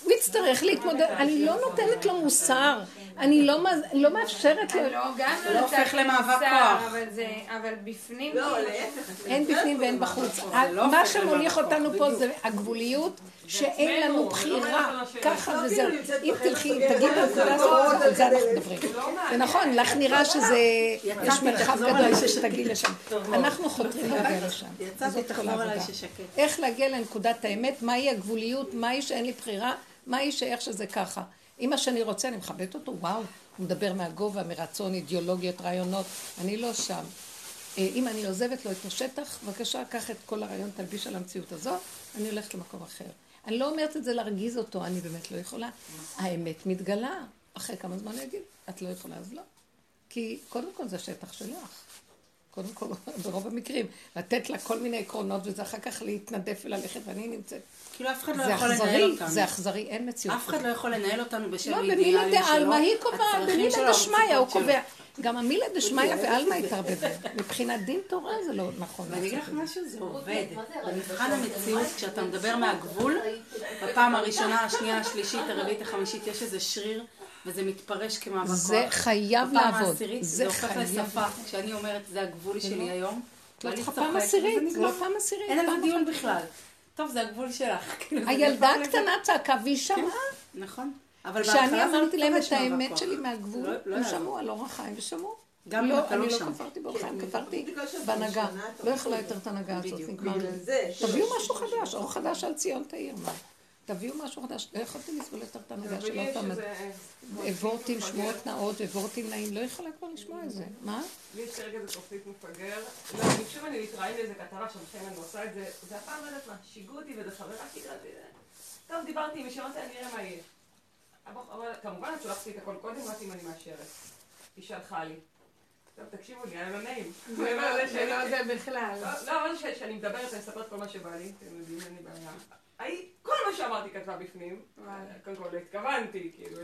A: הוא יצטרך להתמודד, אני לא נותנת לו מוסר. אני לא לא מאפשרת לו,
D: לא, גם
C: לא
D: לא
C: הופך למאבק
D: מוסר,
C: כוח.
D: אבל זה, אבל בפנים,
H: לא, להפך.
A: אין בפנים ואין בחוץ.
C: לא
A: מה שמוליך אותנו פה. זה הגבוליות, שאין לנו
F: לא
A: בחירה. ככה
H: לא,
A: וזהו.
H: כאילו נמצאת
A: אם תלכי, תגידי
H: את
A: נקודה
H: הדלת,
A: סוף, על זה אנחנו. מדברים.
F: לא
A: זה. נכון, לך נראה שזה, יש מרחב גדול שתגיעי לשם. אנחנו חותרים להגיע לשם.
C: יצאתי,
A: זאת כל
C: תחזור עליי
A: העבודה.
C: ששקט.
A: איך להגיע לנקודת האמת, מהי הגבוליות, מהי שאין לי בחירה, מהי שאיך שזה ככה. אם מה שאני רוצה, אני מכבדת אותו, וואו, הוא מדבר מהגובה, מרצון, אידיאולוגיות, רעיונות, אני לא שם. אה, אם אני עוזבת לו את השטח, בבקשה, קח את כל הרעיון, תלביש על המציאות הזו, אני הולכת למקום אחר. אני לא אומרת את זה להרגיז אותו, אני באמת לא יכולה. האמת מתגלה. אחרי כמה זמן הוא יגיד, את לא יכולה, אז לא. כי קודם כל זה שטח שלך. קודם כל, ברוב המקרים, לתת לה כל מיני עקרונות, וזה אחר כך להתנדף וללכת, ואני נמצאת.
C: כאילו אף אחד לא יכול לנהל
A: אכזרי,
C: אותנו.
A: זה אכזרי, אין מציאות.
C: אף אחד לא יכול לנהל אותנו בשם
A: לא,
C: האידיאלים
A: במילה
C: שלו.
A: דעלמא היא קובעת,
C: שלו,
A: דשמיא הוא. קובע. גם המילה דשמיא ועלמא התערבבו. מבחינת דין תורה זה לא נכון.
C: ואני אגיד לך משהו, זה עובד. במבחן המציאות, כשאתה מדבר מהגבול, בפעם הראשונה, השנייה, השלישית, הרביעית, החמישית, יש איזה שריר, וזה מתפרש כמאבק כוח.
A: זה חייב לעבוד.
C: העשירית,
A: זה
C: זה הופך. לשפה. כשאני אומרת, זה הגבול שלי היום.
A: לא צריכה פעם עשירית. לא פעם עשירית.
C: אין על זה דיון
A: אחת.
C: בכלל. טוב, זה הגבול שלך. כאילו, זה
A: הילדה הקטנה צעקה והיא שמעה.
C: נכון. אבל
A: כשאני אמרתי להם את האמת. שלי מהגבול,
C: לא- לא
A: הם. שמעו על אור החיים ושמעו.
C: גם
A: לא,
C: לא
A: אני לא. כפרתי באור החיים,
H: כן,
A: כפרתי בהנהגה. לא יכולה יותר את ההנהגה הזאת. נגמר. תביאו משהו חדש, אור חדש על ציון תאיר, מה? תביאו משהו חדש. לא יכולתי לסבול יותר את
F: אבל
A: של עוד פעם.
F: איזה...
A: וורטים, שמועות נאות וורטים נעים, לא יכולה כבר לשמוע את זה. מה?
F: לי יש כרגע איזה קופצית מפגר. לא, אני חושבת אני מתראיין לאיזה כתבה שם, לכן אני עושה את זה. זה הפעם לא יודעת מה, שיגעו אותי וזה חברה שלי. טוב, דיברתי עם מישהו, אמרתי, אני אראה מה יהיה. אבל כמובן, את שולחת לי את הכל קודם, אמרתי אם אני מאשרת. היא שלחה לי. טוב, תקשיבו לי, היה לא נעים.
D: זה לא זה בכלל.
F: לא, לא, אבל שאני מדברת, אני מספרת כל מה שבא לי, אתם יודעים, אין לי בעיה. כל מה שאמרתי כתבה בפנים, קודם כל לא התכוונתי, כאילו,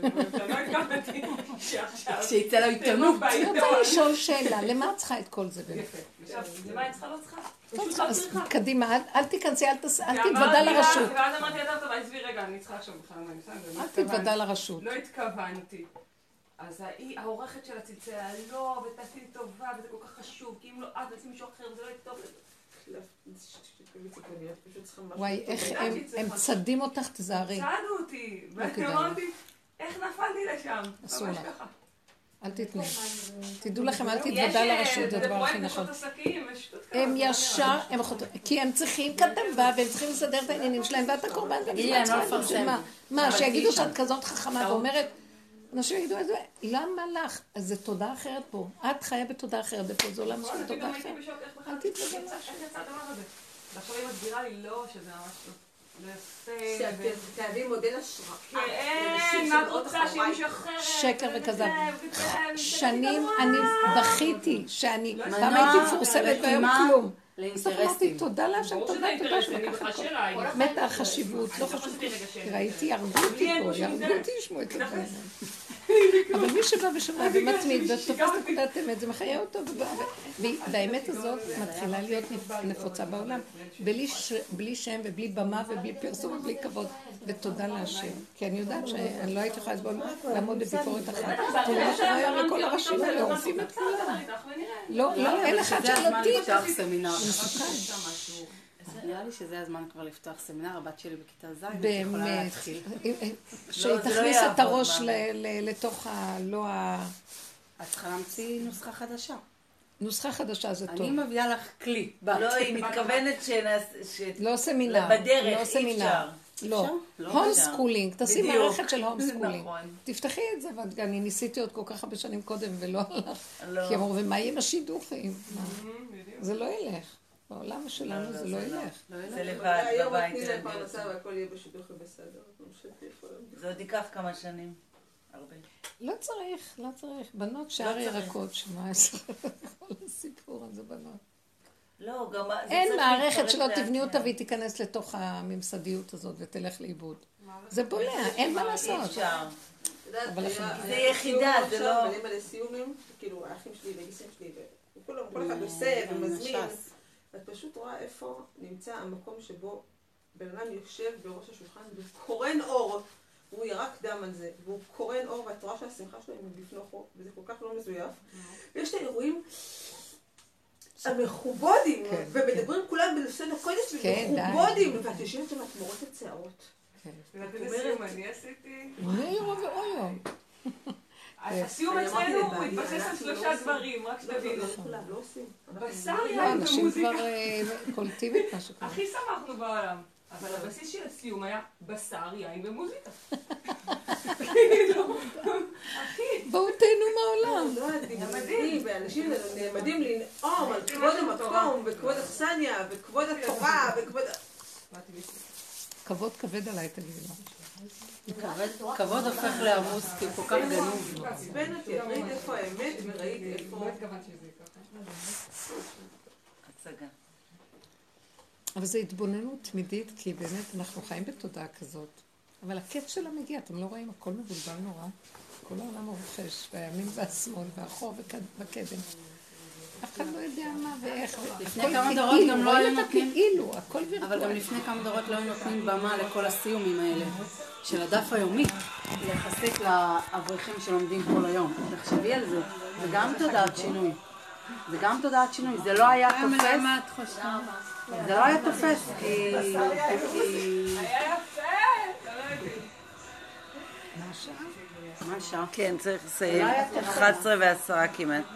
F: לא התכוונתי, שעכשיו...
C: כשיצא לעיתונות.
A: אני רוצה לשאול שאלה, למה את צריכה את כל זה באמת?
F: יפה. למה אני צריכה? לא צריכה.
A: לא
F: לא
A: אז. קדימה, אל- תיכנסי, אל תתוודע לרשות.
F: ואז אמרתי לה, טוב, עזבי רגע, אני צריכה עכשיו בכלל מה אני עושה,
A: אל. תתוודע לרשות.
F: לא התכוונתי. אז ההיא, העורכת שלה צלצלה, לא, ותעשי לי טובה, וזה כל כך חשוב, כי אם לא את, תעשי מישהו אחר, וזה לא יהיה טוב.
A: וואי, איך הם, הם צדים אותך, תזהרי.
F: צעדו אותי, ואני
A: כדאי.
F: אמרתי, איך נפלתי לשם?
A: אסור
F: ממש
A: לך.
F: ככה.
A: אל תתנו. תדעו לכם, אל תתוודע לרשות, זה הדבר הכי נכון. הם
F: לא
A: ישר. הם חותרים, כי הם צריכים כתבה והם צריכים לסדר את העניינים שלהם ואת הקורבן
C: לא.
A: מה? שיגידו. שאת כזאת חכמה. ואומרת, אנשים יגידו את זה, למה לך? אז זה תודה אחרת פה. את חיה בתודה אחרת, ופה זה עולם
F: נכון,
A: של
F: אני
A: תודה אחרת. אל תתוודע לרשות.
F: ועכשיו היא מסבירה לי, לא, שזה ממש לא. לא יפה,
H: תהווים מודל השראה.
F: כן, מה את רוצה שיהיה מישהו אחר?
A: שקר וכזב. שנים אני בכיתי, שאני
F: לא
A: פעם הייתי מפורסמת והיום
C: לחימה
A: כלום. אז אמרתי. תודה להשם, תודה, תודה
F: בכלל
A: הכל. מתה החשיבות, לא חשוב. ראיתי, הרגו אותי פה,
F: דרך.
A: אותי לשמוע את. הדברים. אבל מי שבא ושומע ומתמיד ותופס נקודת אמת, זה מחיה אותו. והאמת הזאת מתחילה להיות נפוצה בעולם. בלי שם ובלי במה ובלי פרסום ובלי כבוד. ותודה להשם. כי אני יודעת שאני לא הייתי יכולה לעמוד בביקורת אחת. תראו מה שקורה היום לכל הראשים האלה, הורסים את כולם. לא, לא, אין אחד
C: זה הזמן
A: שלא
C: לפתוח
A: תיק.
C: נראה לי שזה הזמן כבר לפתוח סמינר, הבת שלי בכיתה ז', את יכולה
A: באמת.
C: להתחיל.
A: שהיא
B: לא
A: תכניס את הראש לתוך ה... לא ה...
C: את צריכה להמציא נוסחה חדשה.
A: נוסחה חדשה זה טוב.
C: אני מביאה לך כלי.
B: לא, היא מתכוונת ש...
A: לא סמינר.
B: בדרך,
A: לא
B: אי
A: סמינר.
B: אפשר.
A: לא.
C: לא
B: home.
A: schooling. תעשי. מערכת של home schooling.
B: נכון.
A: תפתחי את זה, ואני ניסיתי עוד כל כך הרבה שנים קודם ולא הלך.
B: לא.
A: כי אמרו, ומה יהיה עם השידוכים? זה לא ילך. בעולם שלנו זה לא ילך.
B: זה לבד בבית. זה עוד ייקח כמה שנים. הרבה.
A: לא צריך, לא צריך. בנות שער. ירקות, שמה יש כל הסיפור הזה בנות.
B: לא, גם...
A: אין מערכת שלא תבני אותה. והיא תיכנס לתוך הממסדיות הזאת ותלך לאיבוד. זה בולע, אין מה לעשות. אבל
B: זה יחידה, זה לא-
H: מלא מלא סיומים, כאילו האחים שלי והגיסים שלי, וכולם, כל אחד עושה ומזמין.
C: ש"ס.
H: ואת פשוט רואה איפה נמצא המקום שבו בן אדם יושב בראש השולחן וקורן אור, הוא ירק דם על זה, והוא קורן אור, ואת רואה שהשמחה שלו היא מבפנוכו, וזה כל כך לא מזויף. ויש את האירועים המכובודים,
A: כן,
H: ומדברים כולם בלשון הקודש,
A: כן, די.
H: ומכובודים, ואת יושבת שם, את מורות את שערות.
A: כן.
F: ואת סיום אני עשיתי?
A: מאירו ואויו.
F: הסיום
H: אני אמרתי
F: אצלנו הוא התבסס על שלושה
H: לא עושים.
F: דברים, רק
H: לא, לא,
F: שתבינו.
H: לא לא.
F: בשר יין
A: אנשים
F: ומוזיקה.
A: כבר אה, קולטים את מה שקורה.
F: הכי שמחנו בעולם. אבל הבסיס של הסיום היה בשר, יין ומוזיקה. כאילו, הכי.
A: בואו תהנו מהעולם.
H: הדיבורים, ואנשים נעמדים לנאום על כבוד המקום, וכבוד אכסניה, וכבוד התורה, וכבוד...
A: כבוד כבד עליי, תגידי לו.
C: כבוד- הופך לעמוס כי הוא כל כך גנוב.
H: עצבן אותי, ראית איפה האמת, וראית איפה...
A: אבל זו התבוננות תמידית, כי באמת אנחנו חיים בתודעה כזאת. אבל הקץ שלה מגיע, אתם לא רואים? הכל מבולבל נורא. כל העולם רוכש, והימין והשמאל, והחור וכד- והקדם. אף אחד לא יודע מה ואיך.
C: לפני כמה דורות גם לא היו נותנים-
A: כאילו, הכל וירטואלי.
C: אבל גם לפני כמה דורות לא היו נותנים במה לכל הסיומים האלה של הדף היומי, יחסית לאברכים שלומדים כל היום. תחשבי על זה, זה גם תודעת שינוי. זה גם תודעת שינוי, זה לא היה תופס,
D: למה את חושבת?
C: זה לא היה תופס, כי...
F: לא.
C: מה השעה?
B: כן, צריך לסיים.
C: אולי את-
B: 11 ועשרה כמעט.